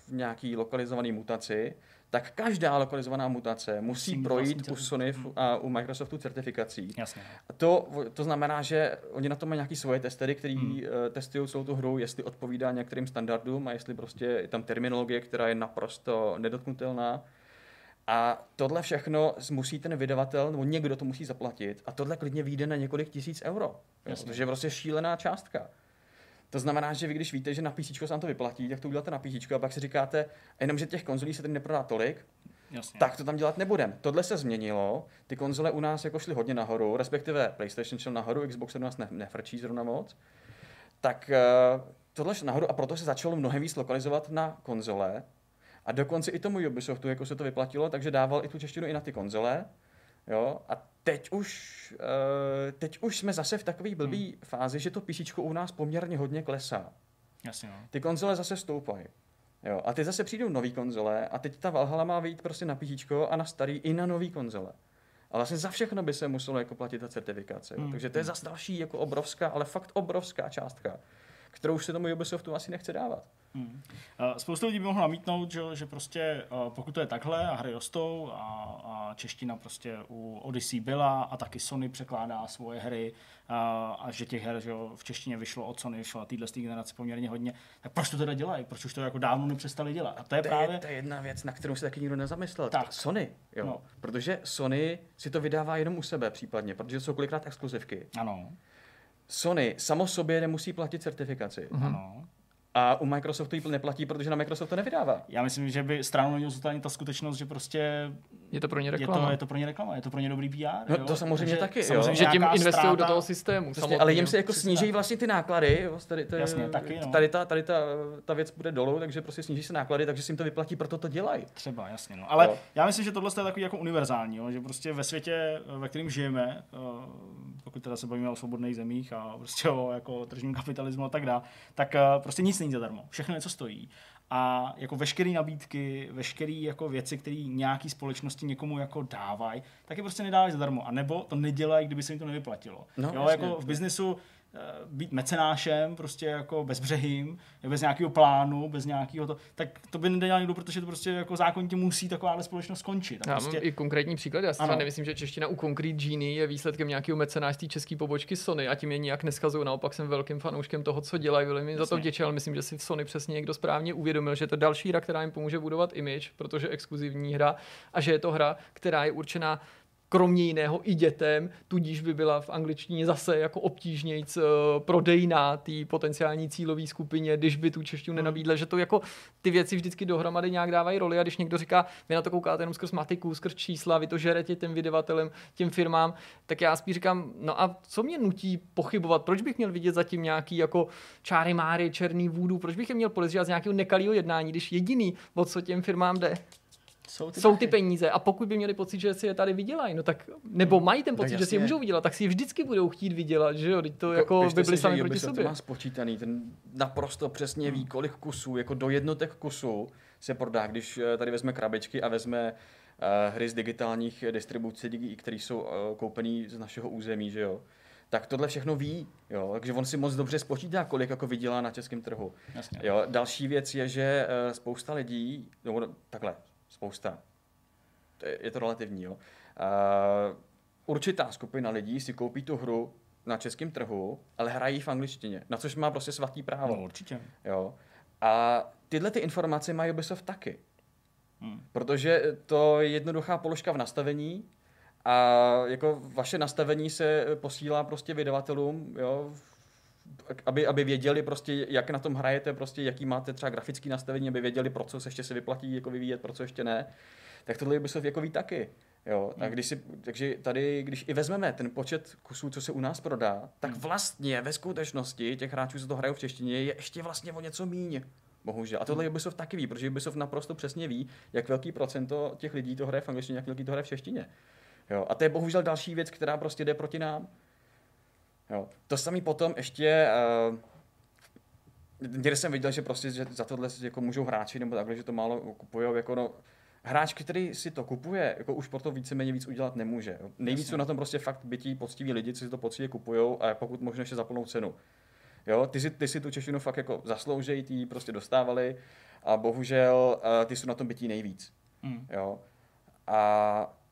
v nějaký lokalizovaný mutaci, tak každá lokalizovaná mutace musí Musím projít u Sony a u Microsoftu certifikací. Jasně. A to, to znamená, že oni na to mají nějaké svoje testery, který hmm. uh, testují celou tu hru, jestli odpovídá některým standardům a jestli prostě je tam terminologie, která je naprosto nedotknutelná. A tohle všechno musí ten vydavatel, nebo někdo to musí zaplatit. A tohle klidně vyjde na několik tisíc euro. Jasně. Protože je prostě šílená částka. To znamená, že vy když víte, že na PC se vám to vyplatí, tak to uděláte na PC a pak si říkáte, jenom že těch konzolí se tady neprodá tolik, Jasně. tak to tam dělat nebudem. Tohle se změnilo, ty konzole u nás jako šly hodně nahoru, respektive PlayStation šel nahoru, Xbox u nás ne, nefrčí zrovna moc, tak uh, tohle šlo nahoru a proto se začalo mnohem víc lokalizovat na konzole a dokonce i tomu Ubisoftu jako se to vyplatilo, takže dával i tu češtinu i na ty konzole, Jo? A teď už, uh, teď už jsme zase v takové blbý hmm. fázi, že to PC u nás poměrně hodně klesá. Jasně, no. Ty konzole zase stoupají. Jo, a teď zase přijdou nové konzole a teď ta Valhalla má vyjít prostě na PC a na starý i na nové konzole. A vlastně za všechno by se muselo jako platit ta certifikace. Hmm. Takže to je hmm. zase další jako obrovská, ale fakt obrovská částka, kterou už se tomu Ubisoftu asi nechce dávat. Hmm. Spoustu lidí by mohlo namítnout, že, že prostě pokud to je takhle a hry rostou a, a čeština prostě u Odyssey byla a taky Sony překládá svoje hry a, a že těch her že v češtině vyšlo od Sony, vyšlo téhle generace poměrně hodně, tak proč to teda dělají? Proč už to jako dávno nepřestali dělat? A to je to právě... Je, to je jedna věc, na kterou se taky nikdo nezamyslel. Tak. Sony, jo. No. Protože Sony si to vydává jenom u sebe případně, protože jsou kolikrát exkluzivky. Ano. Sony samo sobě nemusí platit certifikaci. Mhm. Ano. A u Microsoftu ji neplatí, protože na Microsoft to nevydává. Já myslím, že by stranou neměl zůstat ta skutečnost, že prostě je to pro ně reklama. Je to, je to pro ně reklama, je to pro ně dobrý PR. No, jo? to samozřejmě Takže, taky. Samozřejmě, jo? že tím investují do toho systému. Přesně, ale jim se jako sníží vlastně ty náklady. Jo? Tady, tady, Jasně, taky, no. tady, ta, tady ta, ta, věc bude dolů, takže prostě sníží se náklady, takže si jim to vyplatí, proto to dělají. Třeba, jasně. No. Ale jo. já myslím, že tohle je takový jako univerzální, jo? že prostě ve světě, ve kterém žijeme, eh, pokud teda se bavíme o svobodných zemích a prostě o jako tržním kapitalismu a tak dále, tak eh, prostě nic není zadarmo. Všechno něco stojí a jako veškeré nabídky, veškeré jako věci, které nějaký společnosti někomu jako dávají, tak je prostě nedávají zadarmo. A nebo to nedělají, kdyby se jim to nevyplatilo. No, jo, jasně, jako v biznesu být mecenášem, prostě jako bezbřehým, bez nějakého plánu, bez nějakého to, tak to by nedělal nikdo, protože to prostě jako zákonitě musí taková společnost skončit. Já prostě... mám i konkrétní příklad, já si třeba nemyslím, že čeština u Concrete Genie je výsledkem nějakého mecenášství české pobočky Sony a tím je nijak neskazují, naopak jsem velkým fanouškem toho, co dělají, velmi za to vděčil, ale myslím, že si v Sony přesně někdo správně uvědomil, že to je další hra, která jim pomůže budovat image, protože exkluzivní hra a že je to hra, která je určená kromě jiného i dětem, tudíž by byla v angličtině zase jako obtížnějc uh, prodejná té potenciální cílové skupině, když by tu češtinu hmm. nenabídla, že to jako ty věci vždycky dohromady nějak dávají roli a když někdo říká, vy na to koukáte jenom skrz matiku, skrz čísla, vy to žerete těm vydavatelem, těm firmám, tak já spíš říkám, no a co mě nutí pochybovat, proč bych měl vidět zatím nějaký jako čáry máry, černý vůdu, proč bych je měl podezřívat z nějakého nekalého jednání, když jediný, o co těm firmám jde, jsou ty, jsou ty peníze. A pokud by měli pocit, že si je tady vydělají, no tak, nebo mají ten pocit, že si je můžou vydělat, tak si je vždycky budou chtít vydělat, že jo? Teď to jako, jako by byli sami proti sobě. má spočítaný, ten naprosto přesně ví, kolik kusů, jako do jednotek kusů se prodá, když eh, tady vezme krabičky a vezme uh, hry z digitálních distribucí, které jsou uh, koupený z našeho území, že jo? tak tohle všechno ví, jo? takže on si moc dobře spočítá, kolik jako vydělá na českém trhu. Jasně. Jo? Další věc je, že spousta lidí, no, takhle, spousta. Je to relativní, jo. Uh, určitá skupina lidí si koupí tu hru na českém trhu, ale hrají v angličtině, na což má prostě svatý právo. No, určitě. Jo. A tyhle ty informace mají Ubisoft taky. Hmm. Protože to je jednoduchá položka v nastavení a jako vaše nastavení se posílá prostě vydavatelům, jo, aby, aby věděli prostě, jak na tom hrajete, prostě jaký máte třeba grafický nastavení, aby věděli, pro co se ještě se vyplatí jako vyvíjet, pro co ještě ne, tak tohle Ubisoft jako ví taky. Jo, a hmm. když si, takže tady, když i vezmeme ten počet kusů, co se u nás prodá, tak hmm. vlastně ve skutečnosti těch hráčů, co to hrajou v češtině, je ještě vlastně o něco míň. Bohužel. A tohle hmm. Ubisoft taky ví, protože Ubisoft naprosto přesně ví, jak velký procento těch lidí to hraje v angličtině, jak velký to hraje v češtině. Jo. A to je bohužel další věc, která prostě jde proti nám. Jo. To samý potom ještě uh, někde jsem viděl, že prostě že za tohle jako můžou hráči nebo takhle, že to málo kupují. Jako no, hráč, který si to kupuje, jako už proto víceméně víc udělat nemůže. Jo. Nejvíc jsou na tom prostě fakt bytí poctiví lidi, co si to poctivě kupují a pokud možno ještě za plnou cenu. Jo, ty si, ty si tu češtinu fakt jako zasloužejí, ty prostě dostávali a bohužel uh, ty jsou na tom bytí nejvíc. Mm. Jo. A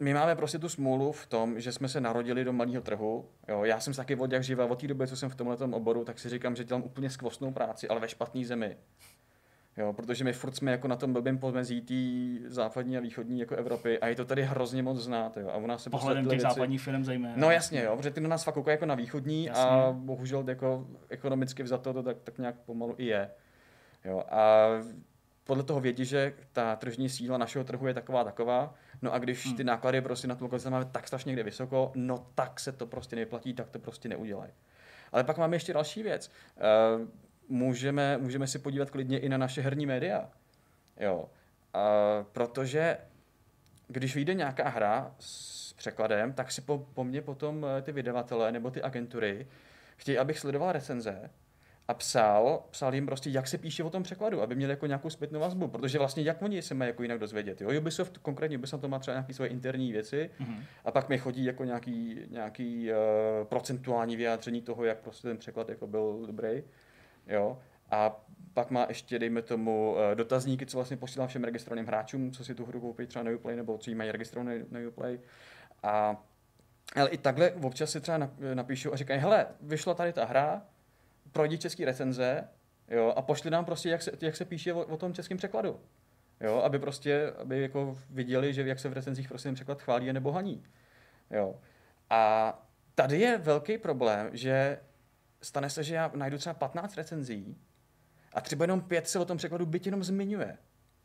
my máme prostě tu smůlu v tom, že jsme se narodili do malého trhu. Jo, já jsem taky od jak živa, od té doby, co jsem v tomhle oboru, tak si říkám, že dělám úplně skvostnou práci, ale ve špatné zemi. Jo, protože my furt jsme jako na tom blbém pomezí té západní a východní jako Evropy a je to tady hrozně moc znát. Jo. A u nás se Pohledem těch věci... západních firm zejména. No jasně, jo, protože ty na nás fakt koukají jako na východní jasně. a bohužel jako ekonomicky vzato to tak, tak nějak pomalu i je. Jo, a podle toho vědí, že ta tržní síla našeho trhu je taková taková, no a když hmm. ty náklady prostě na tu lokalizaci máme tak strašně někde vysoko, no tak se to prostě neplatí, tak to prostě neudělají. Ale pak máme ještě další věc. Uh, můžeme, můžeme si podívat klidně i na naše herní média. Jo. A, protože když vyjde nějaká hra s překladem, tak si po, po mně potom eh, ty vydavatelé nebo ty agentury chtějí, abych sledoval recenze a psal, psal jim prostě, jak se píše o tom překladu, aby měli jako nějakou zpětnou vazbu, protože vlastně jak oni se mají jako jinak dozvědět. Jo? Ubisoft, konkrétně Ubisoft to má třeba nějaké svoje interní věci mm-hmm. a pak mi chodí jako nějaký, nějaký uh, procentuální vyjádření toho, jak prostě ten překlad jako byl dobrý. Jo? A pak má ještě, dejme tomu, eh, dotazníky, co vlastně posílám všem registrovaným hráčům, co si tu hru koupí třeba na Uplay, nebo co jí mají registrované na Uplay. A ale i takhle občas si třeba napíšu a říkají, hele, vyšla tady ta hra, projdi český recenze, jo, a pošli nám prostě, jak se, jak se píše o, o tom českém překladu. Jo, aby prostě, aby jako viděli, že jak se v recenzích prostě ten překlad chválí nebo haní. Jo. A tady je velký problém, že stane se, že já najdu třeba 15 recenzí a třeba jenom pět se o tom překladu byť jenom zmiňuje.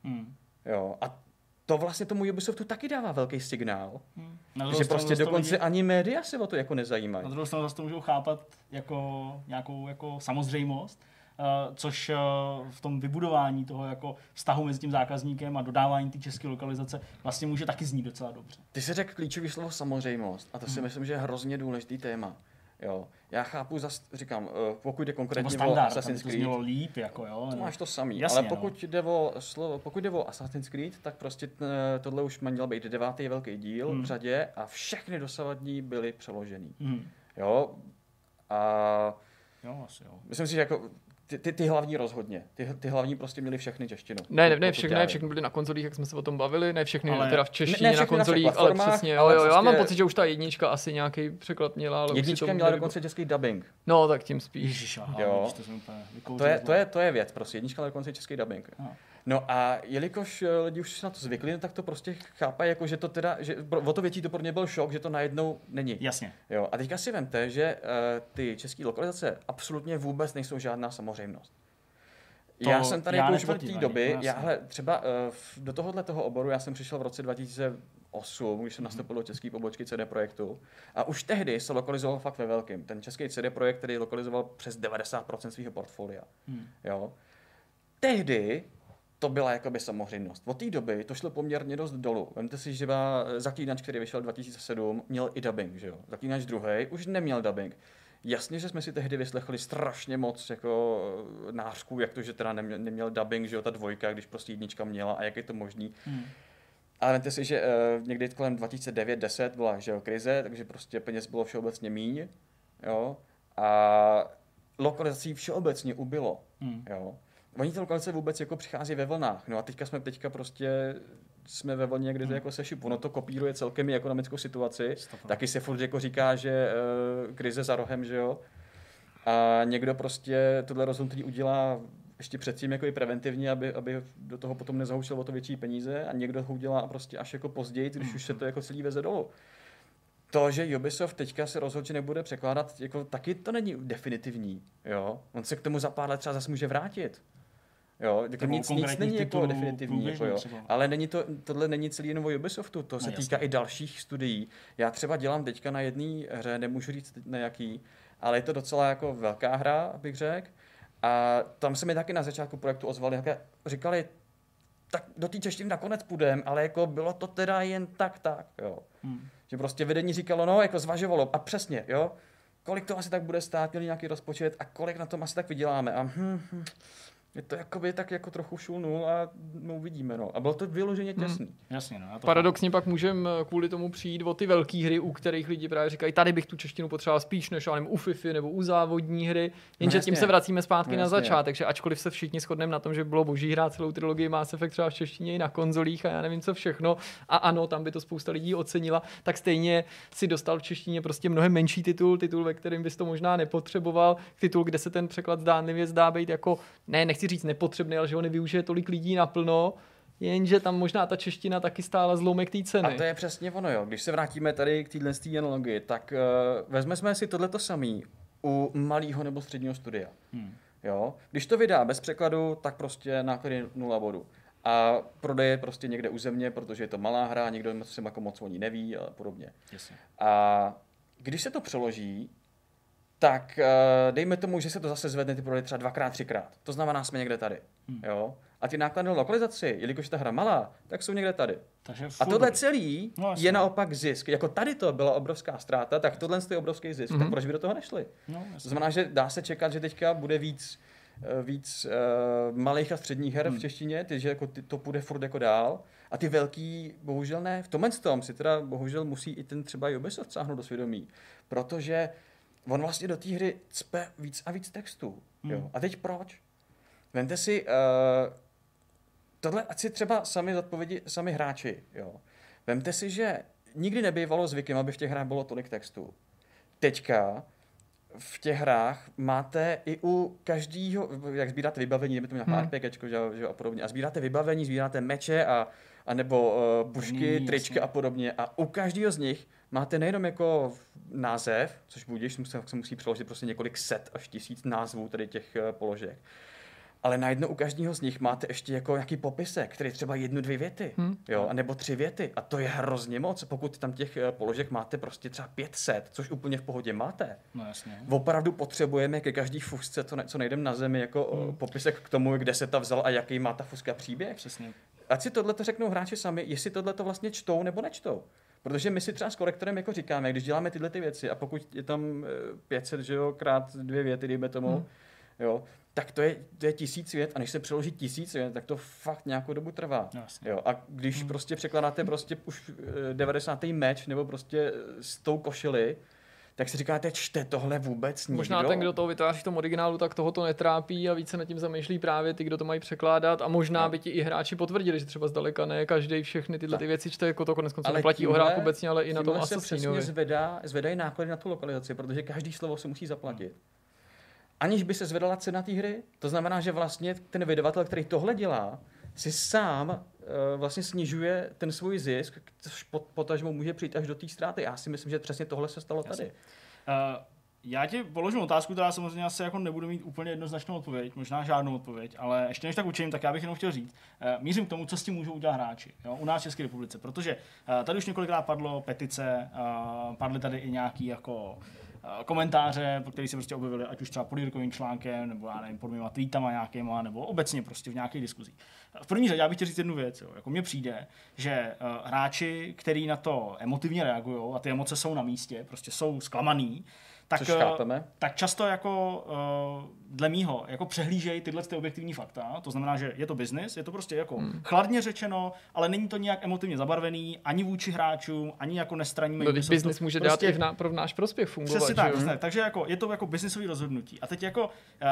Hmm. Jo, a to vlastně tomu Ubisoftu taky dává velký signál, hmm. že prostě dokonce lidi... ani média se o to jako nezajímají. Na druhou stranu zase to můžou chápat jako nějakou jako samozřejmost, Uh, což uh, v tom vybudování toho jako vztahu mezi tím zákazníkem a dodávání té české lokalizace vlastně může taky znít docela dobře. Ty jsi řekl klíčový slovo samozřejmost a to si hmm. myslím, že je hrozně důležitý téma. Jo. Já chápu, zas, říkám, eh, pokud jde konkrétně standard, o Assassin's Creed, to líp, jako jo. To máš to samý, Jasně, ale pokud, no. jde o, slovo, pokud jde o Assassin's Creed, tak prostě eh, tohle už měl být devátý velký díl hmm. v řadě a všechny dosavadní byly přeložený. Hmm. Jo, a Jo, asi jo. Myslím si, že jako ty, ty, ty hlavní rozhodně. Ty, ty hlavní prostě měli všechny češtinu. Ne, ne, ne všechny, ne všechny byly na konzolích, jak jsme se o tom bavili, ne všechny ale teda v češtině ne, ne na konzolích, na ale přesně, ale jo, jo, prostě... já mám pocit, že už ta jednička asi nějaký překlad měla, ale Jednička měla dokonce český dubbing. No, tak tím spíš. Ježiš, aha, jo. To, to, je, to, je, to je věc, prostě jednička měla dokonce český dubbing. Aha. No a jelikož eh, lidi už se na to zvykli, no tak to prostě chápají, jako že to teda, že o to větší to pro ně byl šok, že to najednou není. Jasně. Jo, a teďka si vemte, že uh, ty české lokalizace absolutně vůbec nejsou žádná samozřejmost. To já jsem tady já už od té doby, já hle, třeba uh, do tohohle toho oboru já jsem přišel v roce 2008, když jsem nastoupil do české pobočky CD Projektu a už tehdy se lokalizoval fakt ve velkým. Ten český CD Projekt, který lokalizoval přes 90% svého portfolia. Hmm. Jo. Tehdy to byla jakoby samozřejmost. Od té doby to šlo poměrně dost dolů. Vemte si, že Zaklínač, který vyšel 2007, měl i dubbing, že jo? Zaklínač druhý už neměl dubbing. Jasně, že jsme si tehdy vyslechli strašně moc jako eh, nářků, jak to, že teda neměl, neměl dubbing, že jo, ta dvojka, když prostě jednička měla a jak je to možný. Hmm. Ale vemte si, že uh, někdy kolem 2009-10 byla že jo, krize, takže prostě peněz bylo všeobecně míň, jo, a lokalizací všeobecně ubylo, hmm. jo. Oni ty lokalizace vůbec jako přichází ve vlnách, no a teďka jsme teďka prostě jsme ve vlně, kde to hmm. jako se šipu. Ono to kopíruje celkem i ekonomickou situaci. Stop. Taky se furt jako říká, že uh, krize za rohem, že jo. A někdo prostě tohle rozhodnutí udělá ještě předtím jako i preventivně, aby, aby do toho potom nezahoušel o to větší peníze a někdo ho udělá prostě až jako později, když mm. už se to jako celý veze dolů. To, že Ubisoft teďka se rozhodl, že nebude překládat, jako taky to není definitivní, jo. On se k tomu za pár let třeba zase může vrátit. Jo, jako nic, nic není jako definitivní, jako jo. ale není to, tohle není celý jenom o Ubisoftu, to no, se týká i dalších studií. Já třeba dělám teďka na jedné hře, nemůžu říct na jaký, ale je to docela jako velká hra, bych řekl. A tam se mi taky na začátku projektu ozvali, říkali, tak do té češtiny nakonec půjdem, ale jako bylo to teda jen tak tak, jo. Hmm. Že prostě vedení říkalo, no, jako zvažovalo, a přesně, jo, kolik to asi tak bude stát, měli nějaký rozpočet a kolik na tom asi tak vyděláme. A hm, hm, je to jakoby tak jako trochu šulnul a no uvidíme, no. A bylo to vyloženě hmm. těsný. Hmm. Jasně, no. To Paradoxně pak můžeme kvůli tomu přijít o ty velké hry, u kterých lidi právě říkají, tady bych tu češtinu potřeboval spíš než nevím, u FIFA nebo u závodní hry, jenže no, tím se vracíme zpátky no, na začátek, že ačkoliv se všichni shodneme na tom, že bylo boží hrát celou trilogii Mass Effect třeba v češtině i na konzolích a já nevím co všechno, a ano, tam by to spousta lidí ocenila, tak stejně si dostal v češtině prostě mnohem menší titul, titul, ve kterém bys to možná nepotřeboval, titul, kde se ten překlad zdánlivě zdá být jako, ne, nechci říct nepotřebný, ale že ho nevyužije tolik lidí naplno, jenže tam možná ta čeština taky stála zlomek té ceny. A to je přesně ono, jo. Když se vrátíme tady k téhle analogii, tak uh, vezmeme si tohleto samý u malého nebo středního studia. Hmm. Jo? Když to vydá bez překladu, tak prostě náklady nula bodu. A prodeje prostě někde u země, protože je to malá hra, někdo se jako moc o ní neví a podobně. Jasně. A když se to přeloží, tak uh, dejme tomu, že se to zase zvedne ty prodeje třeba dvakrát, třikrát. To znamená, jsme někde tady. Hmm. Jo? A ty náklady na lokalizaci, jelikož ta hra malá, tak jsou někde tady. Takže a tohle celý no, je naopak zisk. Jako tady to byla obrovská ztráta, tak tohle je obrovský zisk. Mm-hmm. Tak mhm. proč by do toho nešli? No, to znamená, že dá se čekat, že teďka bude víc eh, víc uh, malých a středních her hmm. v češtině, takže jako ty, to půjde furt jako dál. A ty velký, bohužel ne. V tomhle tom si teda bohužel musí i ten třeba Ubisoft sáhnout do svědomí. Protože on vlastně do té hry cpe víc a víc textů. Hmm. Jo. A teď proč? Vemte si, uh, tohle ať si třeba sami zodpovědi, sami hráči. Jo. Vemte si, že nikdy nebývalo zvykem, aby v těch hrách bylo tolik textů. Teďka v těch hrách máte i u každého, jak sbíráte vybavení, jdeme to nějaká hmm. RPG, že, že, a podobně, a sbíráte vybavení, sbíráte meče a, a nebo uh, pušky, tričky a podobně. A u každého z nich máte nejenom jako název, což budíš, se musí přeložit prostě několik set až tisíc názvů tady těch uh, položek, ale najednou u každého z nich máte ještě jako nějaký popisek, který třeba jednu, dvě věty, hmm. jo, nebo tři věty. A to je hrozně moc, pokud tam těch eh, položek máte prostě třeba 500, což úplně v pohodě máte. No jasně. Opravdu potřebujeme ke každý fusce, co, ne, co nejdem na zemi, jako hmm. popisek k tomu, kde se ta vzal a jaký má ta fuska příběh. Přesně. Ať si tohle řeknou hráči sami, jestli tohle to vlastně čtou nebo nečtou. Protože my si třeba s korektorem jako říkáme, když děláme tyhle ty věci a pokud je tam 500, eh, že jo, krát dvě věty, dejme tomu, hmm. jo, tak to je, to je tisíc vět a než se přeloží tisíc vět, tak to fakt nějakou dobu trvá. Jasně. Jo, a když hmm. prostě překládáte prostě už 90. Eh, meč nebo prostě s tou košili, tak si říkáte, čte tohle vůbec nikdo? Možná ten, kdo to vytváří v tom originálu, tak toho to netrápí a více nad tím zamýšlí právě ty, kdo to mají překládat a možná no. by ti i hráči potvrdili, že třeba zdaleka ne každý všechny tyhle ty věci čte, jako to konec konců neplatí o hrách obecně, ale i na tom se přesně zvedá, zvedají náklady na tu lokalizaci, protože každý slovo se musí zaplatit. Aniž by se zvedala cena té hry. To znamená, že vlastně ten vydavatel, který tohle dělá, si sám vlastně snižuje ten svůj zisk, což potažmo může přijít až do té ztráty. Já si myslím, že přesně tohle se stalo tady. Uh, já ti položím otázku, která samozřejmě asi jako nebudu mít úplně jednoznačnou odpověď, možná žádnou odpověď, ale ještě než tak učím, tak já bych jenom chtěl říct, uh, mířím k tomu, co s tím můžou udělat hráči jo, u nás v České republice, protože uh, tady už několikrát padlo petice, uh, padly tady i nějaký jako Eh, komentáře, které se prostě objevily, ať už třeba pod Jirkovým článkem, nebo já nevím, pod mýma tweetama nějakýma, nebo obecně prostě v nějakých diskuzích. V první řadě já bych chtěl říct jednu věc. Jo. Jako mně přijde, že uh, hráči, kteří na to emotivně reagují a ty emoce jsou na místě, prostě jsou zklamaný, tak, Což chápeme. tak často jako uh, dle mýho jako přehlížejí tyhle ty objektivní fakta. To znamená, že je to biznis, je to prostě jako hmm. chladně řečeno, ale není to nějak emotivně zabarvený ani vůči hráčům, ani jako nestranní. No, biznis může prostě, dát i v ná, pro náš prospěch fungovat. Přesně tak, ne, takže jako je to jako biznisový rozhodnutí. A teď jako uh,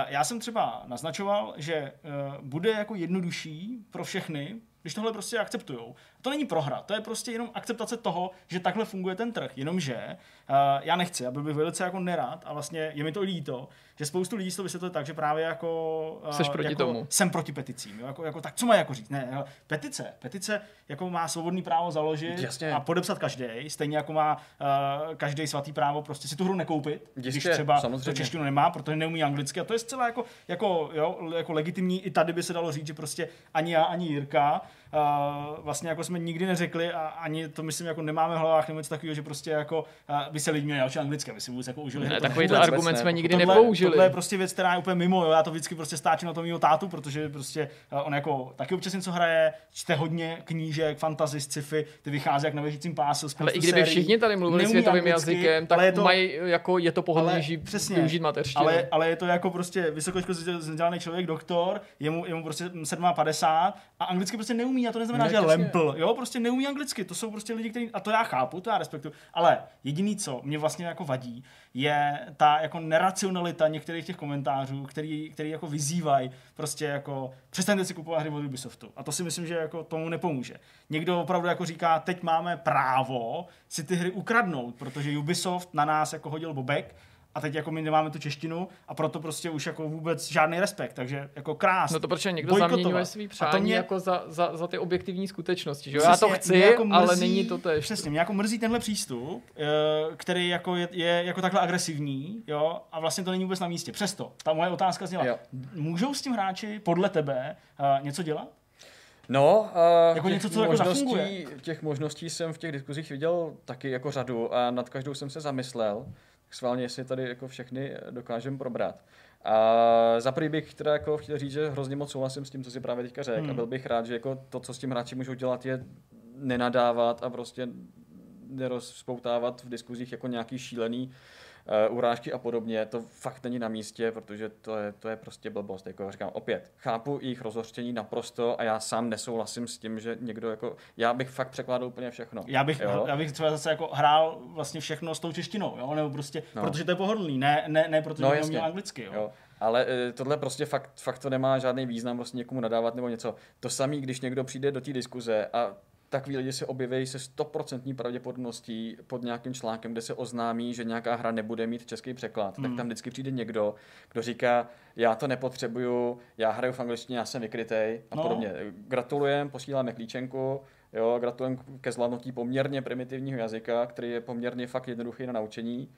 já jsem třeba naznačoval, že uh, bude jako jednodušší pro všechny, když tohle prostě akceptují. To není prohra, to je prostě jenom akceptace toho, že takhle funguje ten trh, jenomže uh, já nechci, aby bych velice jako nerad a vlastně je mi to líto, že spoustu lidí to vysvětluje tak, že právě jako... Seš uh, proti jako, tomu. Jsem proti peticím. Jo? Jako, jako, tak co má jako říct? Ne, petice. Petice jako má svobodný právo založit Jasně. a podepsat každý, stejně jako má uh, každý svatý právo prostě si tu hru nekoupit, Jistě, když třeba samozřejmě. to češtinu nemá, protože neumí anglicky. A to je zcela jako, jako, jo, jako legitimní. I tady by se dalo říct, že prostě ani já, ani Jirka uh, vlastně jako jsme nikdy neřekli a ani to myslím jako nemáme v hlavách nebo něco takového, že prostě jako uh, by se lidi měli naučit anglicky, aby si vůbec jako užili. Ne, takový argument jsme nikdy tohle, nepoužili. Tohle je prostě věc, která je úplně mimo. Jo. Já to vždycky prostě stáčím na to mýho tátu, protože prostě uh, on jako taky občas něco hraje, čte hodně knížek, fantasy, sci-fi, ty vychází jak na věžícím pásu. Ale i kdyby všichni tady mluvili světovým jazykem, tak je to, mají jako je to pohodlnější přesně, využít mateřštinu. Ale, ale, je to jako prostě vysokoškolský vzdělaný člověk, doktor, jemu, jemu prostě 750 a anglicky prostě neumí a to neznamená, ne, že je lempl, jo, prostě neumí anglicky, to jsou prostě lidi, kteří, a to já chápu, to já respektuju, ale jediný, co mě vlastně jako vadí, je ta jako neracionalita některých těch komentářů, který, který jako vyzývají prostě jako přestaňte si kupovat hry od Ubisoftu. A to si myslím, že jako tomu nepomůže. Někdo opravdu jako říká, teď máme právo si ty hry ukradnout, protože Ubisoft na nás jako hodil bobek a teď jako my nemáme tu češtinu a proto prostě už jako vůbec žádný respekt, takže jako krás. No to protože někdo zaměňuje svý přání mě, jako za, za, za, ty objektivní skutečnosti, že jo? Přesně, Já to chci, jako mrzí, ale není to tež. Přesně, mě jako mrzí tenhle přístup, eh, který jako je, je jako takhle agresivní, jo, a vlastně to není vůbec na místě. Přesto, ta moje otázka zněla, jo. můžou s tím hráči podle tebe uh, něco dělat? No, uh, jako něco, co jako možností, těch možností jsem v těch diskuzích viděl taky jako řadu a nad každou jsem se zamyslel schválně, jestli tady jako všechny dokážeme probrat. A za prvý bych teda jako chtěl říct, že hrozně moc souhlasím s tím, co si právě teďka řekl hmm. a byl bych rád, že jako to, co s tím hráči můžou dělat, je nenadávat a prostě nerozpoutávat v diskuzích jako nějaký šílený urážky a podobně, to fakt není na místě, protože to je, to je prostě blbost. Jako říkám, opět, chápu jejich rozhořčení naprosto a já sám nesouhlasím s tím, že někdo jako, já bych fakt překládal úplně všechno. Já bych, jo? já bych třeba zase jako hrál vlastně všechno s tou češtinou, jo? nebo prostě, no. protože to je pohodlný, ne, ne, ne protože no, neumím anglicky. Jo? jo. Ale e, tohle prostě fakt, fakt to nemá žádný význam prostě někomu nadávat nebo něco. To samý, když někdo přijde do té diskuze a takový lidi se objeví se stoprocentní pravděpodobností pod nějakým článkem, kde se oznámí, že nějaká hra nebude mít český překlad, hmm. tak tam vždycky přijde někdo, kdo říká, já to nepotřebuju, já hraju v angličtině, já jsem vykrytej a no. podobně. Gratulujem, posíláme klíčenku, jo, gratulujem ke zvládnutí poměrně primitivního jazyka, který je poměrně fakt jednoduchý na naučení.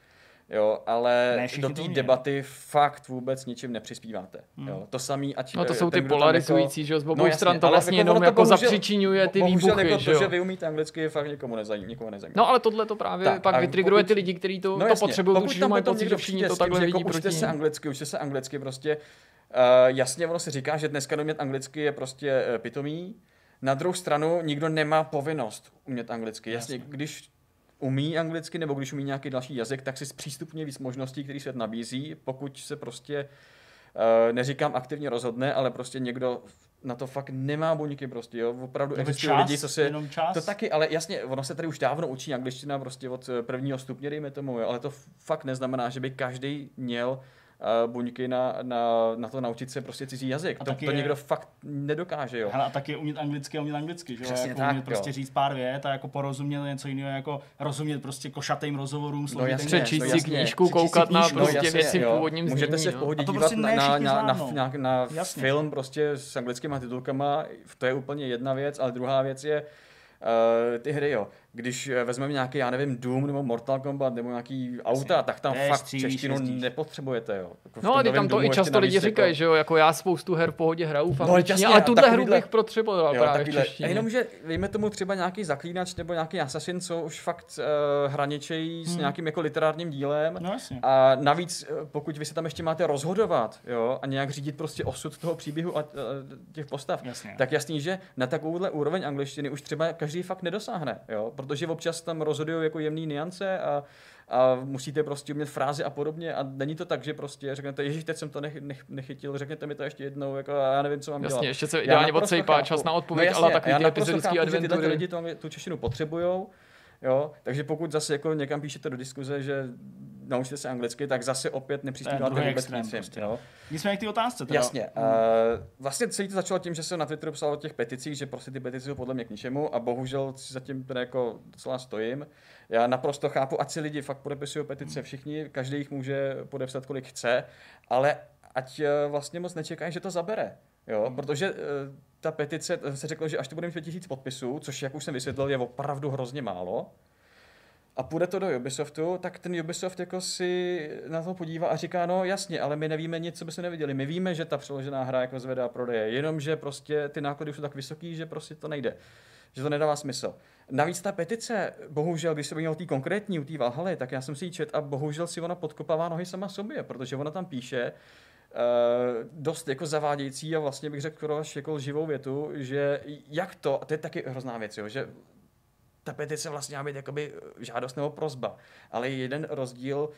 Jo, ale ne, do té debaty fakt vůbec ničím nepřispíváte. Hmm. Jo, to samý, ať No to jsou ty polarizující, jako, že z obou no, stran to vlastně jako jenom jako zapřičinuje ty výbuchy, jako že to, že vy umíte anglicky, fakt někomu nezajímá. Nikomu nezajímá. No ale tohle to právě tak, pak vytrigruje ty lidi, kteří to, no, to potřebují, pokud tam mají pocit, že všichni to takhle vidí jako proti Učte se anglicky, učte se anglicky, prostě uh, jasně ono se říká, že dneska umět anglicky je prostě uh, pitomý, na druhou stranu nikdo nemá povinnost umět anglicky. Jasně, Jasně. když umí anglicky, nebo když umí nějaký další jazyk, tak si zpřístupně víc možností, který svět nabízí, pokud se prostě Uh, neříkám aktivně rozhodne, ale prostě někdo na to fakt nemá buňky prostě, jo. Opravdu to existují čas, lidi, co se... čas. To taky, ale jasně, ono se tady už dávno učí angličtina prostě od prvního stupně, dejme tomu, jo, ale to fakt neznamená, že by každý měl uh, buňky na, na, na to naučit se prostě cizí jazyk. A to, to je... někdo fakt nedokáže, jo. Hele, a taky umět anglicky a umět anglicky, že Přesně jako tak, umět prostě jo. říct pár vět a jako porozumět něco jiného, jako rozumět prostě košatým rozhovorům, no, jasně, přečíst si knížku, koukat na prostě no, věci v původním znění. Můžete se v pohodě dívat prostě na, na, na, na, film prostě s anglickými titulkama, to je úplně jedna věc, ale druhá věc je, uh, ty hry, jo když eh, vezmeme nějaký, já nevím, Doom nebo Mortal Kombat nebo nějaký auta, tak tam je, fakt stříš, češtinu jezdíš. nepotřebujete, jo. Jako no a tam to i často lidi jako... říkají, že jo, jako já spoustu her v pohodě hraju v angličtině, no, ale tuhle hru bych potřeboval jo, právě v. A jenom, že vejme tomu třeba nějaký zaklínač nebo nějaký assassin, co už fakt uh, hraničejí hmm. s nějakým jako literárním dílem. No, jasně. a navíc, eh, pokud vy se tam ještě máte rozhodovat, jo, a nějak řídit prostě osud toho příběhu a uh, těch postav, jasně. tak jasný, že na takovouhle úroveň angličtiny už třeba každý fakt nedosáhne, jo, protože občas tam rozhodují jako jemné niance a, a musíte prostě umět frázi a podobně a není to tak, že prostě řeknete, ježiš, teď jsem to nech, nech, nechytil, řekněte mi to ještě jednou, jako já nevím, co mám jasně, dělat. ještě se ideálně odsejpá čas na odpověď, no jasně, ale takový ty epizodický adventury. lidi to, tu češtinu potřebujou, jo, takže pokud zase jako někam píšete do diskuze, že naučte se anglicky, tak zase opět nepřispíváte vůbec nic. Prostě. Jo? Nicméně k té otázce. Teda. Jasně. Hmm. Uh, vlastně celý to začalo tím, že jsem na Twitteru psal o těch peticích, že prostě ty petice jsou podle mě k ničemu a bohužel si zatím teda jako docela stojím. Já naprosto chápu, ať si lidi fakt podepisují petice všichni, každý jich může podepsat, kolik chce, ale ať eh, vlastně moc nečekají, že to zabere. Jo, hmm. protože uh, ta petice, se řeklo, že až to bude mít 5000 podpisů, což jak už jsem vysvětlil, je opravdu hrozně málo, a půjde to do Ubisoftu, tak ten Ubisoft jako si na to podívá a říká, no jasně, ale my nevíme nic, co bychom neviděli. My víme, že ta přeložená hra jako zvedá prodeje, jenomže prostě ty náklady jsou tak vysoký, že prostě to nejde. Že to nedává smysl. Navíc ta petice, bohužel, když se o té konkrétní, u té Valhaly, tak já jsem si ji čet a bohužel si ona podkopává nohy sama sobě, protože ona tam píše, Uh, dost jako zavádějící a vlastně bych řekl až jako živou větu, že jak to, a to je taky hrozná věc, jo, že ta petice vlastně má být jakoby žádost nebo prozba. Ale je jeden rozdíl,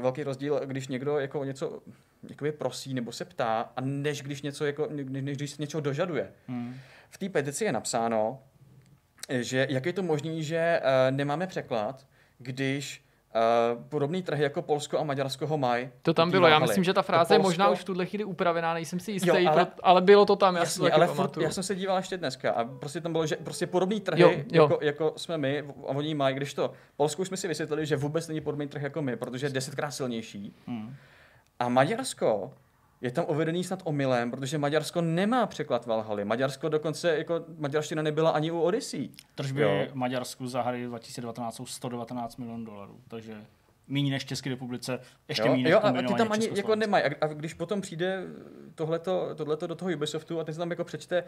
velký rozdíl, když někdo jako něco jakoby prosí nebo se ptá, a než když něco jako, než když něco dožaduje. Hmm. V té petici je napsáno, že jak je to možné, že nemáme překlad, když Uh, podobný trhy jako Polsko a Maďarsko ho mají. To tam bylo, já myslím, že ta fráze Polsko... je možná už v tuhle chvíli upravená, nejsem si jistý, jo, ale, to, ale bylo to tam, jasně, já ale furt, já jsem se díval ještě dneska a prostě tam bylo, že prostě podobný trhy, jo, jo. Jako, jako, jsme my, a oni mají, když to, Polsku už jsme si vysvětlili, že vůbec není podobný trh jako my, protože je desetkrát silnější. Hmm. A Maďarsko je tam uvedený snad omylem, protože Maďarsko nemá překlad Valhaly. Maďarsko dokonce, jako maďarština nebyla ani u Odyssey. Tržby jo. Maďarsku za hry 2019 jsou 119 milionů dolarů, takže méně než České republice, ještě méně než jo, a ty tam ani jako nemají. A, a, když potom přijde tohleto, tohleto do toho Ubisoftu a ty se tam jako přečte,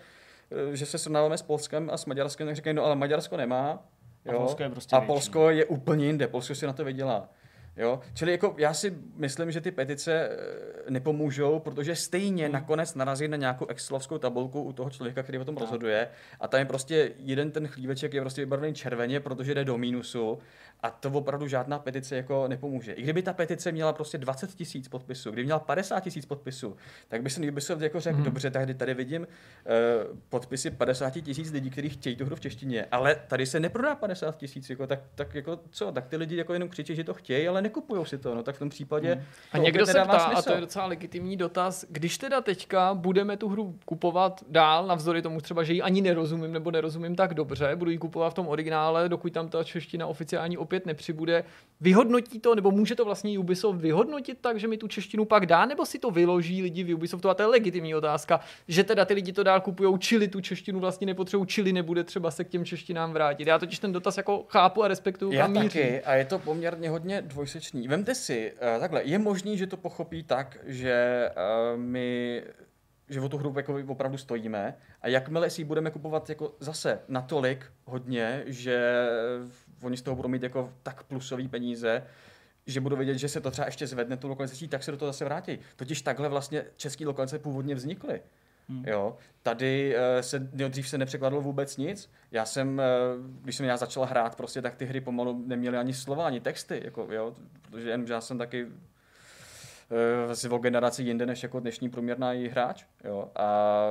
eh, že se srovnáváme s Polskem a s Maďarskem, tak říkají, no ale Maďarsko nemá. Jo? A Polsko je prostě A Polsko je úplně jinde, Polsko si na to vydělá. Jo? Čili jako já si myslím, že ty petice eh, nepomůžou, protože stejně hmm. nakonec narazí na nějakou excelovskou tabulku u toho člověka, který o tom no. rozhoduje a tam je prostě jeden ten chlíveček je prostě vybarvený červeně, protože jde do mínusu a to opravdu žádná petice jako nepomůže. I kdyby ta petice měla prostě 20 tisíc podpisů, kdyby měla 50 tisíc podpisů, tak by se Ubisoft jako řekl, hmm. dobře, tady tady vidím uh, podpisy 50 tisíc lidí, kteří chtějí tu hru v češtině, ale tady se neprodá 50 tisíc, jako, tak, tak jako co, tak ty lidi jako jenom křičí, že to chtějí, ale nekupují si to, no tak v tom případě hmm. A někdo se ptá, smysl. a to je docela legitimní dotaz, když teda teďka budeme tu hru kupovat dál, navzdory tomu třeba, že ji ani nerozumím nebo nerozumím tak dobře, budu ji kupovat v tom originále, dokud tam ta čeština oficiální opět nepřibude, vyhodnotí to, nebo může to vlastně Ubisoft vyhodnotit tak, že mi tu češtinu pak dá, nebo si to vyloží lidi v Ubisoftu, a to je legitimní otázka, že teda ty lidi to dál kupují, čili tu češtinu vlastně nepotřebují, čili nebude třeba se k těm češtinám vrátit. Já totiž ten dotaz jako chápu a respektuju. Já taky, a je to poměrně hodně dvojsečný. Vemte si, uh, takhle, je možný, že to pochopí tak, že uh, my že o tu hru jako opravdu stojíme a jakmile si ji budeme kupovat jako zase natolik hodně, že oni z toho budou mít jako tak plusový peníze, že budou vědět, že se to třeba ještě zvedne tu lokalizací, tak se do toho zase vrátí. Totiž takhle vlastně české lokalizace původně vznikly. Hmm. Jo, tady uh, se dřív se nepřekladalo vůbec nic. Já jsem, uh, když jsem já začal hrát, prostě tak ty hry pomalu neměly ani slova, ani texty, jako, jo, protože jen, já jsem taky uh, o generaci jinde než jako dnešní průměrná hráč. Jo, a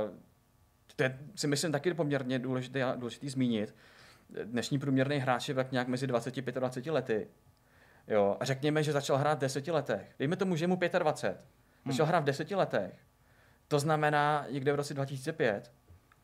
to je, si myslím taky poměrně důležité, důležitý zmínit, dnešní průměrný hráč je tak nějak mezi 20 a 25 lety. Jo, a řekněme, že začal hrát v 10 letech. Dejme tomu, že mu 25. Začal hmm. hrát v 10 letech. To znamená někde v roce 2005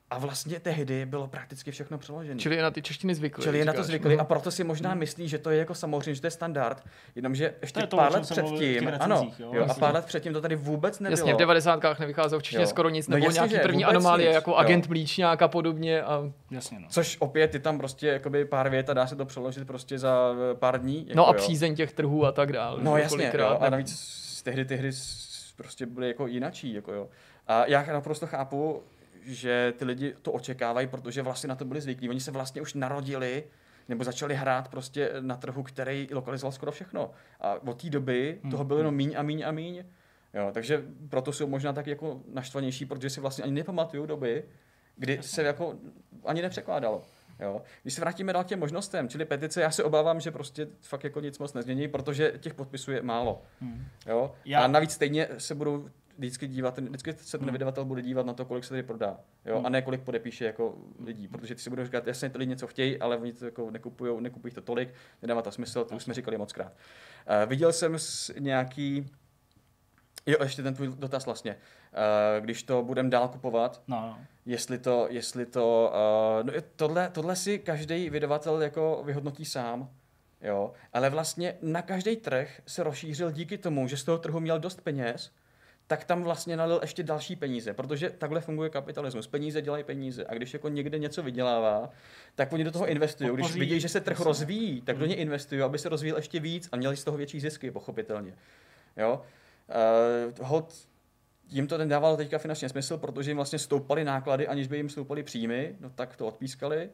a vlastně tehdy bylo prakticky všechno přeložené. Čili je na ty češtiny zvyklí. Čili je na to zvyklí a proto si možná mm. myslí, že to je jako samozřejmě, že to je standard, jenomže ještě to pár let předtím, ano, jo, jo, a pár let předtím to tady vůbec nebylo. Jasně, v 90. nevycházelo v češtině jo. skoro nic, no nebo jasně, nějaký první anomálie, nic, jako jo. agent Mlíčňák a podobně. A... Jasně, no. Což opět je tam prostě jakoby pár vět a dá se to přeložit prostě za eh, pár dní. Jako, no a přízeň těch trhů a tak dále. No jasně, jo, a navíc tehdy ty hry prostě byly jako jinačí, jako jo. A já naprosto chápu, že ty lidi to očekávají, protože vlastně na to byli zvyklí. Oni se vlastně už narodili nebo začali hrát prostě na trhu, který lokalizoval skoro všechno. A od té doby toho bylo jenom míň a míň a míň. Jo, takže proto jsou možná tak jako naštvanější, protože si vlastně ani nepamatují doby, kdy se jako ani nepřekládalo. Jo. Když se vrátíme dál k těm možnostem, čili petice, já se obávám, že prostě fakt jako nic moc nezmění, protože těch podpisů je málo. Hmm. Jo. Já... A navíc stejně se budou vždycky dívat, vždycky se ten hmm. vydavatel bude dívat na to, kolik se tady prodá, jo, hmm. a ne kolik podepíše jako lidí, protože ty si budou říkat, jasně, ty lidi něco chtějí, ale oni to jako nekupují, nekupují to tolik, nedává to smysl, to už jsme říkali moc krát. Uh, viděl jsem nějaký Jo, ještě ten tvůj dotaz vlastně. Uh, když to budeme dál kupovat, no, no. jestli to, jestli to, uh, no, tohle, tohle si každý vydavatel jako vyhodnotí sám, jo, ale vlastně na každý trh se rozšířil díky tomu, že z toho trhu měl dost peněz, tak tam vlastně nalil ještě další peníze, protože takhle funguje kapitalismus. Peníze dělají peníze a když jako někde něco vydělává, tak oni do toho investují. Když vidí, že se trh rozvíjí, tak do hmm. něj investují, aby se rozvíjel ještě víc a měli z toho větší zisky, pochopitelně. Jo? Uh, hod jim to nedávalo teďka finančně smysl, protože jim vlastně stoupaly náklady, aniž by jim stoupaly příjmy, no tak to odpískali.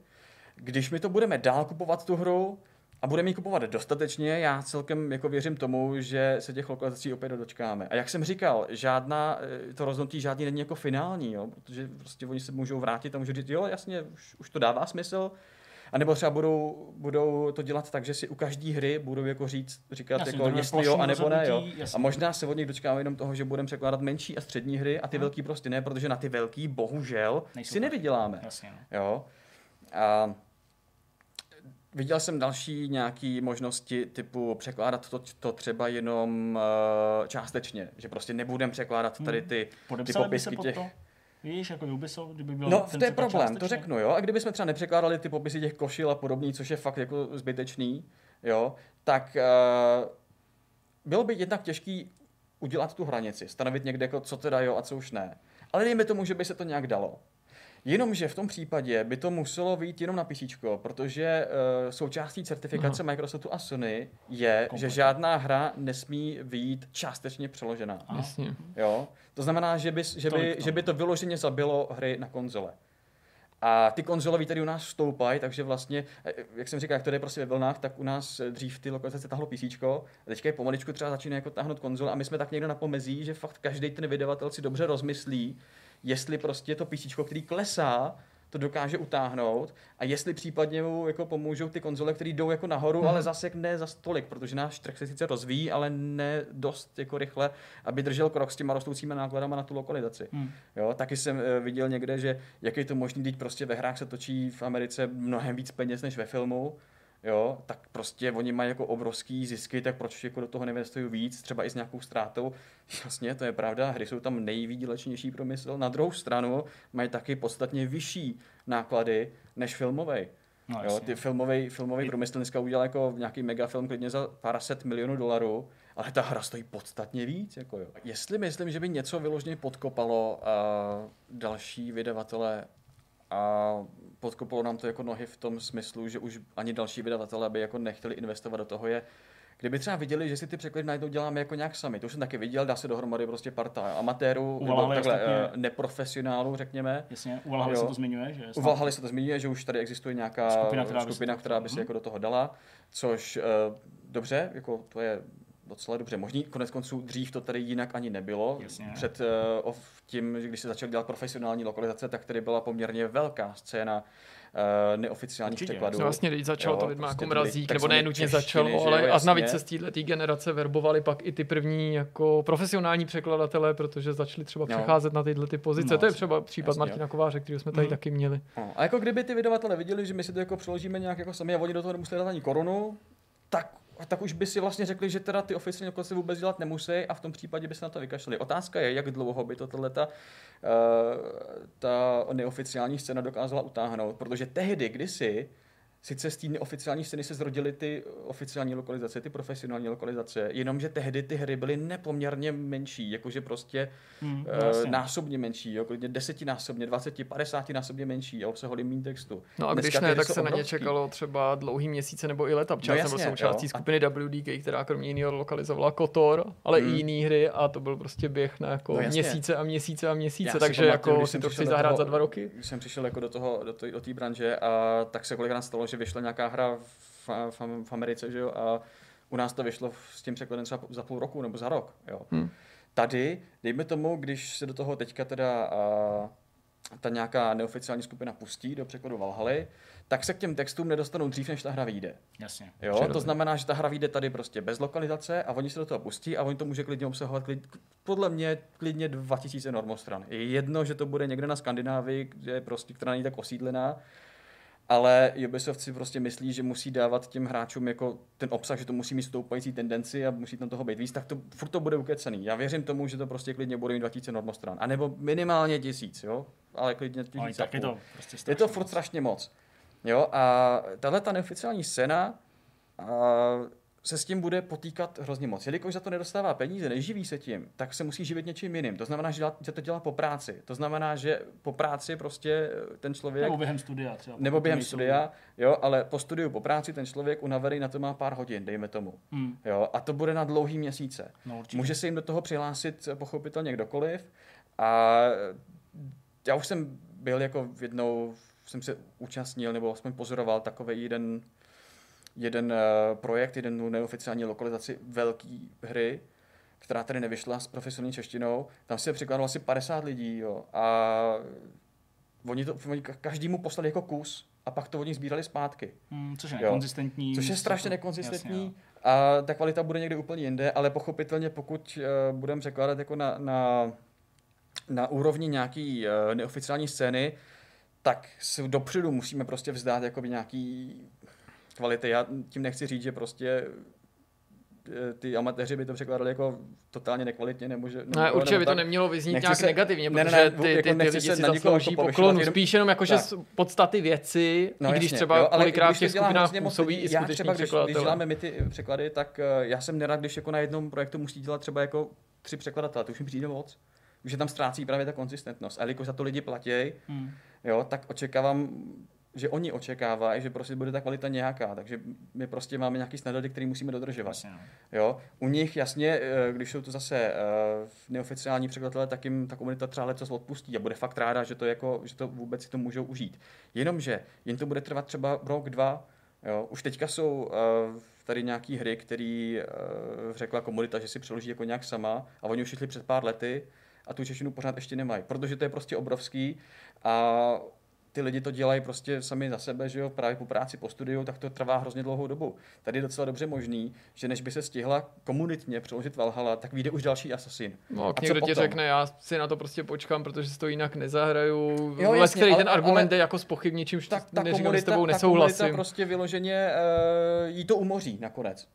Když my to budeme dál kupovat tu hru a budeme ji kupovat dostatečně, já celkem jako věřím tomu, že se těch lokalizací opět dočkáme. A jak jsem říkal, žádná, eh, to rozhodnutí žádný není jako finální, jo, protože prostě oni se můžou vrátit a můžou říct, jo, jasně, už, už to dává smysl, a nebo třeba budou, budou to dělat tak, že si u každé hry budou jako říct, říkat, jasně, jako, jestli jo, anebo ne. Jo. A možná se od nich dočkáme jenom toho, že budeme překládat menší a střední hry a ty hmm. velký prostě ne, protože na ty velký bohužel Nejsou si nevyděláme. Jasně, no. jo. A Viděl jsem další nějaké možnosti typu překládat to, to třeba jenom uh, částečně, že prostě nebudem překládat tady ty, hmm. ty popisky těch... To? Víš, jako Ubisoft, kdyby byl No, to je problém, to řeknu, jo. A kdyby jsme třeba nepřekládali ty popisy těch košil a podobný, což je fakt jako zbytečný, jo, tak uh, bylo by jednak těžký udělat tu hranici, stanovit někde, jako, co teda jo a co už ne. Ale dejme tomu, že by se to nějak dalo. Jenomže v tom případě by to muselo vyjít jenom na PC, protože uh, součástí certifikace Aha. Microsoftu a Sony je, Kompletně. že žádná hra nesmí vyjít částečně přeložená. Jasně. Jo? To znamená, že by, že, by, že by to vyloženě zabilo hry na konzole. A ty konzolové tady u nás stoupají, takže vlastně, eh, jak jsem říkal, jak to je prostě ve vlnách, tak u nás dřív ty lokalizace tahlo PC, a teďka je pomaličku třeba začíná jako táhnout konzole a my jsme tak někde na pomezí, že fakt každý ten vydavatel si dobře rozmyslí, jestli prostě to PC, který klesá, to dokáže utáhnout a jestli případně mu jako pomůžou ty konzole, které jdou jako nahoru, hmm. ale zase ne za stolik, protože náš trh se sice rozvíjí, ale ne dost jako rychle, aby držel krok s těma rostoucími nákladama na tu lokalizaci. Hmm. Jo, taky jsem uh, viděl někde, že jak je to možné, když prostě ve hrách se točí v Americe mnohem víc peněz než ve filmu, jo, tak prostě oni mají jako obrovský zisky, tak proč jako do toho neinvestují víc, třeba i s nějakou ztrátou. Jasně, to je pravda, hry jsou tam nejvýdělečnější promysl. Na druhou stranu mají taky podstatně vyšší náklady než filmový. No, jo, ty filmový, filmový průmysl dneska udělal jako nějaký megafilm klidně za pár set milionů dolarů, ale ta hra stojí podstatně víc. Jako jo. Jestli myslím, že by něco vyloženě podkopalo uh, další vydavatele a podkopalo nám to jako nohy v tom smyslu, že už ani další vydavatelé by jako nechtěli investovat do toho je, Kdyby třeba viděli, že si ty překlady najednou děláme jako nějak sami, to už jsem taky viděl, dá se dohromady prostě parta amatérů, nebo takhle uh, neprofesionálů, řekněme. Jasně, u Valhaly se to zmiňuje, že? U Valhaly se to zmiňuje, že už tady existuje nějaká skupina, která, skupina, by, která by se jako do toho dala, což uh, dobře, jako to je docela dobře možný. Konec konců dřív to tady jinak ani nebylo. Jasně. Před uh, tím, když se začal dělat profesionální lokalizace, tak tady byla poměrně velká scéna uh, neoficiálních Určitě. překladů. No vlastně, když začal jo, to vidma prostě jako mrazík, nebo ne nutně začal, ale a navíc se z této generace verbovali pak i ty první jako profesionální překladatelé, protože začali třeba no. přecházet na tyhle ty pozice. No, to je třeba případ jasně, Martina Kováře, který jsme tady mm. taky měli. No. A jako kdyby ty vydavatele viděli, že my si to jako přeložíme nějak jako sami a oni do toho nemuseli dát ani korunu, tak tak už by si vlastně řekli, že teda ty oficiální lokalizace vůbec dělat nemusí a v tom případě by se na to vykašlali. Otázka je, jak dlouho by to ta, uh, ta neoficiální scéna dokázala utáhnout, protože tehdy, kdysi, sice z té neoficiální scény se zrodily ty oficiální lokalizace, ty profesionální lokalizace, jenomže tehdy ty hry byly nepoměrně menší, jakože prostě hmm, uh, násobně menší, jo, klidně desetinásobně, dvaceti, padesátinásobně menší a obsahovaly méně textu. No a Dneska když ne, tak se obrovský. na ně čekalo třeba dlouhý měsíce nebo i leta, protože no, jsem byl součástí skupiny WDK, která kromě jiného lokalizovala Kotor, ale hmm. i jiné hry a to byl prostě běh na jako no, měsíce a měsíce a měsíce, Já takže pamatuju, jako si to chci zahrát za dva roky. Když jsem přišel jako do toho, do té do branže a tak se kolikrát stalo, že vyšla nějaká hra v, v, v Americe, že jo, a u nás to vyšlo s tím překladem třeba za půl roku nebo za rok, jo. Hmm. Tady, dejme tomu, když se do toho teďka teda a, ta nějaká neoficiální skupina pustí do překladu Valhaly, tak se k těm textům nedostanou dřív, než ta hra vyjde. Jasně. Jo, to znamená, že ta hra vyjde tady prostě bez lokalizace a oni se do toho pustí a oni to může klidně obsahovat klid, podle mě klidně 2000 normostran. Je jedno, že to bude někde na Skandinávii, kde prostě, která není tak osídlená, ale Ubisoft si prostě myslí, že musí dávat těm hráčům jako ten obsah, že to musí mít stoupající tendenci a musí tam toho být víc, tak to furt to bude ukecený. Já věřím tomu, že to prostě klidně bude mít 2000 normostran. A nebo minimálně tisíc, jo? Ale klidně tisíc. Ale je to prostě je to furt moc. strašně moc. Jo, a tahle ta neoficiální scéna a se s tím bude potýkat hrozně moc. Jelikož za to nedostává peníze, neživí se tím, tak se musí živit něčím jiným. To znamená, že, to dělá po práci. To znamená, že po práci prostě ten člověk... Nebo během studia třeba. Nebo během studia, jo, ale po studiu, po práci ten člověk unavený na to má pár hodin, dejme tomu. Hmm. Jo, a to bude na dlouhý měsíce. No, Může se jim do toho přihlásit pochopitelně kdokoliv. A já už jsem byl jako jednou, jsem se účastnil, nebo aspoň pozoroval takový jeden jeden uh, projekt, jeden neoficiální lokalizaci velké hry, která tady nevyšla s profesionální češtinou. Tam se překladalo asi 50 lidí jo, a oni to oni každému poslali jako kus a pak to oni sbírali zpátky. Hmm, což je nekonzistentní. Což je strašně nekonzistentní a ta kvalita bude někde úplně jinde, ale pochopitelně pokud uh, budeme překládat jako na, na, na úrovni nějaký uh, neoficiální scény, tak se dopředu musíme prostě vzdát jakoby nějaký kvality. Já tím nechci říct, že prostě eh, ty amatéři by to překládali jako totálně nekvalitně. Nebo že, nebo, ne, určitě nebo by to nemělo vyznít nějak se, negativně, ne, protože ne, ne, ty, ty, jako ty, ty lidi si zaslouží poklonu, jenom, spíš jenom jako, že z podstaty věci, no, i když jasně, třeba jo, kolikrát v těch skupinách působí i skuteční třeba, když, když děláme my ty překlady, tak uh, já jsem nerad, když jako na jednom projektu musí dělat třeba jako tři překladatele, to už mi přijde moc. Už tam ztrácí právě ta konzistentnost. A jelikož za to lidi platí, hmm. jo, tak očekávám že oni očekávají, že prostě bude ta kvalita nějaká, takže my prostě máme nějaký standardy, které musíme dodržovat. No. jo? U nich jasně, eh, když jsou to zase eh, neoficiální překladatelé, tak jim ta komunita třeba leco odpustí a bude fakt ráda, že to, jako, že to vůbec si to můžou užít. Jenomže jen to bude trvat třeba rok, dva, jo? už teďka jsou eh, tady nějaký hry, které řekla komunita, že si přeloží jako nějak sama a oni už šli před pár lety a tu češtinu pořád ještě nemají, protože to je prostě obrovský a ty lidi to dělají prostě sami za sebe, že jo, právě po práci, po studiu, tak to trvá hrozně dlouhou dobu. Tady je docela dobře možný, že než by se stihla komunitně přeložit Valhalla, tak vyjde už další Assassin. No, a někdo ti řekne, já si na to prostě počkám, protože si to jinak nezahraju. Jo, jasně, který ten argument ale, je jako spochybně, čímž tak, ta neříkám, komunita, s tebou nesouhlasím. Ta prostě vyloženě uh, jí to umoří nakonec.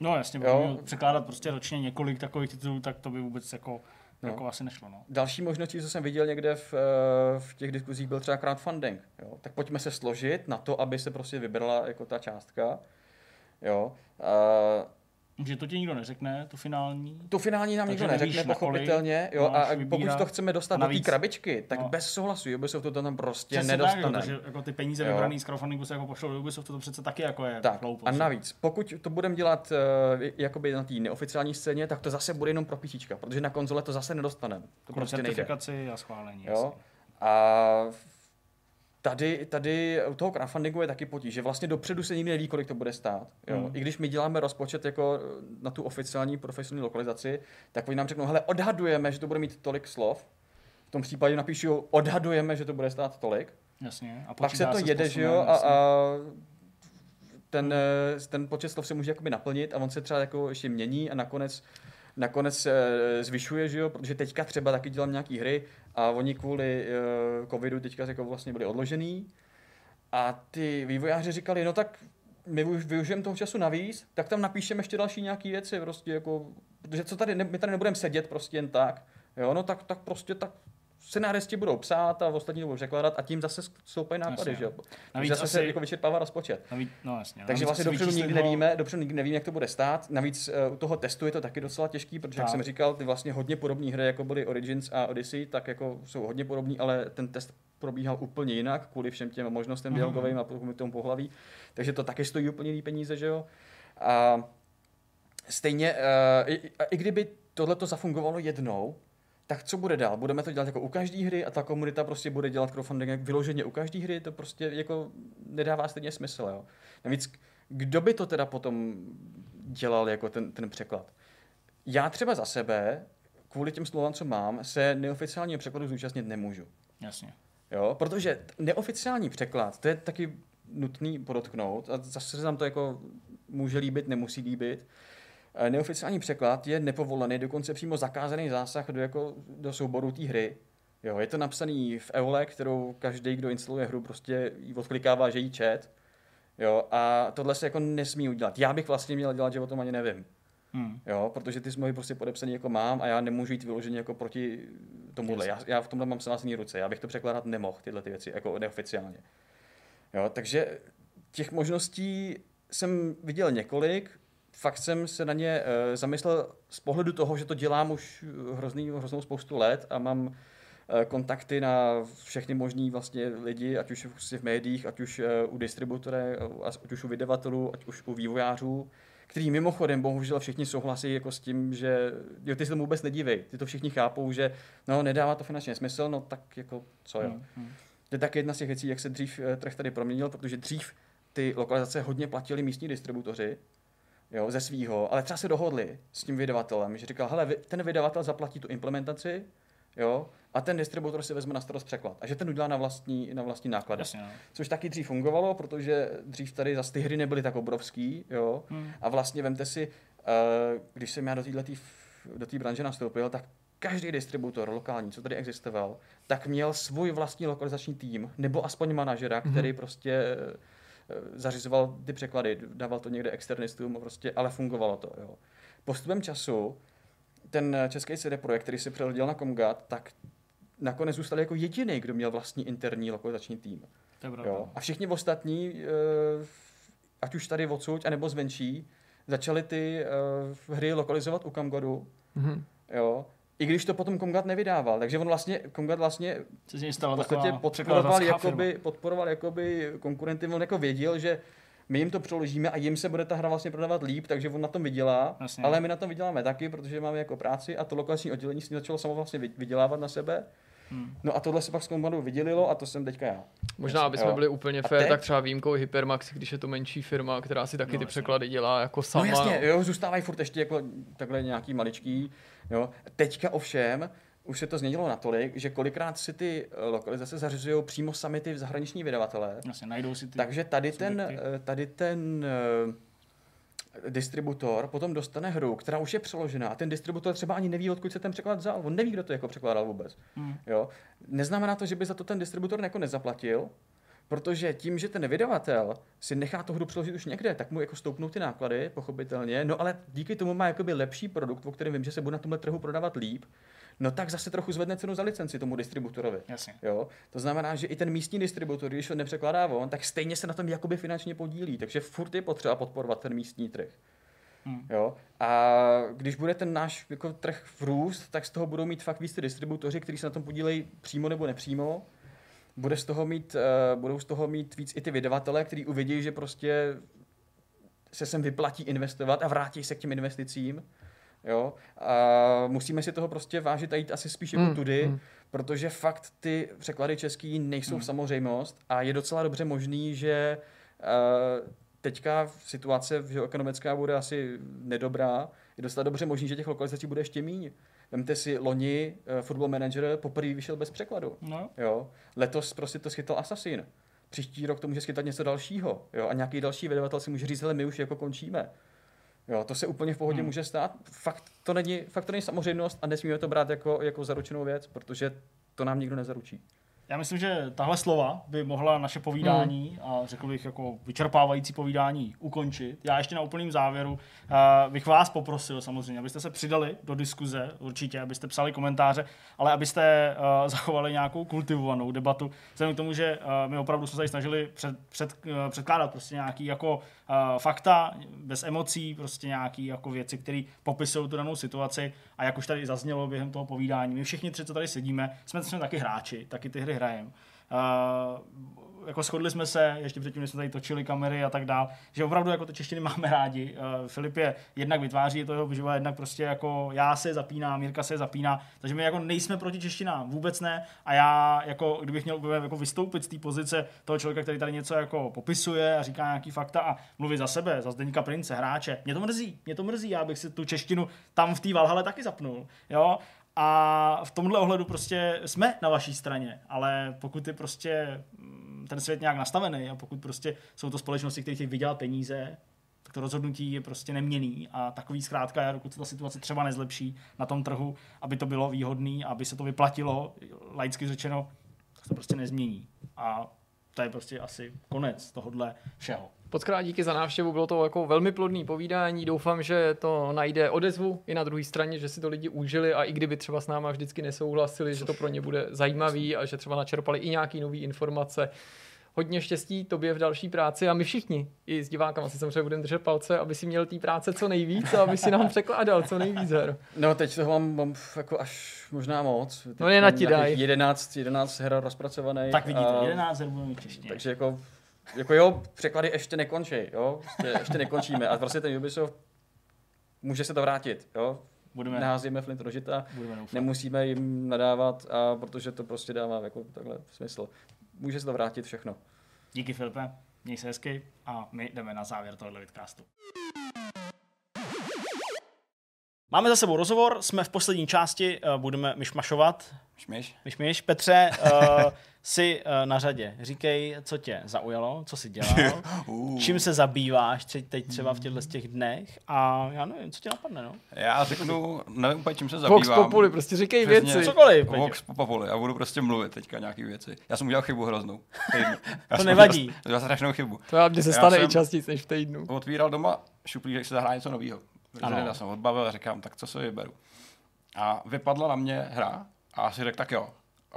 No jasně, jo. překládat prostě ročně několik takových titulů, tak to by vůbec jako No. Jako asi nešlo. No. Další možností, co jsem viděl někde v, eh, v těch diskuzích, byl třeba crowdfunding. Jo? Tak pojďme se složit na to, aby se prostě vybrala jako ta částka. Jo? Uh, že to ti nikdo neřekne, tu finální. Tu finální nám nikdo neřekne, pochopitelně. Jo, a pokud to chceme dostat do té krabičky, tak no. bez souhlasu Ubisoft to tam prostě Přesně nedostane. Tak, protože jako ty peníze vybrané z crowdfundingu se jako pošlou do Ubisoft, to přece taky jako je tak. A navíc, pokud to budeme dělat uh, jakoby na té neoficiální scéně, tak to zase bude jenom pro píčička, protože na konzole to zase nedostaneme. To prostě nejde. a schválení. Jo? A Tady, tady u toho crowdfundingu je taky potíž, že vlastně dopředu se nikdy neví, kolik to bude stát. Jo? Mm. I když my děláme rozpočet jako na tu oficiální profesionální lokalizaci, tak oni nám řeknou, hele, odhadujeme, že to bude mít tolik slov. V tom případě napíšu, odhadujeme, že to bude stát tolik. Jasně. A pak se to se jede, že jo, a, a ten, ten počet slov se může jakoby naplnit a on se třeba jako ještě mění a nakonec nakonec se zvyšuje, že jo, protože teďka třeba taky dělám nějaký hry a oni kvůli uh, covidu teďka jako vlastně byli odložený. A ty vývojáři říkali, no tak my už využijeme toho času navíc, tak tam napíšeme ještě další nějaké věci, prostě jako, protože co tady, ne, my tady nebudeme sedět prostě jen tak, jo, no tak, tak prostě tak scenáristi budou psát a ostatní budou překládat a tím zase stoupají nápady, že jo. Navíc zase asi... se jako vyčerpává rozpočet. Navíc, no jasně. Takže vlastně dopředu nikdy toho... nevíme, dopředu nikdy nevíme, jak to bude stát. Navíc uh, u toho testu je to taky docela těžký, protože tak. jak jsem říkal, ty vlastně hodně podobné hry, jako byly Origins a Odyssey, tak jako jsou hodně podobní, ale ten test probíhal úplně jinak kvůli všem těm možnostem mm-hmm. dialogovým a tomu pohlaví. Takže to taky stojí úplně jiný peníze, že jo. A stejně, uh, i, i kdyby tohle to zafungovalo jednou, tak co bude dál? Budeme to dělat jako u každé hry a ta komunita prostě bude dělat crowdfunding jak vyloženě u každé hry, to prostě jako nedává stejně smysl, jo. Navíc, kdo by to teda potom dělal jako ten, ten překlad? Já třeba za sebe kvůli těm slovám, co mám, se neoficiálního překladu zúčastnit nemůžu. Jasně. Jo, protože neoficiální překlad, to je taky nutný podotknout, a zase se nám to jako může líbit, nemusí líbit. Eh, neoficiální překlad je nepovolený, dokonce přímo zakázaný zásah do, jako, do souboru té hry. Jo, je to napsaný v EULE, kterou každý, kdo instaluje hru, prostě ji odklikává, že jí čet. Jo, a tohle se jako nesmí udělat. Já bych vlastně měl dělat, že o tom ani nevím. Hmm. Jo, protože ty smlouvy prostě podepsané jako mám a já nemůžu jít vyloženě jako proti tomuhle. Já, já, v tomhle mám selásný ruce, já bych to překládat nemohl, tyhle ty věci, jako neoficiálně. Jo, takže těch možností jsem viděl několik, fakt jsem se na ně uh, zamyslel z pohledu toho, že to dělám už hrozný, hroznou spoustu let a mám uh, kontakty na všechny možný vlastně lidi, ať už v médiích, ať už u distributora, ať už u vydavatelů, ať už u vývojářů, který mimochodem bohužel všichni souhlasí jako s tím, že jo, ty se tomu vůbec nedívej, ty to všichni chápou, že no nedává to finančně smysl, no tak jako co jo. Hmm, hmm. To je tak jedna z těch věcí, jak se dřív trh tady proměnil, protože dřív ty lokalizace hodně platili místní distributoři, jo, ze svýho, ale třeba se dohodli s tím vydavatelem, že říkal, hele, ten vydavatel zaplatí tu implementaci, jo, a ten distributor si vezme na starost překlad. A že ten udělá na vlastní, na vlastní náklady. Jasně, no. Což taky dřív fungovalo, protože dřív tady zase ty hry nebyly tak obrovský, jo. Hmm. A vlastně vemte si, uh, když jsem já do této do té branže nastoupil, tak každý distributor lokální, co tady existoval, tak měl svůj vlastní lokalizační tým, nebo aspoň manažera, hmm. který prostě Eh, zařizoval ty překlady, dával to někde externistům, prostě, ale fungovalo to. Jo. Postupem času ten český CD projekt, který se přehodil na Comgat, tak nakonec zůstal jako jediný, kdo měl vlastní interní lokalizační tým. Jo. A všichni ostatní, eh, ať už tady odsud, anebo zvenčí, začali ty uh, hry lokalizovat u Camgodu. Mm-hmm. Jo i když to potom Kongat nevydával. Takže on vlastně, Kongat vlastně v podstatě podporoval jakoby, podporoval jakoby konkurenty, on jako věděl, že my jim to přeložíme a jim se bude ta hra vlastně prodávat líp, takže on na tom vydělá, Jasně. ale my na tom vyděláme taky, protože máme jako práci a to lokální oddělení s ním začalo samo vlastně vydělávat na sebe. Hmm. No a tohle se pak s Kombadu vydělilo a to jsem teďka já. Možná, aby jsme byli úplně fair, tak třeba výjimkou Hypermax, když je to menší firma, která si taky no, ty jasně. překlady dělá jako sama. No jasně, jo, zůstávají furt ještě jako takhle nějaký maličký. Jo. Teďka ovšem, už se to změnilo natolik, že kolikrát si ty lokalizace zařizují přímo sami ty zahraniční vydavatelé. Vlastně najdou si ty Takže tady ten, eh, tady ten uh, distributor potom dostane hru, která už je přeložená a ten distributor třeba ani neví, odkud se ten překlad vzal. On neví, kdo to jako překládal vůbec. Hmm. Jo? Neznamená to, že by za to ten distributor jako nezaplatil, protože tím, že ten vydavatel si nechá tu hru přeložit už někde, tak mu jako stoupnou ty náklady, pochopitelně, no ale díky tomu má jakoby lepší produkt, o kterém vím, že se bude na tomhle trhu prodávat líp, no tak zase trochu zvedne cenu za licenci tomu distributorovi. Jasně. Jo? To znamená, že i ten místní distributor, když ho nepřekládá on, tak stejně se na tom jakoby finančně podílí, takže furt je potřeba podporovat ten místní trh. Hmm. Jo? A když bude ten náš jako trh v růst, tak z toho budou mít fakt víc ty distributoři, kteří se na tom podílejí přímo nebo nepřímo. Bude z toho mít, uh, budou z toho mít víc i ty vydavatele, kteří uvidí, že prostě se sem vyplatí investovat a vrátí se k těm investicím. Jo? A musíme si toho prostě vážit a jít asi spíš jako hmm. tudy, hmm. protože fakt ty překlady český nejsou hmm. samozřejmost a je docela dobře možný, že uh, teďka situace ekonomická bude asi nedobrá. Je docela dobře možný, že těch lokalizací bude ještě méně. Vemte si, loni uh, Football Manager poprvé vyšel bez překladu. No. Jo? Letos prostě to schytal Assassin. Příští rok to může schytat něco dalšího. Jo? A nějaký další vydavatel si může říct, ale my už jako končíme. Jo, to se úplně v pohodě hmm. může stát. Fakt to není, fakt to není samozřejmost a nesmíme to brát jako, jako zaručenou věc, protože to nám nikdo nezaručí. Já myslím, že tahle slova by mohla naše povídání hmm. a řekl bych jako vyčerpávající povídání ukončit. Já ještě na úplným závěru uh, bych vás poprosil samozřejmě, abyste se přidali do diskuze určitě, abyste psali komentáře, ale abyste uh, zachovali nějakou kultivovanou debatu. Vzhledem k tomu, že uh, my opravdu jsme se snažili před, před, uh, předkládat prostě nějaký jako uh, fakta, bez emocí, prostě nějaký jako věci, které popisují tu danou situaci a jak už tady zaznělo během toho povídání, my všichni tři, co tady sedíme, jsme, jsme taky hráči, taky ty hry hrajeme. Uh, jako shodli jsme se, ještě předtím, než jsme tady točili kamery a tak dál, že opravdu jako to češtiny máme rádi. Uh, Filip je jednak vytváří, to jeho vyživa, jednak prostě jako já se zapínám, Mirka se zapíná, takže my jako nejsme proti češtinám, vůbec ne. A já jako, kdybych měl jako vystoupit z té pozice toho člověka, který tady něco jako popisuje a říká nějaký fakta a mluví za sebe, za Zdeňka Prince, hráče, mě to mrzí, mě to mrzí, já bych si tu češtinu tam v té Valhale taky zapnul. Jo? a v tomhle ohledu prostě jsme na vaší straně, ale pokud je prostě ten svět nějak nastavený a pokud prostě jsou to společnosti, které chtějí vydělat peníze, tak to rozhodnutí je prostě neměný a takový zkrátka, dokud se ta situace třeba nezlepší na tom trhu, aby to bylo výhodné, aby se to vyplatilo, laicky řečeno, tak to prostě nezmění. A to je prostě asi konec tohohle všeho. Podkrát díky za návštěvu, bylo to jako velmi plodný povídání. Doufám, že to najde odezvu i na druhé straně, že si to lidi užili a i kdyby třeba s náma vždycky nesouhlasili, že to pro ně bude zajímavý a že třeba načerpali i nějaké nové informace. Hodně štěstí tobě v další práci a my všichni, i s divákama si samozřejmě budeme držet palce, aby si měl té práce co nejvíc a aby si nám překládal co nejvíc her. No teď toho mám, mám jako až možná moc. Teď no je na ti daj. 11, 11 her rozpracovaný. Tak vidíte, a, 11 her budeme češtině. Takže jako jako jo, překlady ještě nekončí, jo, ještě, ještě nekončíme. A prostě ten Ubisoft může se to vrátit, jo. Budeme. Neházíme flint do žita, Budeme nemusíme jim nadávat, a protože to prostě dává jako takhle smysl. Může se to vrátit všechno. Díky Filipe, měj se hezky a my jdeme na závěr tohohle vidcastu. Máme za sebou rozhovor, jsme v poslední části, eh, budeme myšmašovat. Myšmiš. Myšmiš. Petře, uh, jsi uh, na řadě. Říkej, co tě zaujalo, co jsi dělal, uh. čím se zabýváš teď třeba v těchto těch dnech a já nevím, co tě napadne, no? Já řeknu, nevím úplně, čím se zabývám. Vox Populi, prostě říkej Přesně, věci. Cokoliv. Vox Populi, já budu prostě mluvit teďka nějaký věci. Já jsem udělal chybu hroznou. to nevadí. To je strašnou chybu. To já, se stane i častěji než v týdnu. Otvíral doma šuplík, se zahrál něco nového. Já jsem odbavil a říkám, tak co se vyberu. A vypadla na mě hra a si řekl, tak jo.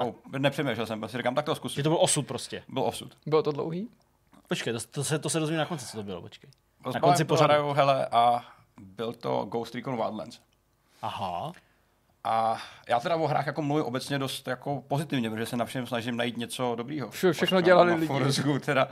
Oh, nepřemýšlel jsem, si říkám, tak to zkusím. Že to byl osud prostě. Byl osud. Bylo to dlouhý? Počkej, to, to, se, to se dozvím na konci, co to bylo, počkej. na konci pořadu. hele, a byl to Ghost Recon Wildlands. Aha. A já teda o hrách jako mluvím obecně dost jako pozitivně, protože se na všem snažím najít něco dobrýho. Vše, všechno dělali lidi. Forsku, teda.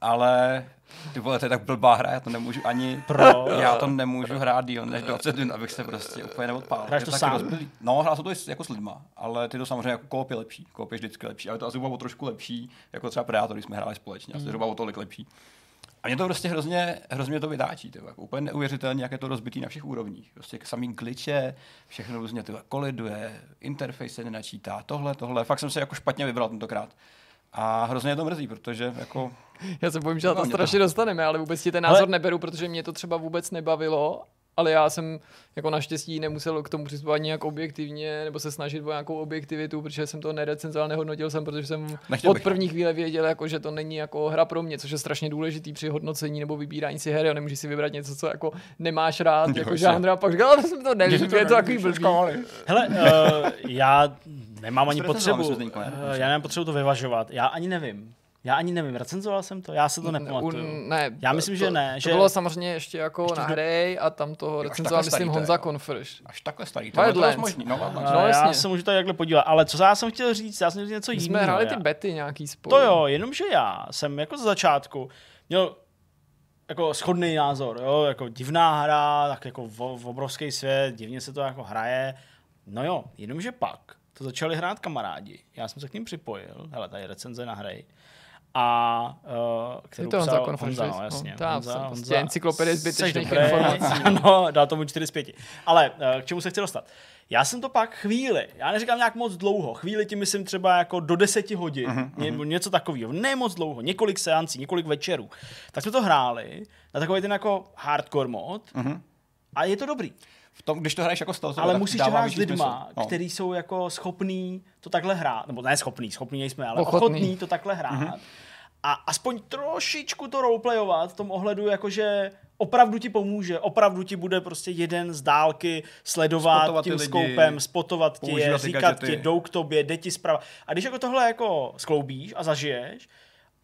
Ale ty vole, to je tak blbá hra, já to nemůžu ani, Pro... já to nemůžu hrát díl než 20 dnů, abych se prostě úplně neodpálil. Hráš to sám? Rozbylý. No, hrál jsem to jako s lidma, ale ty to samozřejmě jako koop je lepší, koop je vždycky lepší, ale to asi bylo trošku lepší, jako třeba Predator, když jsme hráli společně, asi mm. zhruba o tolik lepší. A mě to prostě hrozně, hrozně to vytáčí, tyhle. jako úplně neuvěřitelně, jak je to rozbitý na všech úrovních. Prostě samý kliče, všechno různě tyhle koliduje, interface se nenačítá, tohle, tohle. Fakt jsem se jako špatně vybral tentokrát. A hrozně je to mrzí, protože jako... Já se bojím, že na to strašně to... dostaneme, ale vůbec ti ten názor ale... neberu, protože mě to třeba vůbec nebavilo ale já jsem jako naštěstí nemusel k tomu přistupovat nějak objektivně nebo se snažit o nějakou objektivitu, protože jsem to nerecenzoval, nehodnotil jsem, protože jsem Nechtěl od první chvíle věděl, jako, že to není jako hra pro mě, což je strašně důležitý při hodnocení nebo vybírání si hry a nemůžeš si vybrat něco, co jako nemáš rád, jako žánra, a pak říkal, ale jsem to nevím, je to takový blbý. Hele, uh, já nemám ani potřebu, uh, já nemám potřebu to vyvažovat, já ani nevím. Já ani nevím, recenzoval jsem to, já se to nepamatuju. Ne, já myslím, to, že ne. To že... bylo samozřejmě ještě jako ještě na hry a tam toho recenzoval, myslím, Honza Konfrš. Až takhle starý, to je možný. No, no, no, já se můžu tady takhle podívat, ale co já jsem chtěl říct, já jsem chtěl něco jiného. jsme hráli ty bety nějaký spolu. To jo, jenomže já jsem jako z začátku měl jako schodný názor, jo, jako divná hra, tak jako v, v obrovský svět, divně se to jako hraje. No jo, jenomže pak to začali hrát kamarádi. Já jsem se k ním připojil, hele, tady recenze na hry a uh, kterou to Honza, Honza, no, jasně. No, Honza, Honza, prostě encyklopedie zbytečných informací. ano, dal tomu 4 z 5. Ale uh, k čemu se chci dostat? Já jsem to pak chvíli, já neříkám nějak moc dlouho, chvíli tím myslím třeba jako do 10 hodin, uh-huh, uh-huh. něco takového, ne moc dlouho, několik seancí, několik večerů. Tak jsme to hráli na takový ten jako hardcore mod uh-huh. a je to dobrý. V tom, když to hraješ jako stealth, ale musíš hrát s lidma, no. kteří jsou jako schopní to takhle hrát, nebo ne schopný, schopný nejsme, ale ochotný, ochotný to takhle hrát. Mm-hmm. A aspoň trošičku to roleplayovat v tom ohledu, jakože opravdu ti pomůže, opravdu ti bude prostě jeden z dálky sledovat spotovat tím skoupem, spotovat tě, říkat ti, jdou k tobě, jde ti zprava. A když jako tohle jako skloubíš a zažiješ,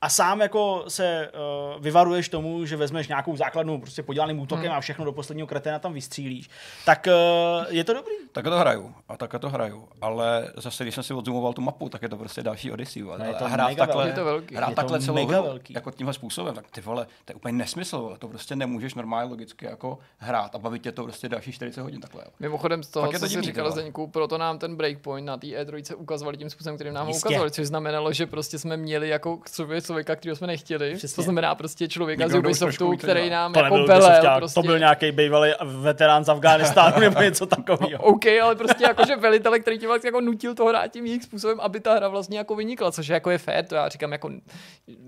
a sám jako se uh, vyvaruješ tomu, že vezmeš nějakou základnou prostě podělaným útokem hmm. a všechno do posledního kreténa tam vystřílíš, tak uh, je to dobrý. Tak to hraju a tak to hraju, ale zase když jsem si odzumoval tu mapu, tak je to prostě další Odyssey. No, je to hrát takhle, je to velký. Hrát je takhle to celou hru, jako tímhle způsobem, tak ty vole, to je úplně nesmysl, to prostě nemůžeš normálně logicky jako hrát a bavit tě to prostě další 40 hodin takhle. Mimochodem z toho, co jsi říkal Zdeňku, proto nám ten breakpoint na té E3 ukazovali tím způsobem, kterým nám ho ukazovali, což znamenalo, že prostě jsme měli jako co člověka, kterého jsme nechtěli. Přesně. To znamená prostě člověka Někdo z Ubisoftu, který nám to jako velel. Prostě. To byl nějaký bývalý veterán z Afganistánu nebo něco takového. OK, ale prostě jakože velitel, který tě vlastně jako nutil to hrát tím jejich způsobem, aby ta hra vlastně jako vynikla, což jako je fér, to já říkám jako,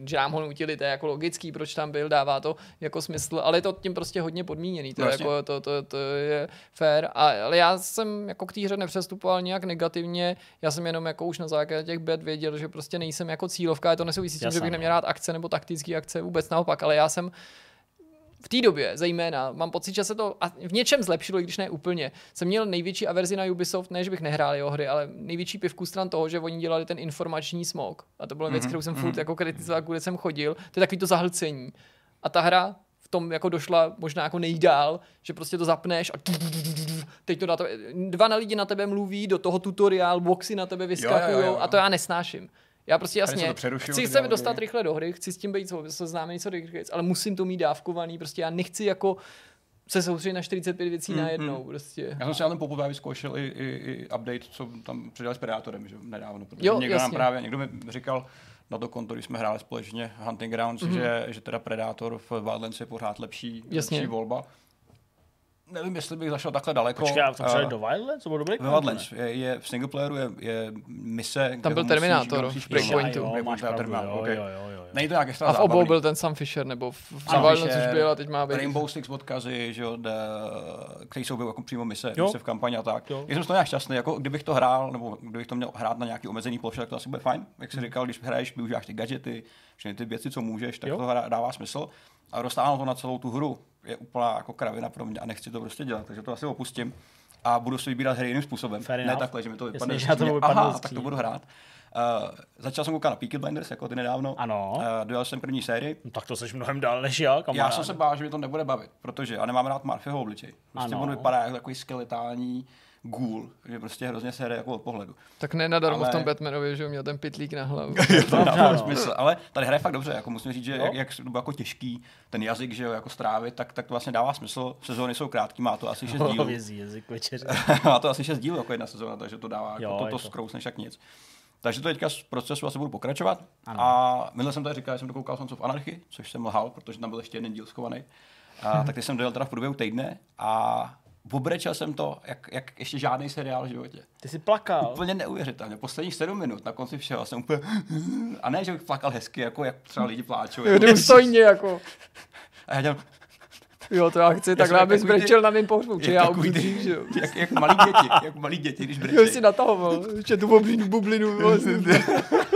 že nám ho nutili, to je jako logický, proč tam byl, dává to jako smysl, ale je to tím prostě hodně podmíněný, to, vlastně. jako, to, to, to, je fér, a, ale já jsem jako k té hře nepřestupoval nějak negativně, já jsem jenom jako už na základě těch bet věděl, že prostě nejsem jako cílovka, je to nesouvisí s tím, že bych neměl rád akce nebo taktické akce, vůbec naopak, ale já jsem v té době zejména mám pocit, že se to a v něčem zlepšilo, i když ne úplně. Jsem měl největší averzi na Ubisoft, ne, že bych nehrál jeho hry, ale největší pivku stran toho, že oni dělali ten informační smog. A to byla věc, mm-hmm. kterou jsem furt mm-hmm. jako kritizoval, kde jsem chodil. To je takový to zahlcení. A ta hra v tom jako došla možná jako nejdál, že prostě to zapneš a teď to na tebe, dva na lidi na tebe mluví, do toho tutoriál, boxy na tebe vyskakují a to já nesnáším. Já prostě jasně, chci se dostat rychle do hry, chci s tím být seznámený co rychle, ale musím to mít dávkovaný, prostě já nechci jako se soustředit na 45 věcí mm, najednou. Mm. Prostě. Já jsem si na ten popové vyzkoušel i, i, i, update, co tam přidali s Predátorem, že nedávno. Protože jo, někdo jasně. nám právě, někdo mi říkal, na to konto, když jsme hráli společně Hunting Grounds, mm-hmm. že, že teda Predator v Wildlands je pořád lepší, lepší volba nevím, jestli bych zašel takhle daleko. Počkej, a to uh, do Wildlands? To bylo dobrý? Wildlands. Je, je, v single playeru je, je mise, Tam byl Terminátor v Breakpointu. Jo, máš pravdu, jo, okay. jo, jo, jo. Není to nějak extra A v obou byl ten Sam Fisher, nebo v, v Wildlands už byl a teď má být. Rainbow Six odkazy, že jo, de, který jsou jako přímo mise, jo. mise v kampani a tak. Jo. Já jsem z toho nějak šťastný, jako kdybych to hrál, nebo kdybych to měl hrát na nějaký omezený ploše, tak to asi bude fajn. Jak jsi říkal, když hraješ, využíváš ty gadgety, všechny ty věci, co můžeš, tak jo. to dává smysl. A roztáhnout to na celou tu hru je úplná jako kravina pro mě a nechci to prostě dělat, takže to asi opustím a budu si vybírat hry jiným způsobem. Fair ne enough. takhle, že mi to vypadne. Jasně, to Aha, tak to budu hrát. Uh, začal jsem koukat na Peaky Blinders, jako ty nedávno. Ano. Uh, dojel jsem první sérii. No, tak to jsi mnohem dál než já, kamarád. Já jsem se bál, že mi to nebude bavit, protože já nemám rád Marfyho obličej. Prostě on vypadá jako takový skeletální gůl, že prostě hrozně se hraje jako od pohledu. Tak ne nadarmo ale... v tom Batmanovi, že měl ten pitlík na hlavu. to dává smysl, ale tady hraje fakt dobře, jako musím říct, že jak, jak to bylo jako těžký, ten jazyk, že jo, jako strávit, tak, tak to vlastně dává smysl. Sezóny jsou krátké, má to asi 6 dílů. jazyk má to asi 6 dílů jako jedna sezóna, takže to dává, jako jo, to, to, to zkrousneš jak nic. Takže to teďka z procesu asi budu pokračovat. Ano. A minule jsem tady říkal, že jsem dokoukal Sons of Anarchy, což jsem lhal, protože tam byl ještě jeden díl schovaný. A, tak ty jsem dojel teda v průběhu týdne a obrečel jsem to, jak, jak ještě žádný seriál v životě. Ty jsi plakal. Úplně neuvěřitelně. Posledních sedm minut na konci všeho jsem úplně... A ne, že bych plakal hezky, jako jak třeba lidi pláčou. Jo, důstojně jako. A já dělám... Jo, to já chci, já takhle, abys brečel na mým pohřbu, či já umřím, že jo. Jak, jak malí děti, jak malí děti, když brečí. Jo, si natahoval, ještě tu bublinu, bublinu.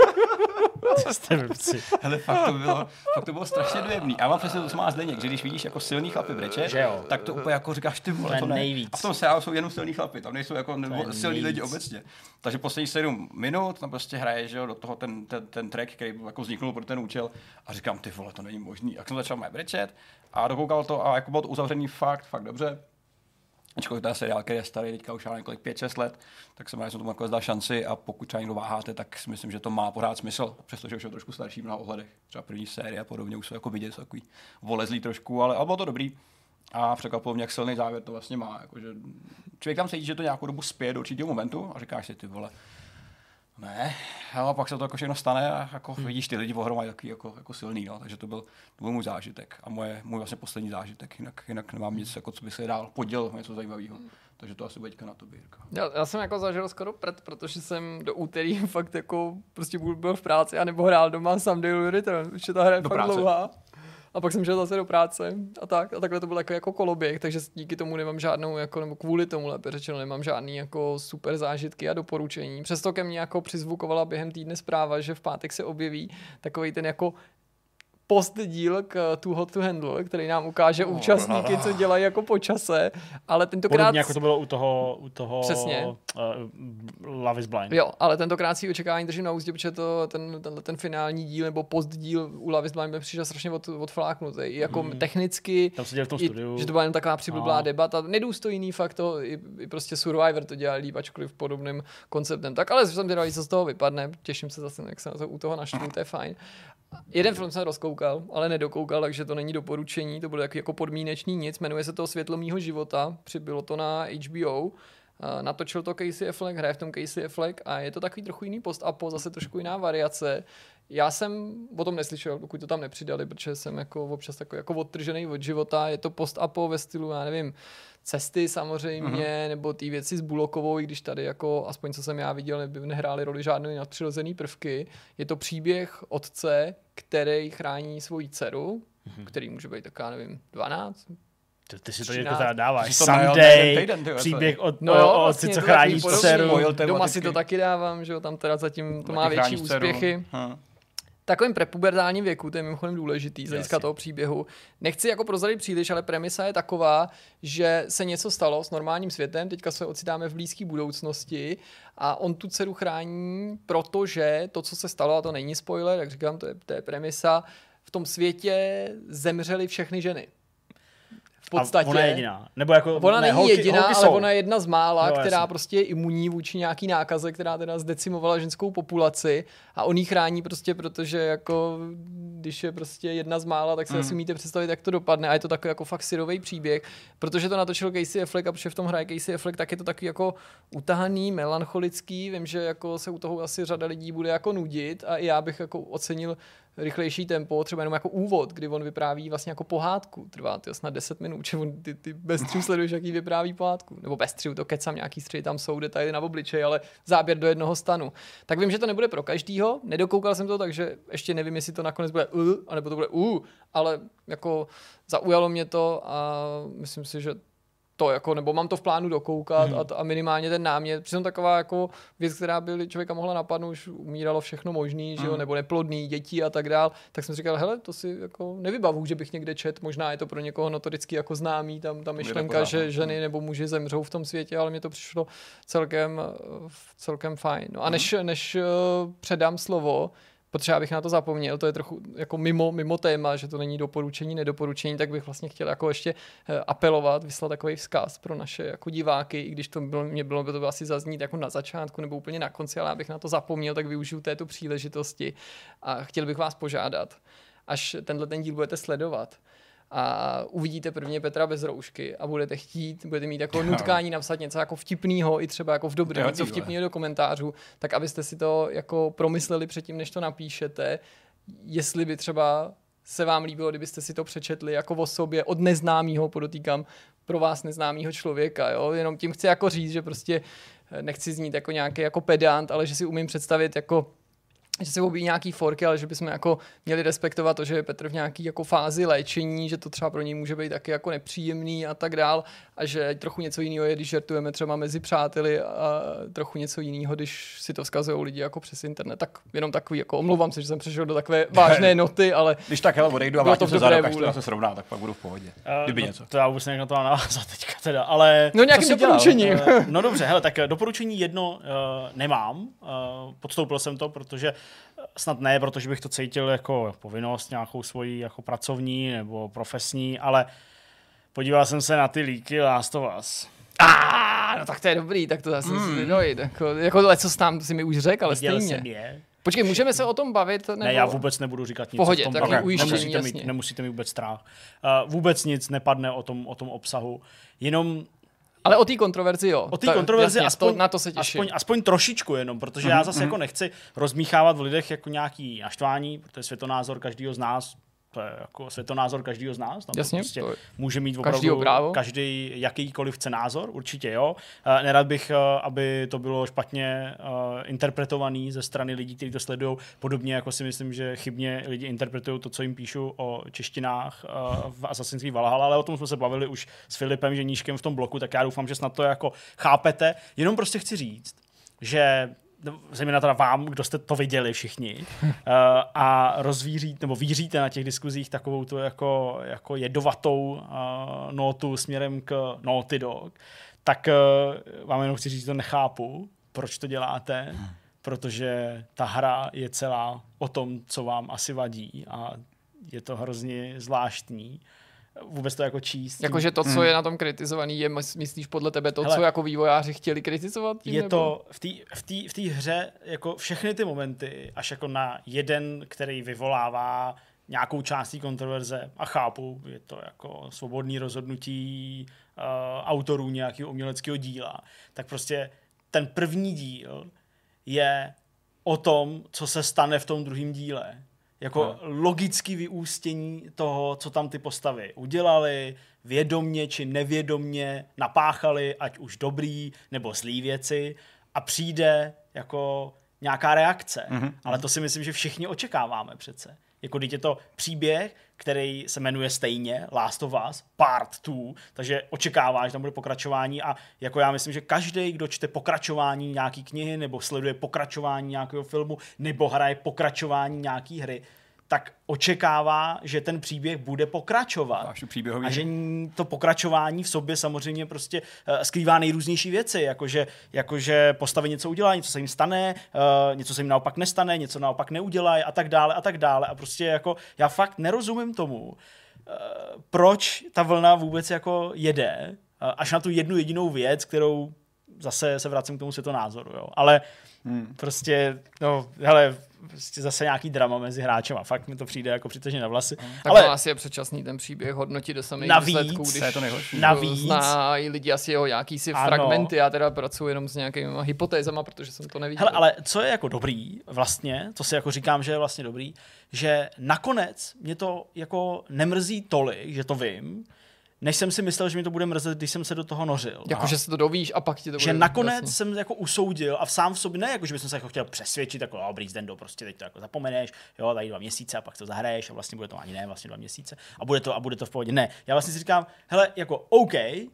jste blbci. Hele, fakt to bylo, fakt to bylo strašně dojemný. A mám přesně to, co má Zdeněk, že když vidíš jako silný chlapy breče, tak to úplně jako říkáš, ty vole, to, ne. Nejvíc. A v tom seriálu jsou jenom silní chlapy, tam nejsou jako nebo silní lidi obecně. Takže poslední 7 minut tam prostě hraje, že jo, do toho ten, ten, ten track, který jako vzniknul pro ten účel a říkám, ty vole, to není možný. A jsem začal mé brečet a dokoukal to a jako bylo to uzavřený fakt, fakt dobře ačkoliv ten seriál, který je starý, teďka už několik 5-6 let, tak jsem rád, jsem tomu jako zdal šanci a pokud třeba někdo váháte, tak si myslím, že to má pořád smysl, přestože už je trošku starší v mnoha ohledech. Třeba první série a podobně už jsou jako vidět, jsou takový volezlý trošku, ale, ale bylo to dobrý. A překvapilo mě, jak silný závěr to vlastně má. Jako, že člověk tam cítí, že to nějakou dobu spěje do určitého momentu a říkáš si, ty vole, ne, a pak se to jako všechno stane a jako hmm. vidíš ty lidi pohromady takový jako, jako silný, no. takže to byl, to byl můj zážitek a moje, můj vlastně poslední zážitek, jinak, jinak nemám nic, jako, co by se dál poděl, něco zajímavého. Hmm. Takže to asi bude na to Jirka. Já, já, jsem jako zažil skoro před, protože jsem do úterý fakt jako prostě byl v práci a nebo hrál doma Someday Return, už je ta hra fakt práce. dlouhá a pak jsem šel zase do práce a tak. A takhle to byl jako, jako koloběh, takže díky tomu nemám žádnou, jako, nebo kvůli tomu lépe řečeno, nemám žádný jako super zážitky a doporučení. Přesto ke mně jako přizvukovala během týdne zpráva, že v pátek se objeví takový ten jako díl k Too Hot to Handle, který nám ukáže oh, účastníky, co dělají jako po čase, ale tentokrát... Podobně jako to bylo u toho, u toho Přesně. Uh, Love is Blind. Jo, ale tentokrát si očekávání držím na úzdě, protože to, ten, ten, ten, finální díl nebo díl u Love is Blind mi přišel strašně od, odfláknutý. I jako hmm. technicky, Tam se v tom studiu. I, že to byla jen taková přiblblá no. debata. Nedůstojný fakt to, i, i, prostě Survivor to dělal líp, ačkoliv podobným konceptem. Tak ale jsem teda co z toho vypadne, těším se zase, jak se na to u toho naštvu, to je fajn. Jeden film jsem rozkoukal, ale nedokoukal, takže to není doporučení, to bylo jako podmínečný nic, jmenuje se to Světlo mýho života, přibylo to na HBO natočil to Casey Affleck, hraje v tom Casey Affleck a je to takový trochu jiný post a po zase trošku jiná variace. Já jsem o tom neslyšel, pokud to tam nepřidali, protože jsem jako občas takový jako odtržený od života. Je to post a po ve stylu, já nevím, cesty samozřejmě, mm-hmm. nebo ty věci s Bulokovou, i když tady jako, aspoň co jsem já viděl, neby, nehrály roli žádné nadpřirozené prvky. Je to příběh otce, který chrání svoji dceru, mm-hmm. který může být taková, nevím, 12, ty, ty si to jako teda dáváš. Týden, ty, příběh od, no, o, vlastně, co chrání dceru. Doma si to taky dávám, že jo, tam teda zatím to má větší úspěchy. Hm takovém prepubertálním věku, to je mimochodem důležitý z hlediska toho příběhu. Nechci jako prozradit příliš, ale premisa je taková, že se něco stalo s normálním světem, teďka se ocitáme v blízké budoucnosti a on tu dceru chrání, protože to, co se stalo, a to není spoiler, jak říkám, to je, to je premisa, v tom světě zemřely všechny ženy podstatě. A ona je jediná. Nebo jako, ona ne, není holky, jediná, holky ale jsou. ona je jedna z mála, no, která jasný. prostě je imunní vůči nějaký nákaze, která teda zdecimovala ženskou populaci a on ji chrání prostě, protože jako když je prostě jedna z mála, tak si mm. asi umíte představit, jak to dopadne a je to takový jako fakt syrový příběh, protože to natočil Casey Affleck a protože v tom hraje Casey Affleck, tak je to takový jako utahaný, melancholický, vím, že jako se u toho asi řada lidí bude jako nudit a i já bych jako ocenil rychlejší tempo, třeba jenom jako úvod, kdy on vypráví vlastně jako pohádku. Trvá to snad 10 minut, že on, ty, ty bez střihu sleduješ, jaký vypráví pohádku. Nebo bez střihu, to kecam, nějaký střih, tam jsou detaily na obličej, ale záběr do jednoho stanu. Tak vím, že to nebude pro každýho, nedokoukal jsem to, takže ještě nevím, jestli to nakonec bude uh, anebo to bude uh, ale jako zaujalo mě to a myslím si, že to, jako, nebo mám to v plánu dokoukat hmm. a, a, minimálně ten námět. Přitom taková jako věc, která by člověka mohla napadnout, už umíralo všechno možný, že jo, hmm. nebo neplodný, děti a tak dál, tak jsem říkal, hele, to si jako nevybavu, že bych někde čet, možná je to pro někoho notoricky jako známý, tam ta myšlenka, že no. ženy nebo muži zemřou v tom světě, ale mně to přišlo celkem, celkem fajn. No a než, než eh, předám slovo, protože abych na to zapomněl, to je trochu jako mimo, mimo téma, že to není doporučení, nedoporučení, tak bych vlastně chtěl jako ještě eh, apelovat, vyslat takový vzkaz pro naše jako diváky, i když to bylo, mě bylo by to asi zaznít jako na začátku nebo úplně na konci, ale abych na to zapomněl, tak využiju této příležitosti a chtěl bych vás požádat, až tenhle ten díl budete sledovat, a uvidíte prvně Petra bez roušky a budete chtít, budete mít jako nutkání napsat něco jako vtipného, i třeba jako v dobrém, něco vtipného do komentářů, tak abyste si to jako promysleli předtím, než to napíšete, jestli by třeba se vám líbilo, kdybyste si to přečetli jako o sobě od neznámého, podotýkám, pro vás neznámého člověka, jo? jenom tím chci jako říct, že prostě nechci znít jako nějaký jako pedant, ale že si umím představit jako že se objeví nějaký forky, ale že bychom jako měli respektovat to, že je Petr v nějaký jako fázi léčení, že to třeba pro něj může být taky jako nepříjemný a tak dál a že trochu něco jiného je, když žertujeme třeba mezi přáteli a trochu něco jiného, když si to vzkazují lidi jako přes internet. Tak jenom takový, jako omlouvám se, že jsem přešel do takové vážné noty, ale... Když tak, hele, odejdu a vrátím se za rok, až to se srovná, tak pak budu v pohodě. Uh, Kdyby no, něco. To já vůbec nevím, na to mám navázat teďka teda, ale... No nějakým doporučením. Uh, no dobře, hele, tak doporučení jedno uh, nemám. Uh, podstoupil jsem to, protože snad ne, protože bych to cítil jako povinnost nějakou svoji jako pracovní nebo profesní, ale podíval jsem se na ty líky Last of Us. Ah, no tak to je dobrý, tak to zase mm. si dojít. Jako, jako co tam si mi už řekl, ale Viděl stejně. Jsem je. Počkej, můžeme se o tom bavit? Nebo... Ne, já vůbec nebudu říkat nic Pohodě, o tom. Tak ujištění, nemusíte, mít, nemusíte mít vůbec strach. Uh, vůbec nic nepadne o tom, o tom obsahu. Jenom ale o té kontroverzi jo. O té kontroverzi jasně, aspoň, to, na to se těším. Aspoň, aspoň trošičku jenom, protože mm-hmm. já zase mm-hmm. jako nechci rozmíchávat v lidech jako nějaký naštvání, protože světonázor každého z nás to je jako světonázor každého z nás. Tam Jasně, prostě to může mít opravdu právo. každý jakýkoliv chce názor, určitě jo. Uh, nerad bych, uh, aby to bylo špatně uh, interpretovaný ze strany lidí, kteří to sledují. Podobně jako si myslím, že chybně lidi interpretují to, co jim píšu o češtinách v Assassin's Creed Valhalla, ale o tom jsme se bavili už s Filipem Ženíškem v tom bloku, tak já doufám, že snad to jako chápete. Jenom prostě chci říct, že zejména teda vám, kdo jste to viděli všichni, uh, a rozvíří, nebo víříte na těch diskuzích takovou tu jako, jako jedovatou uh, notu směrem k Naughty Dog, tak uh, vám jenom chci říct, že to nechápu, proč to děláte, protože ta hra je celá o tom, co vám asi vadí a je to hrozně zvláštní vůbec to jako číst. Jakože to, co hmm. je na tom kritizovaný, je, myslíš podle tebe to, Hele, co jako vývojáři chtěli kritizovat? Tím, je nebo? to v té v tý, v tý hře jako všechny ty momenty, až jako na jeden, který vyvolává nějakou částí kontroverze a chápu, je to jako svobodný rozhodnutí uh, autorů nějakého uměleckého díla, tak prostě ten první díl je o tom, co se stane v tom druhém díle. Jako no. logický vyústění toho, co tam ty postavy udělali, vědomně či nevědomně napáchali, ať už dobrý nebo zlý věci a přijde jako nějaká reakce. Mm-hmm. Ale to si myslím, že všichni očekáváme přece. Jako je to příběh, který se jmenuje stejně Last of Us, Part 2, takže očekává, že tam bude pokračování a jako já myslím, že každý, kdo čte pokračování nějaký knihy nebo sleduje pokračování nějakého filmu nebo hraje pokračování nějaký hry, tak očekává, že ten příběh bude pokračovat. A že to pokračování v sobě samozřejmě prostě uh, skrývá nejrůznější věci, jakože, jakože postavy něco udělá, něco se jim stane, uh, něco se jim naopak nestane, něco naopak neudělají a tak dále a tak dále. A prostě jako já fakt nerozumím tomu, uh, proč ta vlna vůbec jako jede, až na tu jednu jedinou věc, kterou zase se vracím k tomu světonázoru, jo. Ale hmm. prostě, no, hele, prostě zase nějaký drama mezi hráčem a fakt mi to přijde jako přitaženě na vlasy. Hmm. Tak ale asi je předčasný ten příběh hodnotit do samých navíc, výsledků, když je to nejhorší. Navíc, znají lidi asi jeho jaký si fragmenty, já teda pracuji jenom s nějakými hypotézama, protože jsem to neviděl. Hele, ale co je jako dobrý vlastně, co si jako říkám, že je vlastně dobrý, že nakonec mě to jako nemrzí tolik, že to vím, než jsem si myslel, že mi to bude mrzet, když jsem se do toho nořil. Jako, že se to dovíš a pak ti to bude Že nakonec vlastně. jsem jako usoudil a sám v sobě, ne jako, že bych se jako chtěl přesvědčit, jako, dobrý, do, prostě teď to jako zapomeneš, jo, tady dva měsíce a pak to zahraješ a vlastně bude to ani ne, vlastně dva měsíce a bude to, a bude to v pohodě. Ne, já vlastně si říkám, hele, jako OK,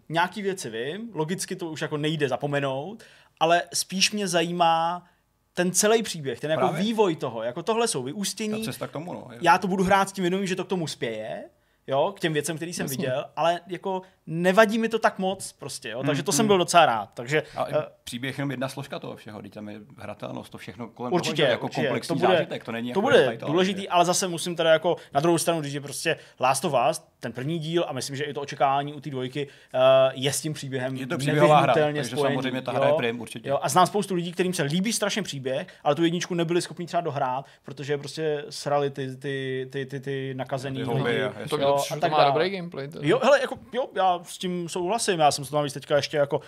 nějaký věci vím, logicky to už jako nejde zapomenout, ale spíš mě zajímá, ten celý příběh, ten jako Právě. vývoj toho, jako tohle jsou vyústění. Ta cesta k tomu, no. Já to budu hrát s tím vědomím, že to k tomu spěje, jo, k těm věcem, který jsem Jasně. viděl, ale jako nevadí mi to tak moc prostě, jo, takže to mm, jsem byl docela rád. Takže, a uh, příběh jenom jedna složka toho všeho, když tam je hratelnost, to všechno kolem určitě, toho, jako určitě, komplexní to bude, zážitek, to není to jako bude důležitý, ale zase musím teda jako na druhou stranu, když je prostě Last of Us, ten první díl a myslím, že i to očekávání u té dvojky uh, je s tím příběhem je to příběhová hra, takže spojený, samozřejmě ta hra jo, je prim, určitě. Jo, a znám spoustu lidí, kterým se líbí strašně příběh, ale tu jedničku nebyli schopni třeba dohrát, protože prostě srali ty, ty, ty, ty, ty nakazený ty lidi. Jo, to, to má dobrý gameplay. Jo, hele, jako, jo, já s tím souhlasím, já jsem se to navíc teďka ještě jako uh,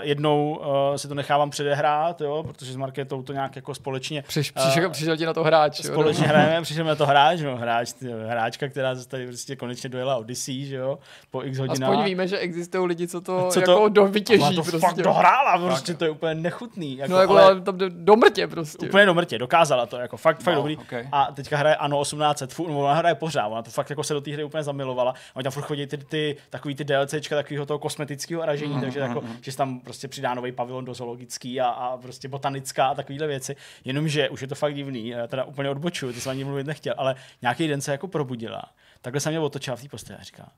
jednou uh, si to nechávám předehrát, jo, protože s Marketou to nějak jako společně... Přiš, uh, přišel, přišel ti na to hráč. Společně jo, hrajeme, přišel na to hráč, no, hráč, hráčka, která se tady prostě konečně dojela Odyssey, že jo, po x hodinách. Aspoň víme, že existují lidi, co to, co jako to, do vytěží. to prostě. fakt dohrála, prostě to je úplně nechutný. Jako, no jako ale, tam do, do mrtě prostě. Úplně do mrtě, dokázala to, jako fakt, fakt no, dobrý. Okay. A teďka hraje ano 1800, furt, ona hraje pořád, ona to fakt jako se do té hry úplně zamilovala. Oni tam furt chodí ty, ty takový ty DLCčka takového toho kosmetického ražení, mm, takže jako, mm, že tam prostě přidá nový pavilon do zoologický a, a prostě botanická a takovéhle věci. Jenomže už je to fakt divný, já teda úplně odbočuju, to jsem ani mluvit nechtěl, ale nějaký den se jako probudila. Takhle jsem mě otočila v té posteli a říká,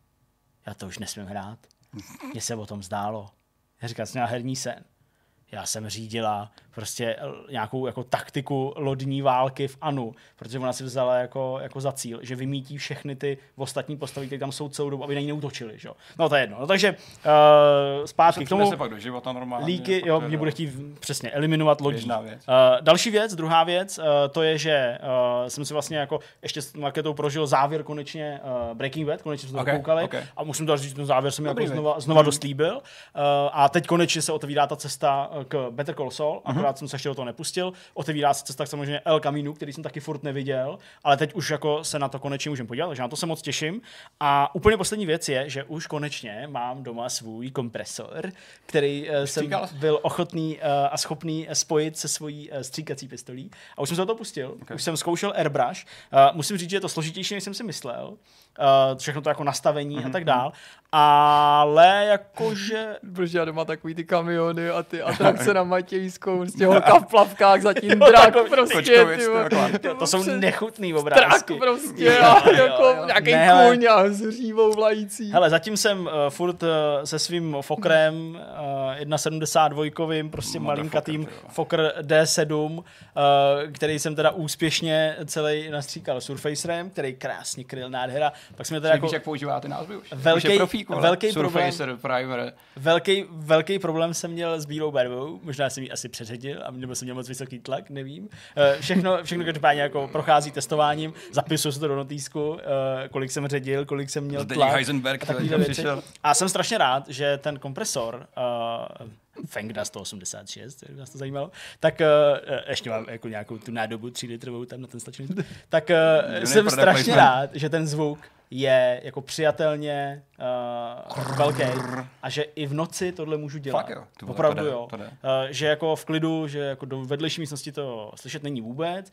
já to už nesmím hrát. Mně se o tom zdálo. Já říkám, jsem herní sen. Já jsem řídila prostě nějakou jako taktiku lodní války v Anu, protože ona si vzala jako, jako za cíl, že vymítí všechny ty ostatní postavy, které tam jsou celou dobu, aby na ní neutočili. Že? No to je jedno. No, takže uh, zpátky k tomu. Se pak do života normálně. Líky, jo, mě bude chtít přesně eliminovat lodí. Věc. Uh, další věc, druhá věc, uh, to je, že uh, jsem si vlastně jako ještě s marketou prožil závěr konečně uh, Breaking Bad, konečně jsme okay, to koukali okay. a musím to říct, ten závěr jsem jako znova, znova dost líbil. Uh, a teď konečně se otevírá ta cesta k Better Call Saul, mm-hmm. akorát jsem se ještě do toho nepustil. Otevírá se cesta samozřejmě El Camino, který jsem taky furt neviděl, ale teď už jako se na to konečně můžeme podívat, takže na to se moc těším. A úplně poslední věc je, že už konečně mám doma svůj kompresor, který uh, jsem byl ochotný uh, a schopný spojit se svojí uh, stříkací pistolí. A už jsem se to pustil. Okay. Už jsem zkoušel airbrush. Uh, musím říct, že je to složitější, než jsem si myslel uh, všechno to jako nastavení mm-hmm. a mhm, tak dál. Ale jakože... Protože já doma takový ty kamiony a ty atrakce na Matějskou, prostě holka v plavkách, zatím drak prostě. Ty, to, to jsou nechutný obrázky. Drak prostě a jako nějaký kůň a s hřívou vlající. Hele, zatím jsem uh, furt uh, se svým Fokrem uh, 1.72, prostě malinkatým Fokr D7, uh, který jsem teda úspěšně celý nastříkal Surfacerem, který krásně kryl nádhera pak jsme teda jako... Víš, jak používáte názvy už. Velký, už profík, velký Surfacer, problém, Primer. Velký, velký problém jsem měl s bílou barvou, hrajou, možná jsem ji asi předředil, nebo jsem měl moc vysoký tlak, nevím. Uh, všechno, všechno každopádně jako prochází testováním, zapisuju se to do notýsku, uh, kolik jsem ředil, kolik jsem měl tlak. Heisenberg, a, a jsem strašně rád, že ten kompresor uh, Fengda 186, jak vás to zajímalo, tak uh, ještě mám jako nějakou tu nádobu 3 litrovou tam na ten stačný, tak uh, jsem strašně rád, že ten zvuk je jako přijatelně uh, velký a že i v noci tohle můžu dělat. Fakt jo, to Opravdu to jde, jo. To jde. Uh, že jako v klidu, že jako do vedlejší místnosti to slyšet není vůbec,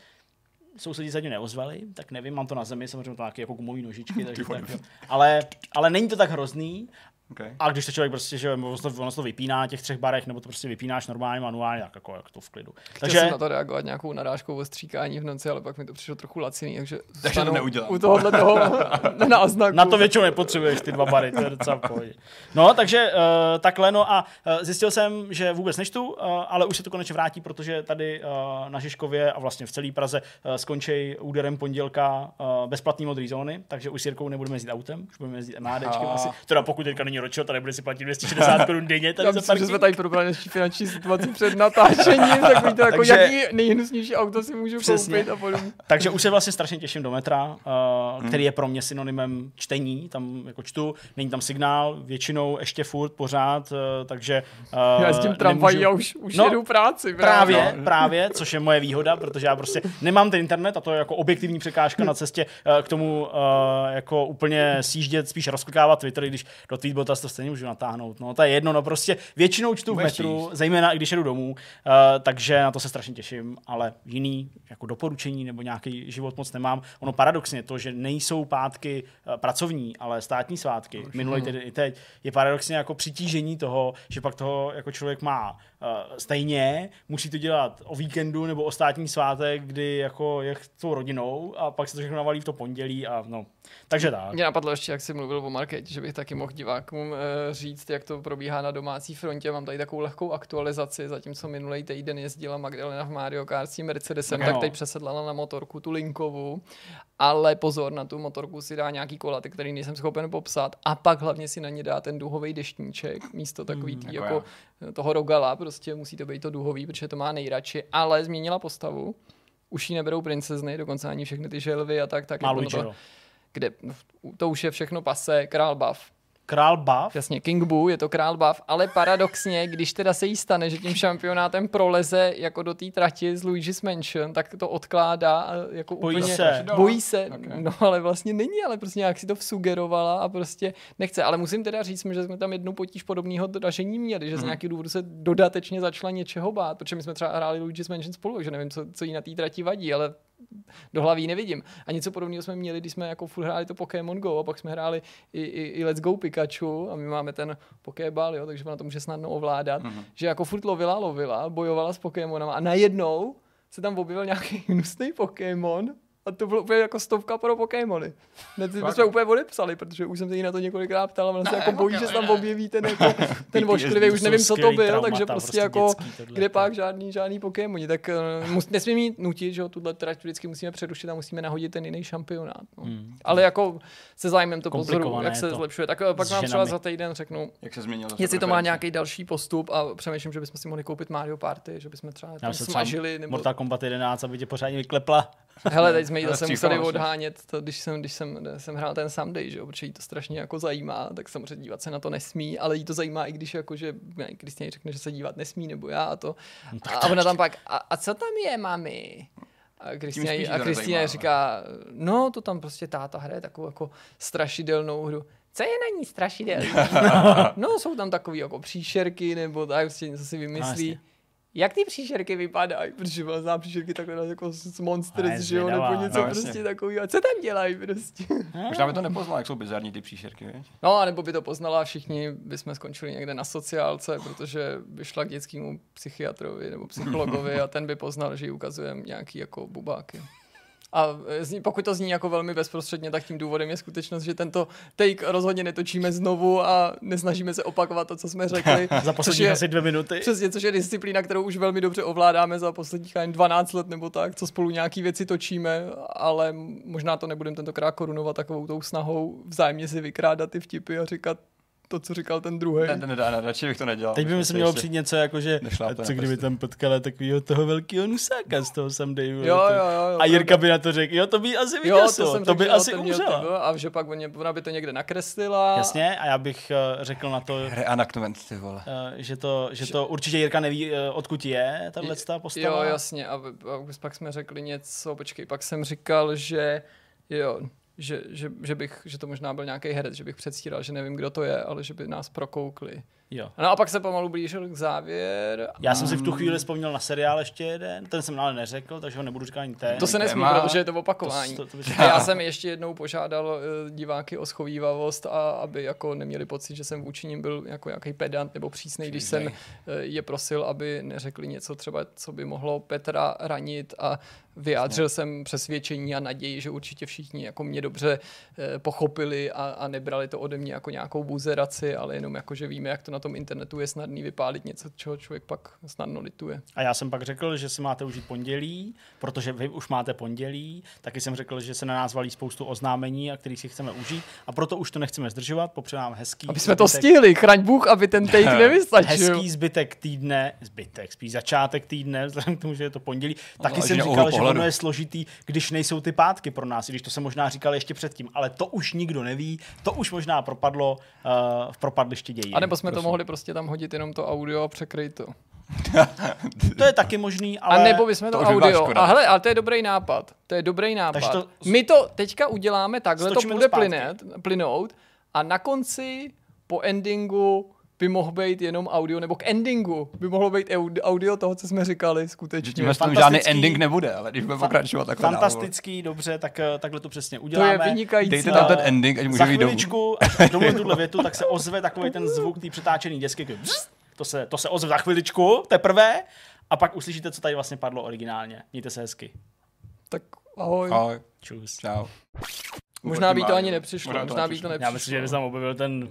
sousedí se neozvali, tak nevím, mám to na zemi, samozřejmě to nějaké jako gumový nožičky, takže tak, ale, ale není to tak hrozný Okay. A když se člověk prostě, že ono to, ono to vypíná na těch třech barech, nebo to prostě vypínáš normálně, manuálně, tak jako, jako to v klidu. Chtěl takže jsem na to reagovat nějakou narážkou o stříkání v noci, ale pak mi to přišlo trochu laciný, takže, takže to neudělám. u tohohle toho náznaku. Na to většinou nepotřebuješ ty dva bary, to je docela pohodě. No, takže uh, takhle, no a uh, zjistil jsem, že vůbec nečtu, uh, ale už se to konečně vrátí, protože tady uh, na Žižkově a vlastně v celé Praze uh, skončí úderem pondělka uh, bezplatný modrý zóny, takže už s Jirkou nebudeme jezdit autem, už budeme jezdit MHDčkem asi. Teda pokud teďka není ročil, tady bude si platit 260 korun denně. Tady Já myslím, že jsme tady probrali naší finanční situaci před natáčením, tak to jako Takže, jaký nejhnusnější auto si můžu přesně. koupit a podobně. Takže už se vlastně strašně těším do metra, uh, hmm. který je pro mě synonymem čtení, tam jako čtu, není tam signál, většinou ještě furt, pořád, uh, takže uh, Já s tím tramvají a už, už no, jedu práci. Právě, právě, no. právě, což je moje výhoda, protože já prostě nemám ten internet a to je jako objektivní překážka na cestě uh, k tomu uh, jako úplně sjíždět, spíš rozklikávat Twitter, když do Tweetbota to stejně můžu natáhnout. No, to je jedno, no prostě většinou čtu v metru, zejména když jedu domů, uh, takže na to se strašně těším, ale jiný jako doporučení nebo nějaký život moc nemám. Ono paradoxně to, že nejsou pátky uh, pracovní, ale státní svátky, minulý týden i teď, je paradoxně jako přitížení toho, že pak toho jako člověk má stejně, musí to dělat o víkendu nebo o státní svátek, kdy jako je s tou rodinou a pak se to všechno navalí v to pondělí a no. Takže tak. Mě napadlo ještě, jak jsi mluvil o marketě, že bych taky mohl divákům Eh, říct, jak to probíhá na domácí frontě. Mám tady takovou lehkou aktualizaci, zatímco minulý týden jezdila Magdalena v Mario Kart s Mercedesem, no. tak teď přesedlala na motorku tu linkovou. Ale pozor, na tu motorku si dá nějaký kolaty, který nejsem schopen popsat. A pak hlavně si na ně dá ten duhový deštníček, místo takový tý, hmm, jako, jako toho rogala, prostě musí to být to duhový, protože to má nejradši. Ale změnila postavu už jí neberou princezny, dokonce ani všechny ty želvy a tak. tak jako to, kde to už je všechno pase, král bav Král Bav. Jasně, King Boo, je to král Bav, ale paradoxně, když teda se jí stane, že tím šampionátem proleze jako do té trati z Luigi's Mansion, tak to odkládá a jako bojí úplně... Se. Bojí se. Okay. No ale vlastně není, ale prostě nějak si to vsugerovala a prostě nechce. Ale musím teda říct, že jsme tam jednu potíž podobného dražení měli, že z mm. nějakého důvodu se dodatečně začala něčeho bát, protože my jsme třeba hráli Luigi's Mansion spolu, že nevím, co, co jí na té trati vadí, ale do hlavy nevidím. A něco podobného jsme měli, když jsme jako furt hráli to Pokémon Go a pak jsme hráli i, i, i Let's Go Pikachu a my máme ten Pokéball, jo, takže ona to může snadno ovládat, mm-hmm. že jako furt lovila, lovila, bojovala s Pokémonama a najednou se tam objevil nějaký hnusný Pokémon a to bylo úplně jako stovka pro Pokémony. My jsme úplně odepsali, protože už jsem se jí na to několikrát ptal, ale se jako bojí, že se tam objeví ten, jako, ten vošklivý, už nevím, co to byl, takže prostě, prostě jako, kde pak žádný, žádný Pokémoni. Tak uh, mus, nesmíme mít nutit, že jo, tuhle trať vždycky musíme přerušit a musíme nahodit ten jiný šampionát. No. Hmm. Ale jako se zájmem to pozoru, jak se to. zlepšuje. Tak uh, pak vám třeba za týden řeknu, jak se změnilo jestli to má nějaký další postup a přemýšlím, že bychom si mohli koupit Mario Party, že bychom třeba tam smažili. Nebo... Mortal Kombat 11, aby tě pořádně vyklepla. Hele, teď jsme jí zase museli odhánět, to, když, jsem, když jsem, jsem hrál ten Someday, že jo, protože jí to strašně jako zajímá, tak samozřejmě dívat se na to nesmí, ale jí to zajímá i když jako, že Kristýně řekne, že se dívat nesmí, nebo já a to. No, a ona tam pak, a, a co tam je, mami? A Kristýna, a Kristýna říká, no to tam prostě táta hraje takovou jako strašidelnou hru. Co je na ní strašidelné? no jsou tam takové jako příšerky, nebo tak prostě něco si vymyslí. No, jak ty příšerky vypadají, protože mám znám příšerky takhle jako z Monsters, že jo, nebo něco no, prostě takového. Co tam dělají prostě? Možná by to nepoznala, jak jsou bizarní ty příšerky, víš? No, nebo by to poznala všichni, bychom skončili někde na sociálce, protože by šla k dětskému psychiatrovi nebo psychologovi a ten by poznal, že jí ukazujeme nějaký jako bubáky. A pokud to zní jako velmi bezprostředně, tak tím důvodem je skutečnost, že tento take rozhodně netočíme znovu a nesnažíme se opakovat to, co jsme řekli. za poslední asi dvě minuty. Přesně, což je disciplína, kterou už velmi dobře ovládáme za posledních 12 let nebo tak, co spolu nějaký věci točíme, ale možná to nebudeme tentokrát korunovat takovou tou snahou vzájemně si vykrádat ty vtipy a říkat, to, co říkal ten druhý. Ne, ne, ne, ne, radši bych to nedělal. Teď by mi se mělo přijít něco jako, že co kdyby tam potkala takového toho velkého nusáka z toho Sunday. Jo, jo, jo, a Jirka by na to řekl, jo, to by asi vyděsil, jo, to, to by řekl, asi umřela. A že pak ona by to někde nakreslila. Jasně, a já bych uh, řekl na to, Reanaktement, ty vole. Uh, že, to, že to určitě Jirka neví, uh, odkud je, tahle postava. Jo, jasně, a, a pak jsme řekli něco, počkej, pak jsem říkal, že jo, že, že, že, bych, že to možná byl nějaký herec, že bych předstíral, že nevím, kdo to je, ale že by nás prokoukli. Jo. No a pak se pomalu blížil k závěr. Já jsem si v tu chvíli vzpomněl na seriál ještě jeden, ten jsem ale neřekl, takže ho nebudu říkat ani teď. To se nesmí, protože je to opakování. To, to, to já jsem ještě jednou požádal uh, diváky o schovývavost, a aby jako neměli pocit, že jsem vůči ním byl jako nějaký pedant nebo přísný, když jsem uh, je prosil, aby neřekli něco třeba, co by mohlo Petra ranit a vyjádřil jsem přesvědčení a naději, že určitě všichni jako mě dobře uh, pochopili a, a nebrali to ode mě jako nějakou buzeraci, ale jenom jako, že víme, jak to na tom internetu je snadný vypálit něco, čeho člověk pak snadno lituje. A já jsem pak řekl, že si máte užít pondělí, protože vy už máte pondělí. Taky jsem řekl, že se na nás valí spoustu oznámení, a který si chceme užít. A proto už to nechceme zdržovat, popřeji nám hezký. Aby jsme zbytek... to stihli, chraň Bůh, aby ten take nevystačil. Hezký zbytek týdne, zbytek, spíš začátek týdne, vzhledem k tomu, že je to pondělí. No, Taky jsem říkal, že ono je složitý, když nejsou ty pátky pro nás, i když to se možná říkal ještě předtím, ale to už nikdo neví, to už možná propadlo uh, v propadliště dějí. A nebo jsme Prosím. to mohli prostě tam hodit jenom to audio a překryt to. to je taky možný, ale... A nebo bychom to, to audio. A hele, ale to je dobrý nápad. To je dobrý nápad. To... My to teďka uděláme takhle, to bude plynet, plynout a na konci po endingu by mohl být jenom audio, nebo k endingu by mohlo být audio toho, co jsme říkali skutečně. Tím tom žádný ending nebude, ale když budeme pokračovat takhle Fantastický, dál. dobře, tak eh, takhle to přesně uděláme. To je vynikající. Dejte tam ten ending, ať může Za chviličku, až tuhle větu, tak se ozve takový ten zvuk té přetáčený desky, to se, to se ozve za chviličku, teprve, a pak uslyšíte, co tady vlastně padlo originálně. Mějte se hezky. Tak ahoj. Ahoj. Čus. Čau. Možná by to ani nepřišlo, možná, možná by to nepřišlo. Já myslím, že by tam objevil ten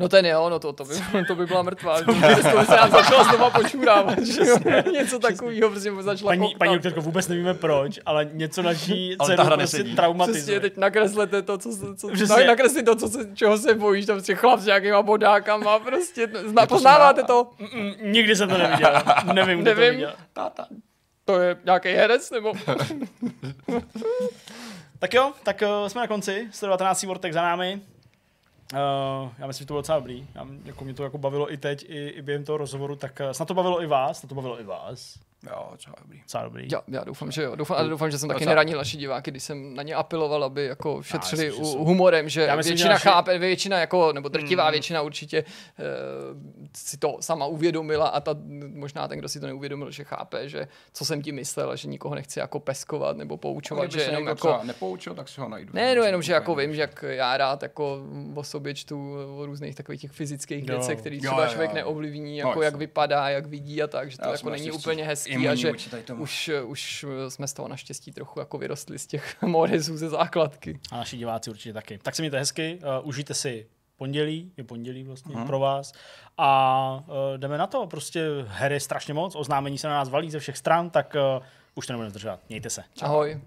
No ten jo, no to, to, by, to by byla mrtvá. to by se nám začala znova počurávat. něco takového, prostě začala Paní, paní doktorko, vůbec nevíme proč, ale něco naší dceru prostě traumatizuje. Přesně, teď nakreslete to, co, co, co nakreslete to, co se, čeho se bojíš, tam prostě chlap s nějakýma bodákama, prostě, zna, poznáváte to? Mm, nikdy jsem to neviděl, nevím, kdo nevím. to viděl. Táta. To je nějaký herec, nebo? tak jo, tak uh, jsme na konci, 119. Vortex za námi. Uh, já myslím, že to bylo docela dobrý. Já, jako mě to jako bavilo i teď, i, i během toho rozhovoru, tak uh, snad to bavilo i vás, snad to bavilo i vás. Jo, docela dobrý. Docela dobrý. Já, já doufám, že jo. Doufám, ale doufám, že jsem taky neranil naši diváky, když jsem na ně apeloval, aby jako šetřili já, myslím, že humorem, že myslím, většina že naši... chápe, většina jako, nebo drtivá mm. většina určitě uh, si to sama uvědomila a ta, možná ten, kdo si to neuvědomil, že chápe, že co jsem ti myslel, že nikoho nechci jako peskovat nebo poučovat, že jenom jako... nepoučil, tak si ho najdu. Ne, no jenom, že jako vím, že jak já rád jako o sobě čtu o různých takových těch fyzických věcech, které třeba člověk neovlivní, jako no, jak vypadá, jak vidí a tak, že to jako není úplně hezký hezký a že už, už jsme z toho naštěstí trochu jako vyrostli z těch morezů ze základky. A naši diváci určitě taky. Tak se mějte hezky, uh, užijte si pondělí, je pondělí vlastně hmm. pro vás. A uh, jdeme na to, prostě her je strašně moc, oznámení se na nás valí ze všech stran, tak uh, už to nebudeme zdržovat. Mějte se. Čau. Ahoj.